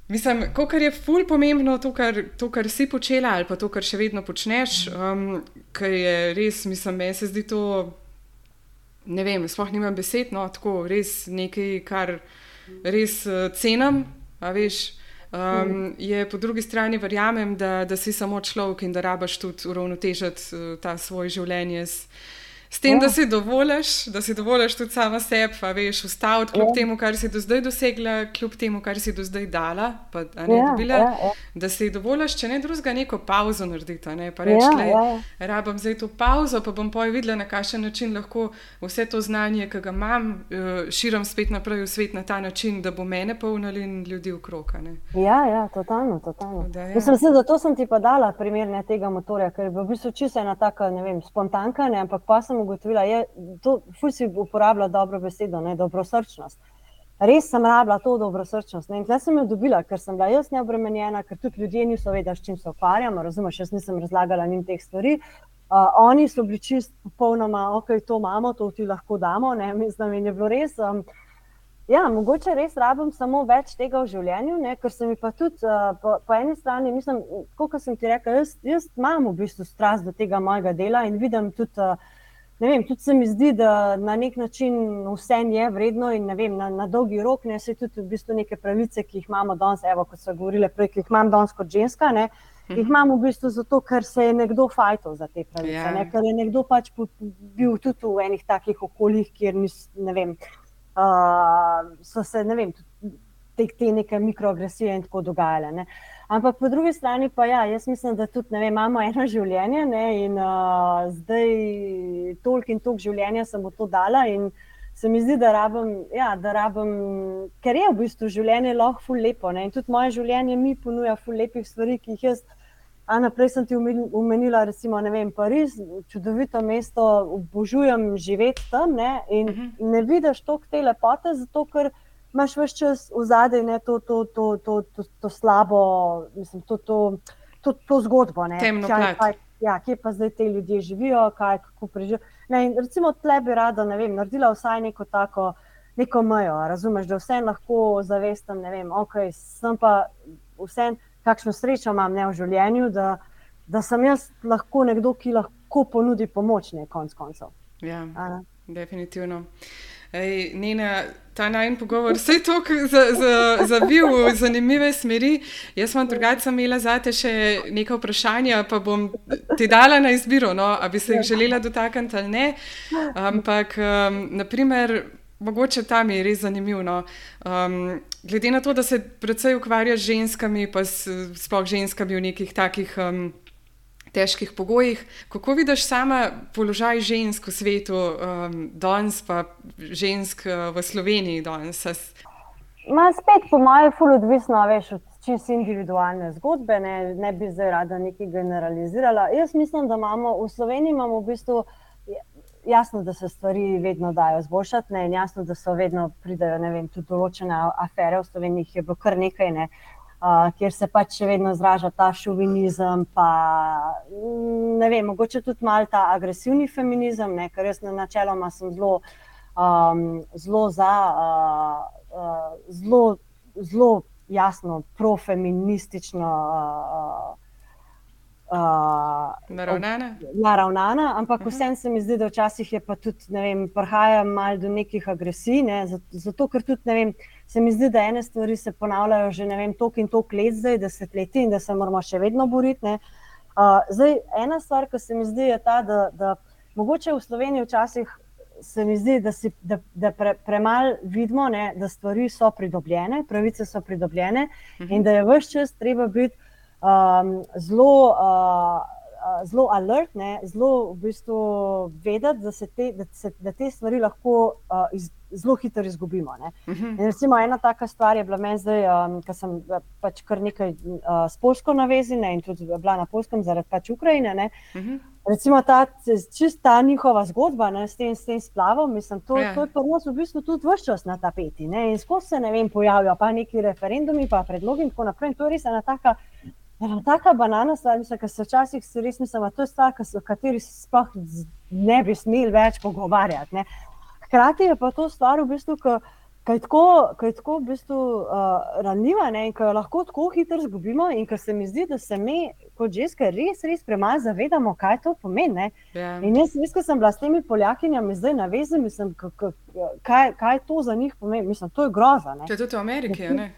Mislim, kar je ful pomembno, to kar, to, kar si počela, ali pa to, kar še vedno počneš, um, ker je res, mislim, meni se zdi to, ne vem, sploh nimam besed, no, tako res nekaj, kar res uh, cenim, a veš. Um, je po drugi strani verjamem, da, da si samo človek in da rabaš tudi uravnotežiti uh, ta svoj življenje. S, S tem, da ja. si dovoliš, da si dovoliš tudi sama sebi, pa veš, ustaviti kljub ja. temu, kar si do zdaj dosegla, kljub temu, kar si do zdaj dala, pa, ne, ja, dobila, ja, ja. da si dovoliš, če ne drugega, neko pauzo narediti. Ne, pa reči, da ja, ja. rabim zdaj to pauzo, pa bom poj videla, na kakšen način lahko vse to znanje, ki ga imam, eh, širim spet naprej v svet na ta način, da bo mene polnili in ljudi v kroka.
Ja, ja, totalno. totalno. Da, ja. Mislim, zato sem ti pa dala primer tega motorja, ker je v bistvu čisto ena taka, ne vem, spontanka, ne, ampak pa sem ugotovila, je to, da si uporabljala dobro besedo, ne dobrosrčnost. Res sem rabila to dobrosrčnost. In zdaj sem jo dobila, ker sem bila jaz neobremenjena, ker tudi ljudje niso vedeli, s čim se ukvarjamo. Razumeš, jaz nisem razlagala njim teh stvari. Uh, oni so bili čist popolnoma, ok, to imamo, to ti lahko damo. Ne? Mislim, da je bilo res. Um, ja, mogoče res rabim samo več tega v življenju, ne? ker se mi pa tudi uh, po, po eni strani, mislim, kot sem ti rekla, jaz, jaz imam v bistvu strast do tega mojega dela in vidim tudi. Uh, ne vem, tudi se mi zdi, da na nek način vse je vredno in vem, na, na dolgi rok ne se tudi v bistvu neke pravice, ki jih imamo danes, evo, kot so govorili prej, ki jih imam danes kot ženska. Ne, Jih mhm. imamo v bistvu zato, ker se je nekdo fajčal za te pravice. Yeah. Ne? Ja. Ker je nekdo pač bil tudi v enih takih okoljih, kjer nis, ne vem, uh, so se ne vem, te, te neke mikroagresije in tako dogajale. Ne? Ampak po drugi strani pa ja, jaz mislim, da tudi vem, imamo eno življenje ne, in uh, zdaj toliko in toliko življenja sem v to dala. Se mi zdi, da rabim, ja, da rabim, ker je v bistvu življenje lahko ful lepo. Ne? In tudi moje življenje mi ponuja ful lepih stvari, ki jih jaz. A naprej sem ti umenila, recimo, vem, Pariz, čudovito mesto, obožujem živeti tam ne? in uh mhm. -huh. ne vidiš toliko te lepote, zato ker imaš vse čas v zadnji to, to, to, to, to, to slabo, mislim, to, to, to, to zgodbo.
Kaj, kaj,
ja, kje pa zdaj te ljudje živijo, kaj, kako preživijo. Ne, recimo, tle bi rada vem, naredila vsaj neko tako. Neko mejo, razumeš, da vse lahko zavestam, ne vem, ok, sem pa vse, kakšno srečo imam ne, v življenju, da, da sem jaz lahko nekdo, ki lahko ponudi pomoč, ne konc koncev.
Ja, definitivno. Ej, Nina, ta najmenj pogovor, vse je to, kar je zavil v zanimive smeri. Jaz sem drugače imela za te še nekaj vprašanj, pa bom ti dala na izbiro, no, ali bi se jih želela dotakniti ali ne. Ampak, um, naprimer, mogoče tam je res zanimivo. No. Um, glede na to, da se predvsej ukvarjaš z ženskami, pa sploh ženskami v nekih takih. Um, težkih pogojih. Kako vidiš sama položaj žensk v svetu, um, danes pa žensk uh, v Sloveniji danes?
Ma spet, po mojem, je fully odvisno veš, od čisto individualne zgodbe. Ne, ne bi zdaj rada nekaj generalizirala. Jaz mislim, da imamo v Sloveniji imamo v bistvu. Jasno, da se stvari vedno dajo zboljšati, ne, in jasno, da so vedno pridajo, vem, tudi določene afere v Sloveniji, je bilo kar nekaj, ne, uh, uh, kjer se pač še vedno izraža ta šovinizem, pa mm, ne vem, mogoče tudi malo ta agresivni feminizem, ne, ker jaz na načeloma sem zelo, um, zelo za, uh, uh, zelo, zelo jasno profeministično. Uh,
Uh, naravnana.
naravnana, ampak uh -huh. vsem se mi zdi, da včasih je pa tudi, ne vem, prihaja malo do nekih agresij, ne, zato, zato ker tudi, ne vem, se mi zdi, da ene stvari se ponavljajo že ne vem, toliko in toliko let, zdaj desetletji in da se moramo še vedno boriti. Uh, zdaj, ena stvar, ki se mi zdi, je ta, da, da mogoče v Sloveniji včasih se mi zdi, da, si, da, da pre, premalo vidimo, ne, da stvari so pridobljene, pravice so pridobljene uh -huh. in da je vse čas treba biti um, zelo. Uh, Zelo alert, ne, zelo v bistvu vedeti, da, te, da, se, da te stvari lahko uh, iz, zelo hitro izgubimo. Uh mhm. -huh. recimo, ena taka stvar je bila meni zdaj, um, ker sem pač kar nekaj uh, s Polsko navezana in tudi bila na Polskem zaradi pač Ukrajine. Uh mhm. -huh. Recimo ta čista njihova zgodba ne, s, tem, s tem splavom, mislim, to, ja. to je prvo v bistvu tudi vse čas na tapeti. Ne, in skozi se ne vem, pojavijo pa neki referendumi, pa predlogi in tako naprej. In to je res ena taka. Ja, taka banana stvar, mislim, da se včasih res mislim, da to je stvar, o kateri se sploh ne bi smeli več pogovarjati. Ne. Hkrati je pa to stvar, v bistvu, ki je tako, ki je tako v bistvu, uh, ranljiva ne, in ki jo lahko tako hitro izgubimo. In ker se mi zdi, da se mi, kot ženske, res, res premalo zavedamo, kaj to pomeni. Yeah. Ja. In jaz, res, ko sem bila s temi poljakinjami zdaj na vezi, mislim, kaj, kaj to za njih pomeni. Mislim, to je groza.
To je tudi v Ameriki, ne?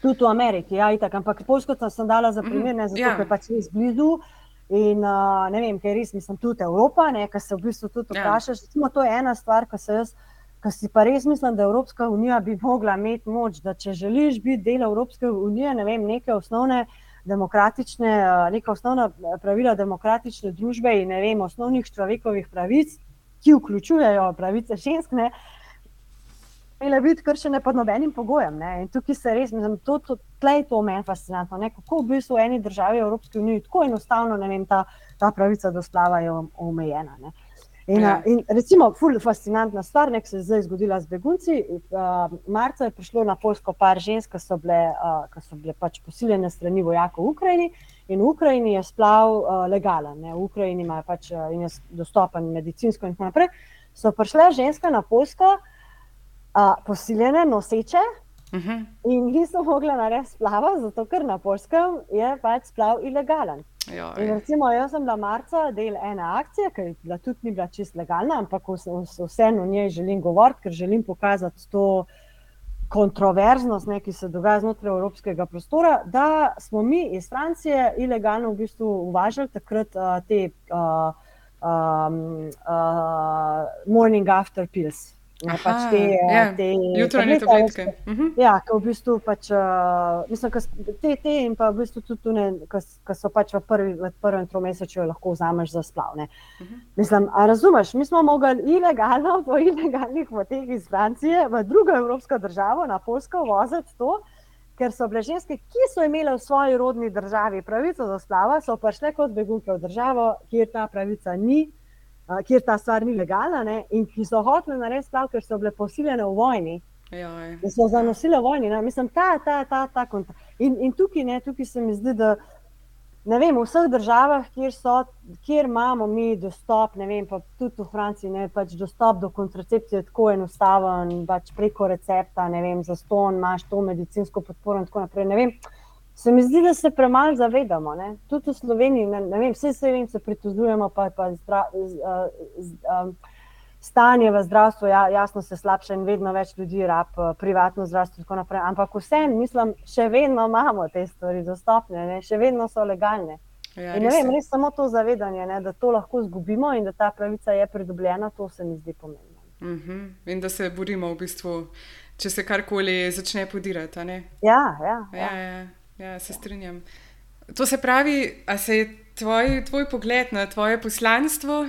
Tudi v Ameriki, ja, itak, ampak Poljsko sem dala za mhm, primer, ne, zato. Ja. ker pač res blizu. In uh, ne vem, ker res mislim tudi Evropa, kar se v bistvu tudi ja. vprašaš. Yeah. To je ena stvar, ki se jaz. Ker si pa res mislim, da Evropska unija bi mogla imeti moč, da če želiš biti del Evropske unije, ne vem, neke osnovne demokratične, neka osnovna pravila demokratične družbe in ne vem, osnovnih človekovih pravic, ki vključujejo pravice žensk, ne, imele biti kršene pod nobenim pogojem. Ne. In tukaj se res, mislim, to, to, tlej to meni fascinantno, ne, kako v bistvu v eni državi Evropske unije tako enostavno, vem, ta, ta pravica do splava je omejena. Ne. In, ja. in recimo, ful, fascinantna stvar, ki se je zdaj zgodila z begunci. Uh, marca je prišlo na Polsko par žensk, ki so bile, uh, so bile pač posiljene strani vojakov v Ukrajini. In v Ukrajini je splav uh, legalen, ne? v Ukrajini ima pač uh, in je dostopen medicinsko in tako naprej. So prišle ženske na Polsko, uh, posiljene, noseče. Uh mhm. -huh. In niso mogli narediti splava, zato ker na Polskem je pač splav ilegalen. Jo, recimo, jaz sem bila marca del ene akcije, ki je tudi ni bila čist legalna, ampak vseeno o njej želim govoriti, ker želim pokazati to kontroverznost, ne, ki se dogaja znotraj evropskega prostora. Da smo mi iz Francije ilegalno v bistvu uvažali takrat uh, te uh, um, uh, morning after pills.
Pač te, ja. te jutranje tabletke.
Mhm. Ja, ki v bistvu pač, uh, mislim, te, te in pa v bistvu tudi tune, ki so pač v, prvi, v prvem tromesečju lahko vzameš za splavne. Uh mhm. -huh. Mislim, a razumeš, mi smo mogli ilegalno po ilegalnih poteh iz Francije v drugo evropsko državo, na Polsko, voziti to, ker so bile ženske, ki so imele v svoji rodni državi pravico do splava, so prišle kot begunke v državo, kjer ta pravica ni kjer ta stvar ni legalna, ne, in ki so hoteli narediti splav, ker so bile posiljene v vojni. In so zanosile vojni. Ne, mislim, ta, ta, ta, ta in, in tukaj, ne, tukaj se mi zdi, da ne vem, v vseh državah, kjer, so, kjer imamo mi dostop, ne vem, pa tudi v Franciji, ne, pač dostop do kontracepcije je tako enostaven, pač preko recepta, ne vem, za ston, imaš to medicinsko podporo in tako naprej. Ne vem, Se mi zdi, da se premalo zavedamo. Ne? Tudi v Sloveniji, ne, ne vem, vse se, vem, se pritožujemo, pa, pa zdra, z, z, um, stanje v zdravstvu, ja, jasno se slabša in vedno več ljudi rab privatno zdravstvo in tako naprej. Ampak vsem, mislim, še vedno imamo te stvari dostopne, ne? še vedno so legalne. Ja, in ne vem, res samo to zavedanje, ne, da to lahko izgubimo in da ta pravica je pridobljena, to se mi zdi pomembno.
Uh mhm. -huh. In da se borimo v bistvu, če se karkoli začne podirati.
Ja, ja,
ja. Ja, ja, ja, se strinjam. To se pravi, a se je tvoj, tvoj pogled na tvoje poslanstvo, uh,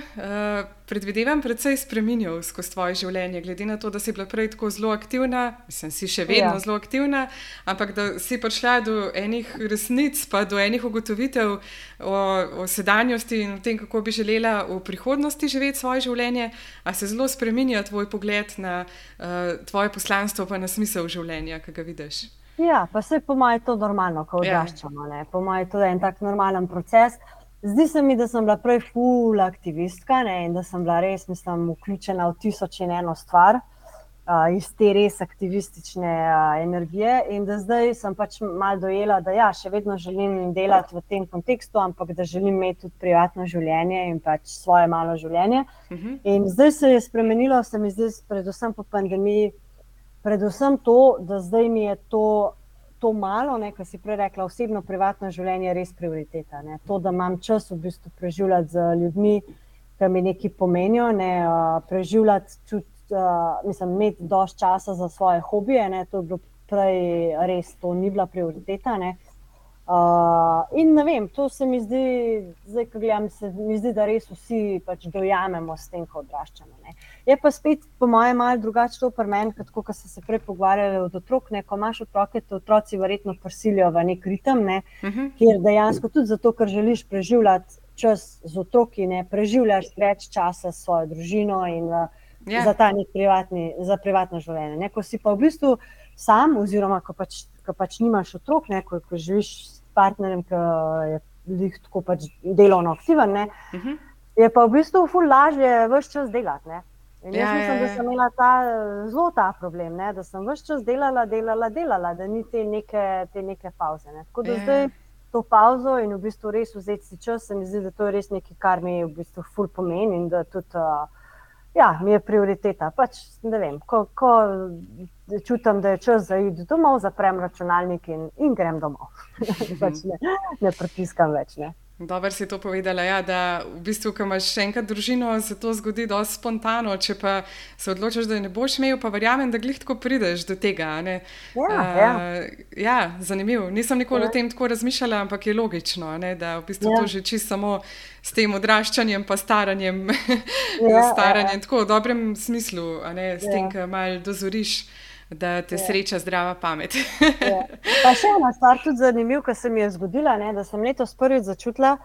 predvidevam, precej spremenil skozi tvoje življenje, glede na to, da si bila prej tako zelo aktivna, mislim, si še vedno ja. zelo aktivna, ampak da si prišla do enih resnic, pa do enih ugotovitev o, o sedanjosti in o tem, kako bi želela v prihodnosti živeti svoje življenje, a se zelo spremenja tvoj pogled na uh, tvoje poslanstvo, pa na smisel življenja, ki ga vidiš.
Ja, pa se po mojem je to normalno, ko odraščamo. Ja. Po mojem je to en tak normalen proces. Zdi se mi, da sem bila prej full aktivistka ne, in da sem bila res, mislim, vključena v tisoč in eno stvar uh, iz te res aktivistične uh, energije. In da zdaj sem pač malo dojela, da ja, še vedno želim delati v tem kontekstu, ampak da želim imeti tudi privatno življenje in pač svoje malo življenje. Uh mhm. -huh. In zdaj se je spremenilo, se mi zdi, predvsem po pandemiji, predvsem to, da zdaj mi je to to malo, kar si prej rekla, osebno, privatno življenje je res prioriteta. Ne? To, da imam čas v bistvu preživljati z ljudmi, ki mi nekaj pomenijo, ne? preživljati, čut, mislim, imeti dovolj časa za svoje hobije. Ne? To je bilo prej res, to ni bila prioriteta. Ne? Uh, in ne vem, to se mi zdi, zdaj, ko gledam, se mi zdi, da res vsi pač dojamemo s tem, ko odraščamo. Ne. Je pa spet, po mojem, malo drugače to pri meni, kot ko smo se prej pogovarjali od otrok. Ne. Ko imaš otroke, te otroci verjetno prisilijo v nek ritem, ne, uh mhm. -huh. kjer dejansko tudi zato, ker želiš preživljati čas z otroki, ne preživljaš več časa s svojo družino in uh, yeah. Ja. za ta nek privatni, za privatno življenje. Ne. Ko si pa v bistvu sam, oziroma ko pač ko pač nimaš otrok, ne, ko, ko živiš s partnerjem, ki je tako pač delovno aktiven, ne, uh mhm. -huh. je pa v bistvu ful lažje vse čas delati. Ne. In jaz ja, mislim, ja, ja. da sem imela ta, zelo ta problem, ne, da sem vse čas delala, delala, delala, da ni te neke, te neke pauze. Ne. Tako da ja. zdaj to pauzo in v bistvu res vzeti si čas, se mi zdi, da to je res nekaj, kar mi v bistvu ful pomeni in da tudi. Uh, Ja, mi je prioriteta. Pač, vem, ko, ko čutim, da je čas za iti domov, zaprem računalnik in, in grem domov. pač ne, ne pritiskam več. Ne.
Dobro si to povedala, ja, da v bistvu, ko imaš še enkrat družino, se to zgodi zelo spontano. Če pa se odločiš, da ne boš imel, pa verjamem, da glih tako prideš do tega. Ja,
uh, ja.
ja, zanimivo. Nisem nikoli ja. o tem tako razmišljala, ampak je logično, ne, da v bistvu ja. to že čisto samo s tem odraščanjem, pa staranjem, ja, staranjem ja, ja. tako v dobrem smislu, ne, s ja. tem, kar malo dozoriš da te ja. sreča zdrava pamet.
ja. Pa še ena stvar, tudi zanimiva, ki se mi je zgodila, ne, da sem letos prvič začutila.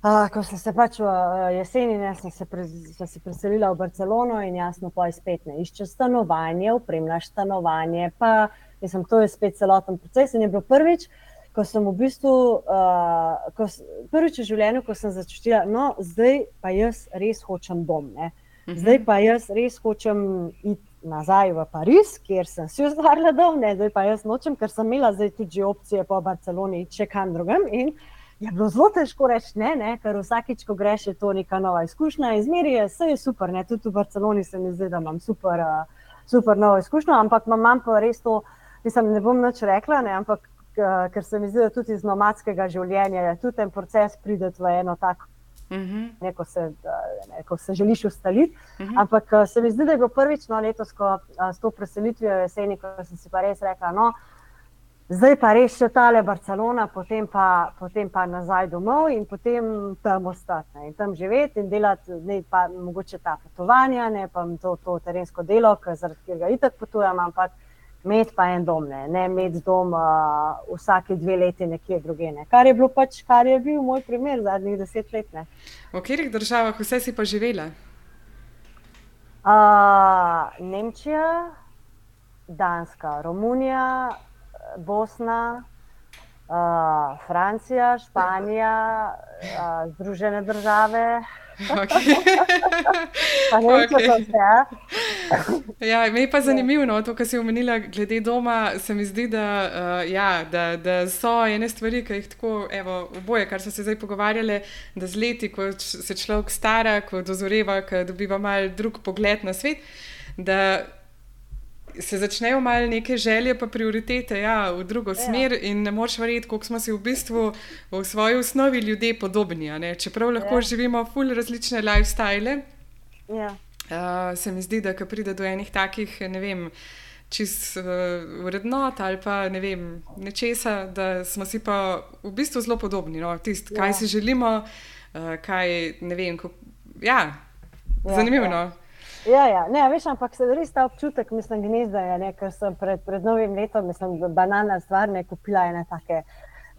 Uh, ko sem se pač v uh, jeseni, ne, sem, se pre, sem se preselila v Barcelono in jasno, poj spet ne iščeš stanovanje, upremljaš stanovanje. Pa, mislim, to je spet celoten proces. In je bilo prvič, ko sem v bistvu, uh, ko, prvič v življenju, ko sem začutila, no, zdaj pa jaz res hočem dom. Ne. Mhm. Zdaj pa jaz res hočem iti nazaj v Pariz, kjer sem si ustvarila dom, ne, zdaj pa jaz nočem, ker sem imela zdaj tudi opcije po Barceloni, če kam drugam. In je bilo zelo težko reči ne, ne, ker vsakič, ko greš, je to neka nova izkušnja. Izmeri je, vse super, ne, tudi v Barceloni se mi zdi, da imam super, uh, super novo izkušnjo, ampak imam pa res to, mislim, ne bom nič rekla, ne, ampak. Ker se mi zdi, da tudi iz nomadskega življenja je tudi ten proces prideti v eno tako uh mhm. -huh. neko se, neko se želiš ustaliti. Uh mhm. -huh. Ampak eh, se mi zdi, da je bilo prvič no, letos, ko eh, s to preselitvijo jeseni, ko sem si pa res rekla. No, Zdaj pa res še tale Barcelona, potem pa, potem pa nazaj domov in potem tam ostati in tam živeti in delati, ne pa mogoče ta potovanja, ne pa to, to terensko delo, zaradi katerega itak potujem, ampak imeti pa en dom, ne, ne imeti dom uh, vsake dve leti nekje druge. Ne. Kar je bilo pač, kar je bil moj primer zadnjih deset let. Ne.
V katerih državah vse si pa živela?
Uh, Nemčija, Danska, Romunija, Bosna. Uh, Francija, Španija, uh, Združene države. Okay. ne okay. vse.
Ja, me je pa zanimivo, no, to, kar si omenila glede doma. Se mi zdi, da, uh, ja, da, da so ene stvari, ki jih tako, evo, oboje, kar so se zdaj pogovarjali, da z leti, ko se človek stara, ko dozoreva, ko dobiva mal drug pogled na svet, da se začnejo malo neke želje, pa prioritete ja, v drugo ja. smer, in ne moreš verjeti, koliko smo si v bistvu v svoji osnovi ljudje podobni. Čeprav lahko ja. živimo fully različne lifestyle.
Ja.
Uh, se mi zdi, da ko pride do enih takih, ne vem, čist uh, vrednot ali pa ne vem, nečesa, da smo si pa v bistvu zelo podobni. No? Tist, kaj ja. si želimo, uh, kaj ne vem. Ko, ja, ja, zanimivo. Ja.
Ja, ja. Ne, veš, ampak se res ta občutek, mislim, gnezda je, ker sem pred, pred novim letom, mislim, banalna stvar, ne kupila ene take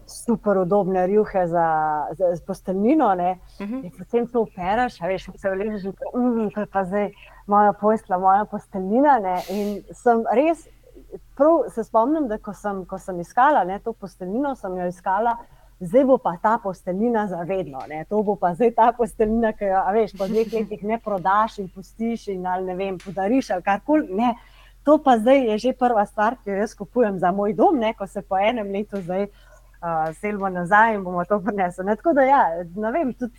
super udobne rjuhe za, za, za posteljnino. Uh mhm. -huh. Potem to operaš, a veš, se vležeš, mm, to je pa zdaj moja posla, moja posteljnina. Ne? In sem res, prav se spomnim, da ko sem, ko sem iskala ne, to posteljnino, sem jo iskala zdaj bo pa ta posteljina za vedno. Ne? To bo pa zdaj ta posteljina, ki jo veš, po dveh letih ne prodaš in pustiš in ali ne vem, podariš ali karkoli. To pa zdaj je že prva stvar, ki jo jaz kupujem za moj dom, ne? ko se po enem letu zdaj uh, selimo nazaj in bomo to prinesli. Tako da, ja, ne vem, tudi.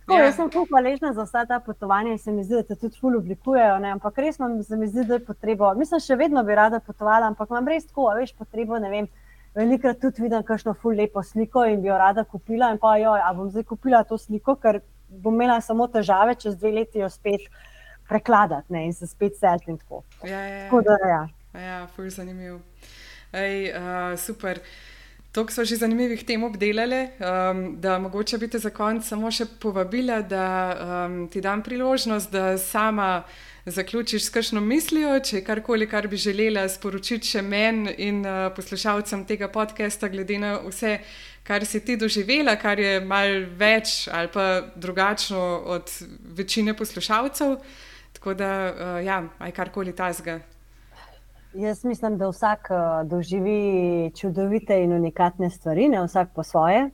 Tako, ja. Jaz sem tako hvaležna za vsa ta potovanja in se mi zdi, da te tudi ful oblikujejo. Ne? Ampak res imam, se mi zdi, da je potrebo. Mislim, še vedno bi rada potovala, ampak imam res tako, veš, potrebo, ne vem velikrat tudi vidim kakšno ful lepo sliko in bi jo rada kupila. In pa jo, a bom zdaj kupila to sliko, ker bom imela samo težave, čez dve leti jo spet prekladati ne, in se spet seliti.
Ja, ja, ja.
Tako da, ja.
Ja, ful zanimiv. Ej, uh, super. To so že zanimivih tem obdelali, um, da mogoče bi te za konec samo še povabila, da um, ti dam priložnost, da sama zaključiš s kakšno mislijo, če je karkoli, kar bi želela sporočiti še meni in uh, poslušalcem tega podcasta, glede na vse, kar si ti doživela, kar je mal več ali pa drugačno od večine poslušalcev. Tako da, uh, ja, aj karkoli tazga.
Jaz mislim, da vsak uh, doživi čudovite in unikatne stvari, ne vsak po svoje.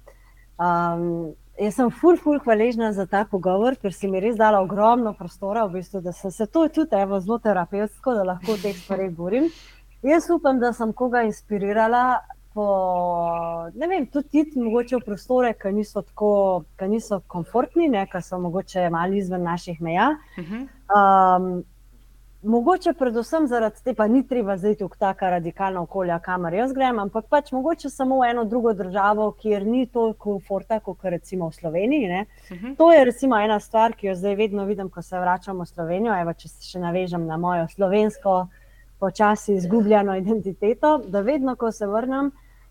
Um, Jaz sem ful, ful, hvaležna za ta pogovor, ker si mi res dala ogromno prostora, v bistvu, da sem se to tudi evo, zelo terapevtsko, da lahko o teh stvareh govorim. Jaz upam, da sem koga inspirirala, po, ne vem, tudi ti, mogoče v prostore, ki niso tako, ki niso komfortni, ki so mogoče malo izven naših meja. Um, Mogoče predvsem zaradi tega, pa ni treba zdaj v tako radikalno okolje, kamor jaz grem, ampak pač mogoče samo v eno drugo državo, kjer ni toliko komforta, kot recimo v Sloveniji. Uh mhm. -huh. To je recimo ena stvar, ki jo zdaj vedno vidim, ko se vračam v Slovenijo. Evo, če se še navežem na mojo slovensko, počasi izgubljeno identiteto, da vedno, ko se vrnem,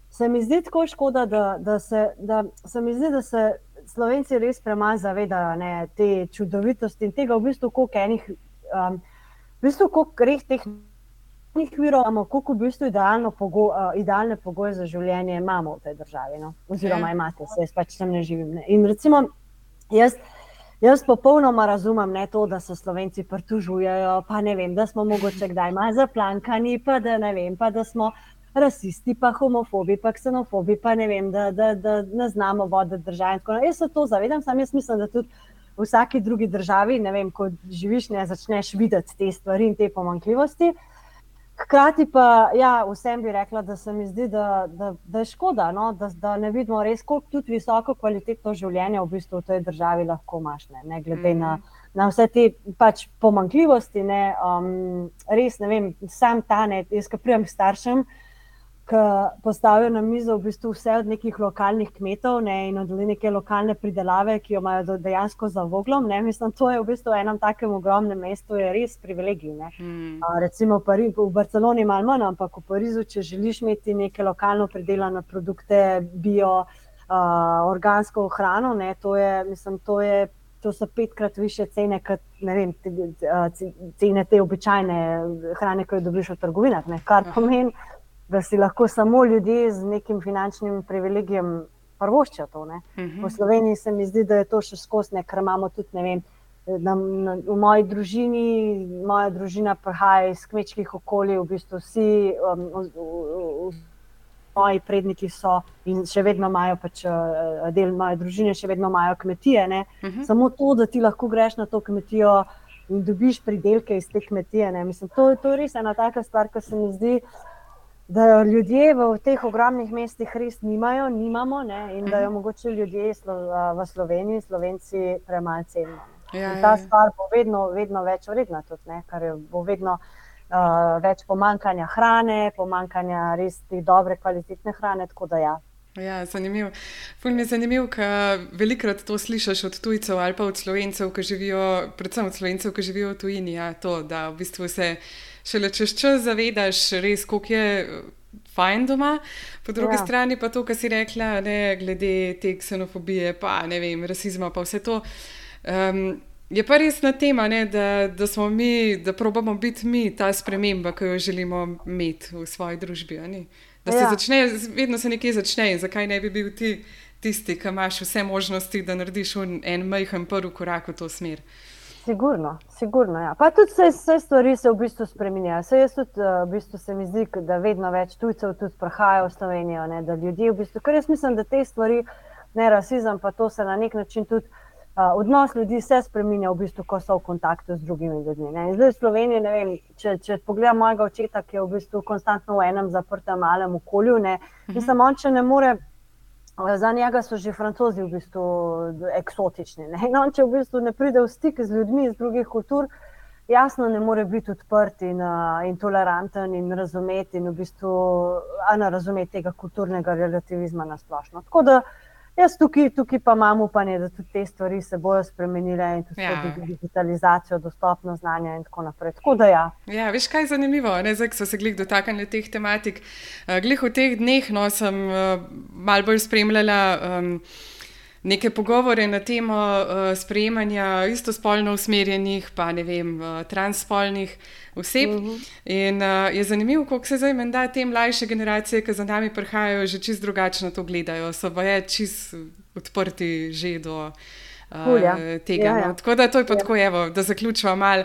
se mi zdi tako škoda, da, da, se, da se mi zdi, da se Slovenci res premalo zavedajo ne, te čudovitosti in tega v bistvu, koliko enih. Um, v bistvu, koliko reh teh virov imamo, koliko v bistvu pogo, uh, idealne pogoje za življenje imamo v tej državi. No? Oziroma, ja. imate, se jaz pač tam ne živim. Ne? In recimo, jaz. Jaz popolnoma razumem ne, to, da se slovenci pritužujejo, pa ne vem, da smo mogoče kdaj malo zaplankani, pa da ne vem, pa da smo rasisti, pa homofobi, pa ksenofobi, pa ne vem, da, da, da ne znamo voditi države. Jaz se to zavedam, sam jaz mislim, da tudi v vsaki drugi državi, ne vem, ko živiš, ne začneš videti te stvari in te pomankljivosti. Hkrati pa, ja, vsem bi rekla, da se mi zdi, da, da, da je škoda, no? da, da ne vidimo res, koliko tudi visoko kvalitetno življenje v bistvu v tej državi lahko imaš, ne, ne glede mm -hmm. na, mhm. na vse te pač pomankljivosti. Ne, um, res ne vem, sam ta ne, jaz, ki prijem staršem, uh, ki postavijo na mizo v bistvu vse od nekih lokalnih kmetov ne, in od neke lokalne pridelave, ki jo imajo dejansko za voglom. Ne. Mislim, to je v bistvu v enem takem ogromnem mestu, je res privilegij. Hmm. A, recimo Pari, v Barceloni malo manj, ampak v Parizu, če želiš imeti neke lokalno pridelane produkte, bio, a, organsko hrano, ne, to je, mislim, to je. To so petkrat više cene, kot vem, cene te običajne hrane, ki jo dobiš v trgovinah. Ne? Kar pomeni, da si lahko samo ljudje z nekim finančnim privilegijem prvoščijo to. Uh mhm. -huh. V Sloveniji se mi zdi, da je to še skozi, ker imamo tudi, ne vem, na, na, v moji družini, moja družina prihaja iz kmečkih okolij, v bistvu vsi. Um, v, v, v, Moji predniki so in še vedno imajo, pač, del moje družine, še vedno imajo kmetije. Uh mhm. -huh. Samo to, da ti lahko greš na to kmetijo, in dobiš pridelke iz te kmetije. Mislim, to, to je res ena taka stvar, ki se mi zdi. Da ljudje v teh ogromnih mestih res nimajo, nimamo, ne, in da jo mhm. mogoče ljudje v Sloveniji, slovenci, premalo cenimo. Ja, ta ja, ja. stvar bo vedno, vedno več vredna, tudi, ne, ker bo vedno uh, več pomankanja hrane, pomankanja res te dobre, kvalitetne hrane. Ja.
Ja, zanimivo. Fulmin je zanimivo, ker velikokrat to slišiš od tujcev ali pa od slovencev, ki živijo, predvsem od slovencev, ki živijo v tujini. Ja, to, da v bistvu se šele čez čas zavedaš, res, koliko je fajn doma. Po drugi ja. strani pa to, kar si rekla, ne, glede te ksenofobije, pa ne vem, rasizma, pa vse to. Um, je pa resna tema, ne, da, da smo mi, da probamo biti mi ta sprememba, ki jo želimo imeti v svoji družbi. Da se ja. začne, vedno se nekje začne in zakaj ne bi bil ti tisti, ki imaš vse možnosti, da narediš en majhen prvi korak v to smer.
Sigurno, sigurno. Ja. Pa tudi vse, vse stvari se v bistvu spremenjajo. Se jaz tudi, eh, v bistvu se mi zdi, da vedno več tujcev tudi prihaja v Slovenijo. Ne, da ljudje v bistvu, ker jaz mislim, da te stvari, ne rasizem, pa to se na nek način tudi odnos ljudi se spremenja, v bistvu, ko so v kontaktu z drugimi ljudmi. Ne. Zdaj v Sloveniji, vem, če, če pogledam mojega očeta, ki je v bistvu konstantno v enem zaprtem malem okolju, ne, mhm. mislim, on če ne more. Za njega so že francozi v bistvu eksotični. Ne? On, če v bistvu ne pride v stik z ljudmi iz drugih kultur, jasno ne more biti odprt in, uh, in toleranten in razumeti, in v bistvu, ne razumeti tega kulturnega relativizma na splošno. Tako da uh, Jaz tukaj, tukaj pa imam upanje, da tudi te stvari se bodo spremenile in tudi ja. digitalizacijo, dostopno znanje in tako naprej. Tako da ja.
Ja, veš, kaj je zanimivo, zdaj so se glih dotaknili teh tematik. Uh, glih v teh dneh no, sem uh, mal bolj spremljala. Um, neke pogovore na temo uh, sprejemanja istospolno usmerjenih, pa ne vem, uh, transspolnih oseb. Uh mhm. -huh. In uh, je zanimivo, kako se zdaj menda te mlajše generacije, ki za nami prihajajo, že čist drugače na to gledajo. So pa je čist odprti že do. Uh, ja. tega, ja, ja. No. Tako da to je pa ja. tako, evo, da zaključimo malo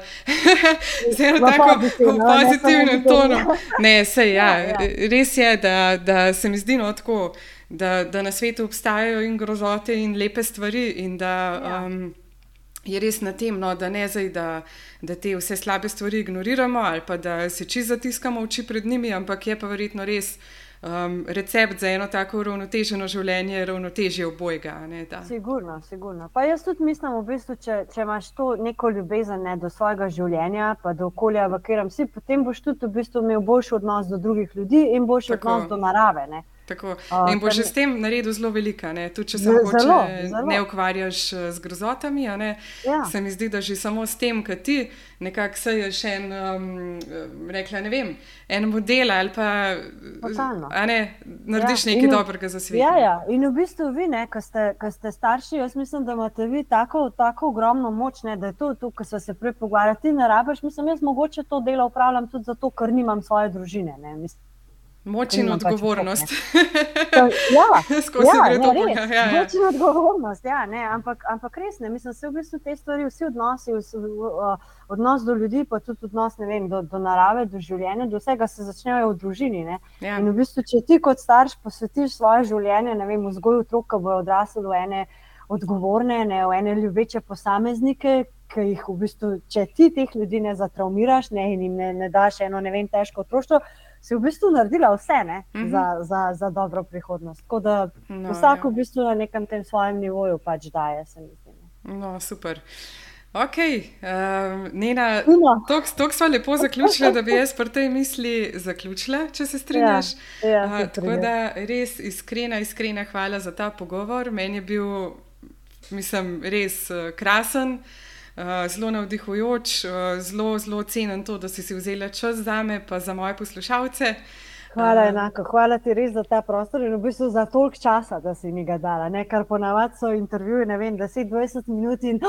z eno tako pozitivno tono. Ne, sej, ja. Ja, ja. Res je, da, da se mi zdi no, tako da, da na svetu obstajajo in grozote in lepe stvari, in da ja. um, je res na tem, no, da ne zdaj, da, da te vse slabe stvari ignoriramo ali pa da se čisto zatiskamo oči pred njimi, ampak je pa verjetno res. Um, recept za eno tako uravnoteženo življenje je ravnotežje obojega. Ne,
sigurno, sigurno. Pa jaz tudi mislim, v bistvu, če, če imaš to neko ljubezen ne, do svojega življenja, pa do okolja, v katerem si, potem boš tudi v bistvu imel boljši odnos do drugih ljudi in boljši tako. odnos do narave. Ne.
Tako. In bo že s tem naredil zelo velika. Tudi če se zelo, zelo. ne ukvarjaš eh, z grozotami, ja. se mi zdi, da že samo s tem, ki ti nekako seješ en, um, rekla, ne vem, en model ali pa ne, narediš ja. nekaj in, dobrega za svet.
Ja, ja. In v bistvu vi, ki ste, ste starši, jaz mislim, da imate vi tako, tako ogromno moč, ne, da je to, to kar se, se prej pogovarjate, ti ne rabiš. Mislim, jaz mogoče to delo upravljam tudi zato, ker nimam svoje družine. Ne. Mislim,
Moč in pač odgovornost.
Ja, ja, ja, ja. Moč in odgovornost, ja, ne, ampak, ampak res ne. Mislim, da se v bistvu te stvari, vsi odnosi, odnos do ljudi, pa tudi odnos vem, do, do narave, do življenja, do vsega se začnejo v družini. Ja. In v bistvu, če ti kot starš posvetiš svoje življenje, ne vem, vzgoju otroka, bo odrasel v ene odgovorne, ne, v ene ljubeče posameznike. Jih, v bistvu, če ti teh ljudi ne zatraumiraš ne, in jim ne, ne daš eno ne vem, težko otroštvo, si v bistvu naredila vse ne, mm -hmm. za, za, za dobro prihodnost. Tako da no, vsak ja. v bistvu na nekem tem svojem nivoju pač daje, se mi zdi.
No, super. Ok, um, Nena, tako smo lepo zaključili, da bi jaz pri tej misli zaključila, če se strinjaš.
Ja, ja, uh,
tako da res iskrena, iskrena hvala za ta pogovor. Meni je bil, mislim, res uh, krasen. Eh, zelo navdihujoč, uh, zelo, zelo cenim to, da si, si vzela čas za me, pa za moje poslušalce.
Hvala, uh, enako. Hvala ti res za ta prostor in v bistvu za toliko časa, da si mi ga dala. Ne? Kar ponavadi so intervjuji, ne vem, 10-20 minut in.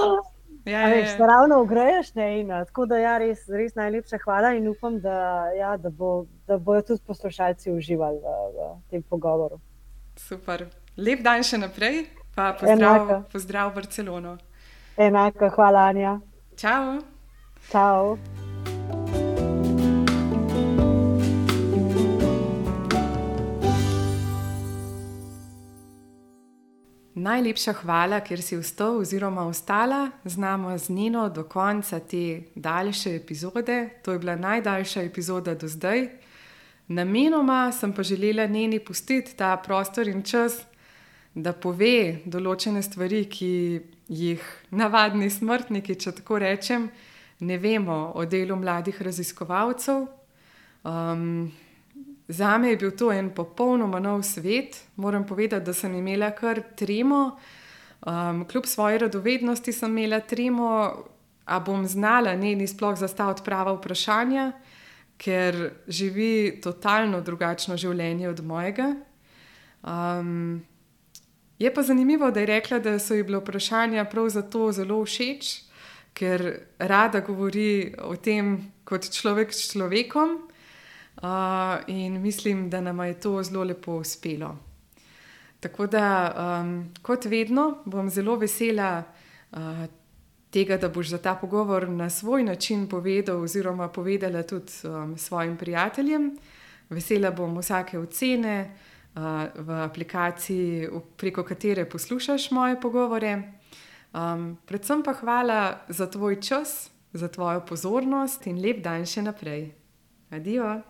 Ja, veš, ja. ravno ugraješ, ne in tako da ja, res, res najlepša hvala in upam, da, ja, da, bo, da bodo tudi poslušalci uživali v, v tem pogovoru.
Super. Lep dan še naprej, pa pozdrav, pozdrav Barcelono.
Enako, hvala, Anja.
Čau.
Čau.
najlepša hvala, ker si vstal oziroma ostala z nami z Nino do konca te daljše epizode. To je bila najdaljša epizoda do zdaj. Namenoma sem pa želela njeni pustiti ta prostor in čas, da pove določene stvari, ki jih navadni smrtniki, če tako rečem, ne vemo o delu mladih raziskovalcev. Um, Za me je bil to en popolnoma nov svet. Moram povedati, da sem imela kar tremo. Um, kljub svoji radovednosti sem imela tremo, a bom znala njeni sploh zastaviti prava vprašanja, ker živi totalno drugačno življenje od mojega. Um, je pa zanimivo, da je rekla, da so ji bile vprašanja prav zato zelo všeč, ker rada govori o tem kot človek s človekom in mislim, da nam je to zelo lepo uspelo. Tako da, um, kot vedno, bom zelo vesela uh, tega, da boš za ta pogovor na svoj način povedal, oziroma povedala tudi um, svojim prijateljem. Vesela bom vsake ocene uh, v aplikaciji, preko katere poslušaš moje pogovore. Um, predvsem pa hvala za tvoj čas, za tvojo pozornost in lep dan še naprej. Adijo!